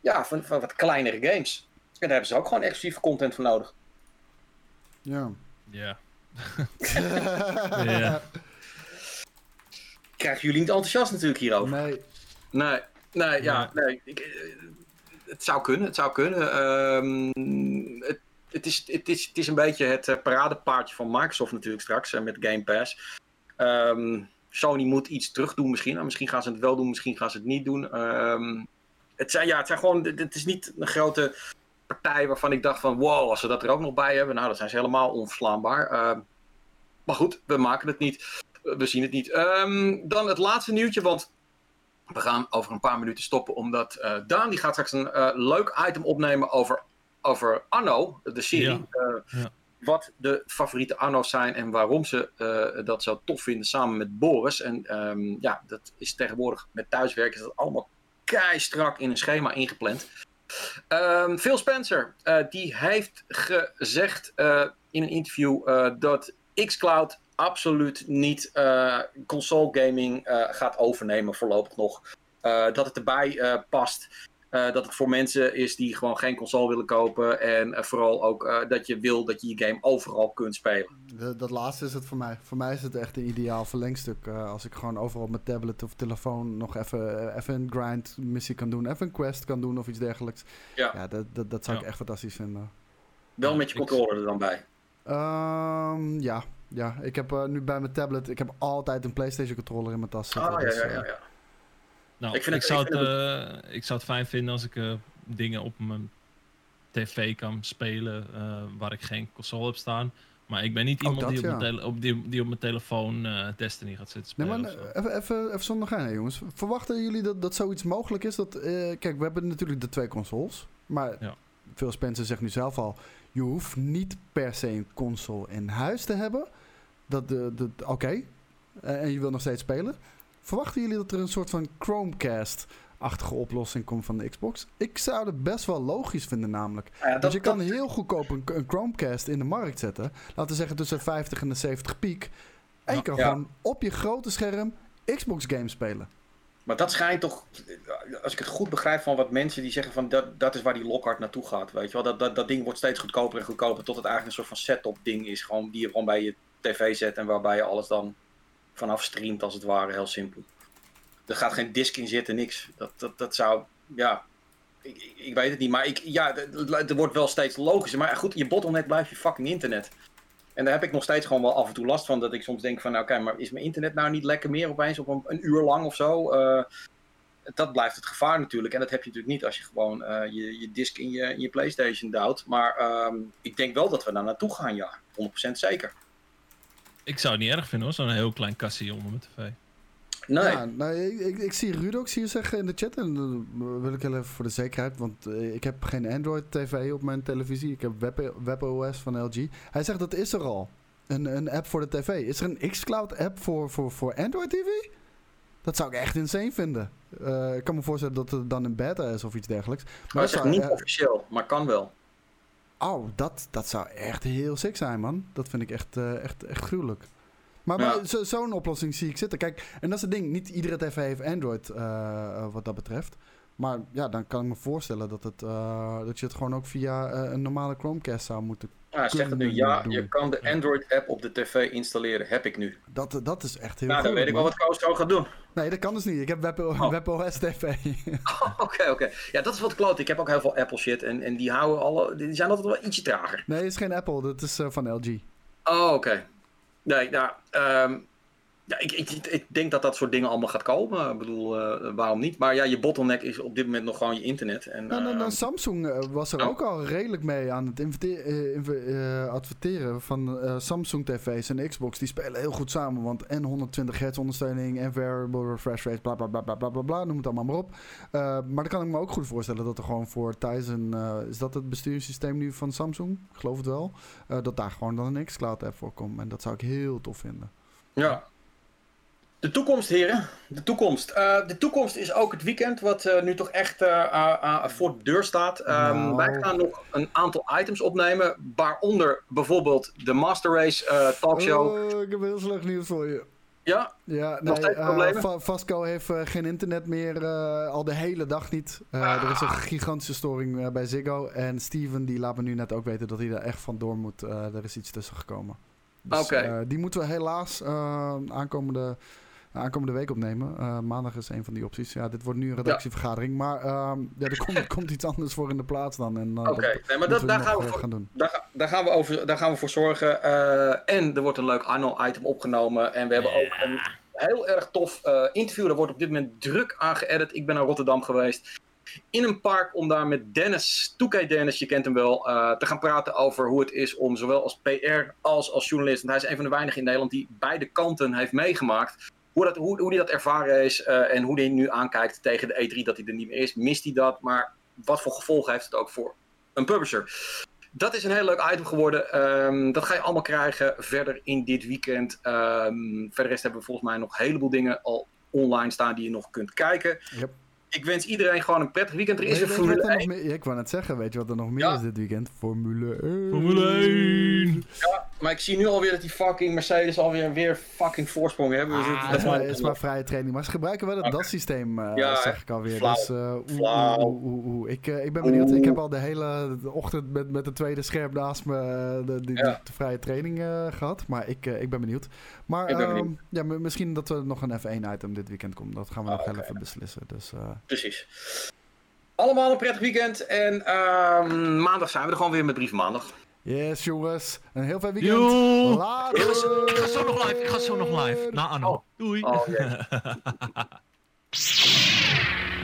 ja, van, van wat kleinere games. En daar hebben ze ook gewoon exclusieve content voor nodig. Ja. Ja. Ja. Krijgen jullie niet enthousiast natuurlijk hierover? Nee, Nee, nee, ja, nee. Ik, eh, het zou kunnen, het zou kunnen. Ehm, het, het, is, het, is, het is een beetje het eh, paradepaardje van Microsoft natuurlijk straks eh, met Game Pass. Ehm, Sony moet iets terug doen misschien. Nou, misschien gaan ze het wel doen, misschien gaan ze het niet doen. Ehm, het, zijn, ja, het zijn gewoon, het is niet een grote partij waarvan ik dacht van wow, als ze dat er ook nog bij hebben, nou dan zijn ze helemaal onverslaanbaar. Ehm, maar goed, we maken het niet. We zien het niet. Ehm, dan het laatste nieuwtje, want we gaan over een paar minuten stoppen, omdat eh, Daan die gaat straks een eh, leuk item opnemen over, over Anno, de serie. Ja. Eh, Ja. Wat de favoriete Anno's zijn en waarom ze eh, dat zo tof vinden samen met Boris. En ehm, ja, dat is tegenwoordig met thuiswerken is dat allemaal kei strak in een schema ingepland. Ehm, Phil Spencer, eh, die heeft gezegd eh, in een interview dat xCloud absoluut niet console gaming gaat overnemen voorlopig nog. Dat het erbij past. Eh, dat het voor mensen is die gewoon geen console willen kopen. En eh, vooral ook eh, dat je wil dat je je game overal kunt spelen. de- dat laatste is het voor mij. Voor mij is het echt een ideaal verlengstuk. eh, als ik gewoon overal op mijn tablet of telefoon nog even, even een grind missie kan doen. Even een quest kan doen of iets dergelijks. Ja. Ja, dat, dat, dat zou ik echt fantastisch vinden. Wel Ja, met je ik- controller er dan bij. Ehm, ja, ja, ik heb eh, nu bij mijn tablet, ik heb altijd een PlayStation controller in mijn tas zitten. Ah, ja, dus, ja, ja, ja. Nou, Ik ik, vind het- zou ik het, eh, ik zou het fijn vinden als ik eh, dingen op mijn tv kan spelen eh, waar ik geen console heb staan. Maar ik ben niet iemand dat, die, op ja. mijn tele- op, die, die op mijn telefoon eh, Destiny gaat zitten Nee, spelen. maar zo. eh, even, even, even zonder gein, jongens. Verwachten jullie dat, dat zoiets mogelijk is? Dat, eh, kijk, we hebben natuurlijk de twee consoles. Maar Ja. Phil Spencer zegt nu zelf al... je hoeft niet per se een console in huis te hebben. Dat de, Oké. Eh, en je wil nog steeds spelen. Verwachten jullie dat er een soort van Chromecast-achtige oplossing komt van de Xbox? Ik zou het best wel logisch vinden namelijk. Ja, Want dat, je kan dat- heel goedkoop een, een Chromecast in de markt zetten. Laten we zeggen tussen 50 en de 70 piek. En je kan Ja. gewoon op je grote scherm Xbox games spelen. Maar dat schijnt toch, als ik het goed begrijp van wat mensen die zeggen van dat, dat is waar die Lockhart naartoe gaat. Weet je wel, dat, dat, dat ding wordt steeds goedkoper en goedkoper tot het eigenlijk een soort van set-top ding is. Gewoon, die je gewoon bij je tv zet en waarbij je alles dan vanaf streamt als het ware, heel simpel. Er gaat geen disk in zitten, niks. Dat, dat, dat zou, ja, ik, ik, weet het niet. Maar ik, ja, er wordt wel steeds logischer. Maar goed, je bottleneck blijft je fucking internet. En daar heb ik nog steeds gewoon wel af en toe last van. Dat ik soms denk van, nou oké, maar is mijn internet nou niet lekker meer opeens op een, een uur lang of zo? Eh, dat blijft het gevaar natuurlijk. En dat heb je natuurlijk niet als je gewoon eh, je, je disk in je, in je PlayStation duwt. Maar ehm, ik denk wel dat we daar naartoe gaan, ja. 100% zeker. Ik zou het niet erg vinden hoor, zo'n heel klein kastje onder mijn tv. Nee. Ja, nou, ik, ik, ik zie Ruud ook hier zeggen in de chat. En dat wil ik heel even voor de zekerheid. Want eh, ik heb geen Android TV op mijn televisie. Ik heb Web, WebOS van LG. Hij zegt dat is er al. Een, een app voor de tv. Is er een xCloud app voor, voor, voor Android TV? Dat zou ik echt insane vinden. Uh, ik kan me voorstellen dat het dan een beta is of iets dergelijks. Maar dat is niet uh, officieel, maar kan wel. Oh, dat, dat zou echt heel sick zijn, man. Dat vind ik echt, uh, echt, echt gruwelijk. Maar, ja. maar zo'n zo oplossing zie ik zitten. Kijk, en dat is het ding. Niet iedere tv heeft Android wat dat betreft. Maar ja, dan kan ik me voorstellen dat, het, uh, dat je het gewoon ook via uh, een normale Chromecast zou moeten ja, zeg het nu. Ja, doen. je kan de Android-app op de tv installeren. Heb ik nu. Dat, dat is echt heel Nou, dan weet ik wel wat Koos zou gaan doen. Nee, dat kan dus niet. Ik heb Web, oh. WebOS TV. Oké, oké. Okay, okay. Ja, dat is wat kloot. Ik heb ook heel veel Apple shit. En, en die, houden alle, die zijn altijd wel ietsje trager. Nee, het is geen Apple. Dat is uh, van LG. Oh, oké. Okay. Nee, nou... Um, ja, ik, ik, ik, denk dat dat soort dingen allemaal gaat komen. Ik bedoel, uh, waarom niet? Maar ja, je bottleneck is op dit moment nog gewoon je internet. En, nou, nou, nou, Samsung was er oh. ook al redelijk mee aan het uh, adverteren van Samsung tv's en Xbox. Die spelen heel goed samen, want en 120 hertz ondersteuning en variable refresh rate, bla bla bla bla bla bla, bla noem het allemaal maar op. maar dan kan ik me ook goed voorstellen dat er gewoon voor Tizen, is dat het besturingssysteem nu van Samsung? Ik geloof het wel. dat daar gewoon dan een Xcloud app voor komt. En dat zou ik heel tof vinden. Ja, de toekomst, heren. De toekomst. Uh, de toekomst is ook het weekend, wat uh, nu toch echt uh, voor de deur staat. Um, nou. Wij gaan nog een aantal items opnemen, waaronder bijvoorbeeld de Master Race talkshow. Oh, ik heb heel slecht nieuws voor je. Ja? Ja, nee, uh, Vasco heeft geen internet meer, al de hele dag niet. Ah. Er is een gigantische storing bij Ziggo. En Steven die laat me nu net ook weten dat hij er echt van door moet. er is iets tussen gekomen. Dus, okay. die moeten we helaas aankomende aankomende week opnemen. Uh, maandag is een van die opties. Ja, dit wordt nu een redactievergadering. Maar uh, ja, er komt, komt, iets anders voor in de plaats dan. Uh, Oké, nee, maar dat, daar, gaan we voor, gaan doen. Daar, daar, gaan we over, daar gaan we voor zorgen. en er wordt een leuk Arno-item opgenomen. En we hebben ook een heel erg tof interview. Daar wordt op dit moment druk aan geëdit. Ik ben naar Rotterdam geweest in een park om daar met Dennis, Toekei Dennis, je kent hem wel, uh, te gaan praten over hoe het is om zowel als PR als als journalist, want hij is een van de weinigen in Nederland die beide kanten heeft meegemaakt, hoe, dat, hoe, hoe hij dat ervaren is uh, en hoe hij nu aankijkt tegen de E3 dat hij er niet meer is. Mist hij dat? Maar wat voor gevolgen heeft het ook voor een publisher? Dat is een heel leuk item geworden. Um, dat ga je allemaal krijgen verder in dit weekend. Um, verder hebben we volgens mij nog een heleboel dingen al online staan die je nog kunt kijken. Ik wens iedereen gewoon een prettig weekend. Er is een Formule 1. Meer, ik wou net zeggen, weet je wat er nog meer is dit weekend? Formule 1. Formule 1. Ja, maar ik zie nu alweer dat die fucking Mercedes alweer weer fucking voorsprong hebben. Dus ah, het, dat is maar vrije training. Maar ze gebruiken wel het okay. DAS-systeem, uh, ja, zeg ik alweer. Flauw. Dus, uh, oe, oe, oe, Ik, uh, ik ben benieuwd. Ik heb al de hele ochtend met, met de tweede scherm naast me de, de, ja. de, vrije training gehad. Maar ik, ik ben benieuwd. Maar. Um, ja, misschien dat er nog een F1-item dit weekend komt. Dat gaan we oh, nog okay. even beslissen. Dus, Precies. Allemaal een prettig weekend. En uh, maandag zijn we er gewoon weer met Brief Maandag. Yes, jongens. Een heel fijn weekend. Later. Ik ga, ik ga, zo nog live. Ik ga zo nog live. Na Anno. Oh. Doei. Oh, yeah.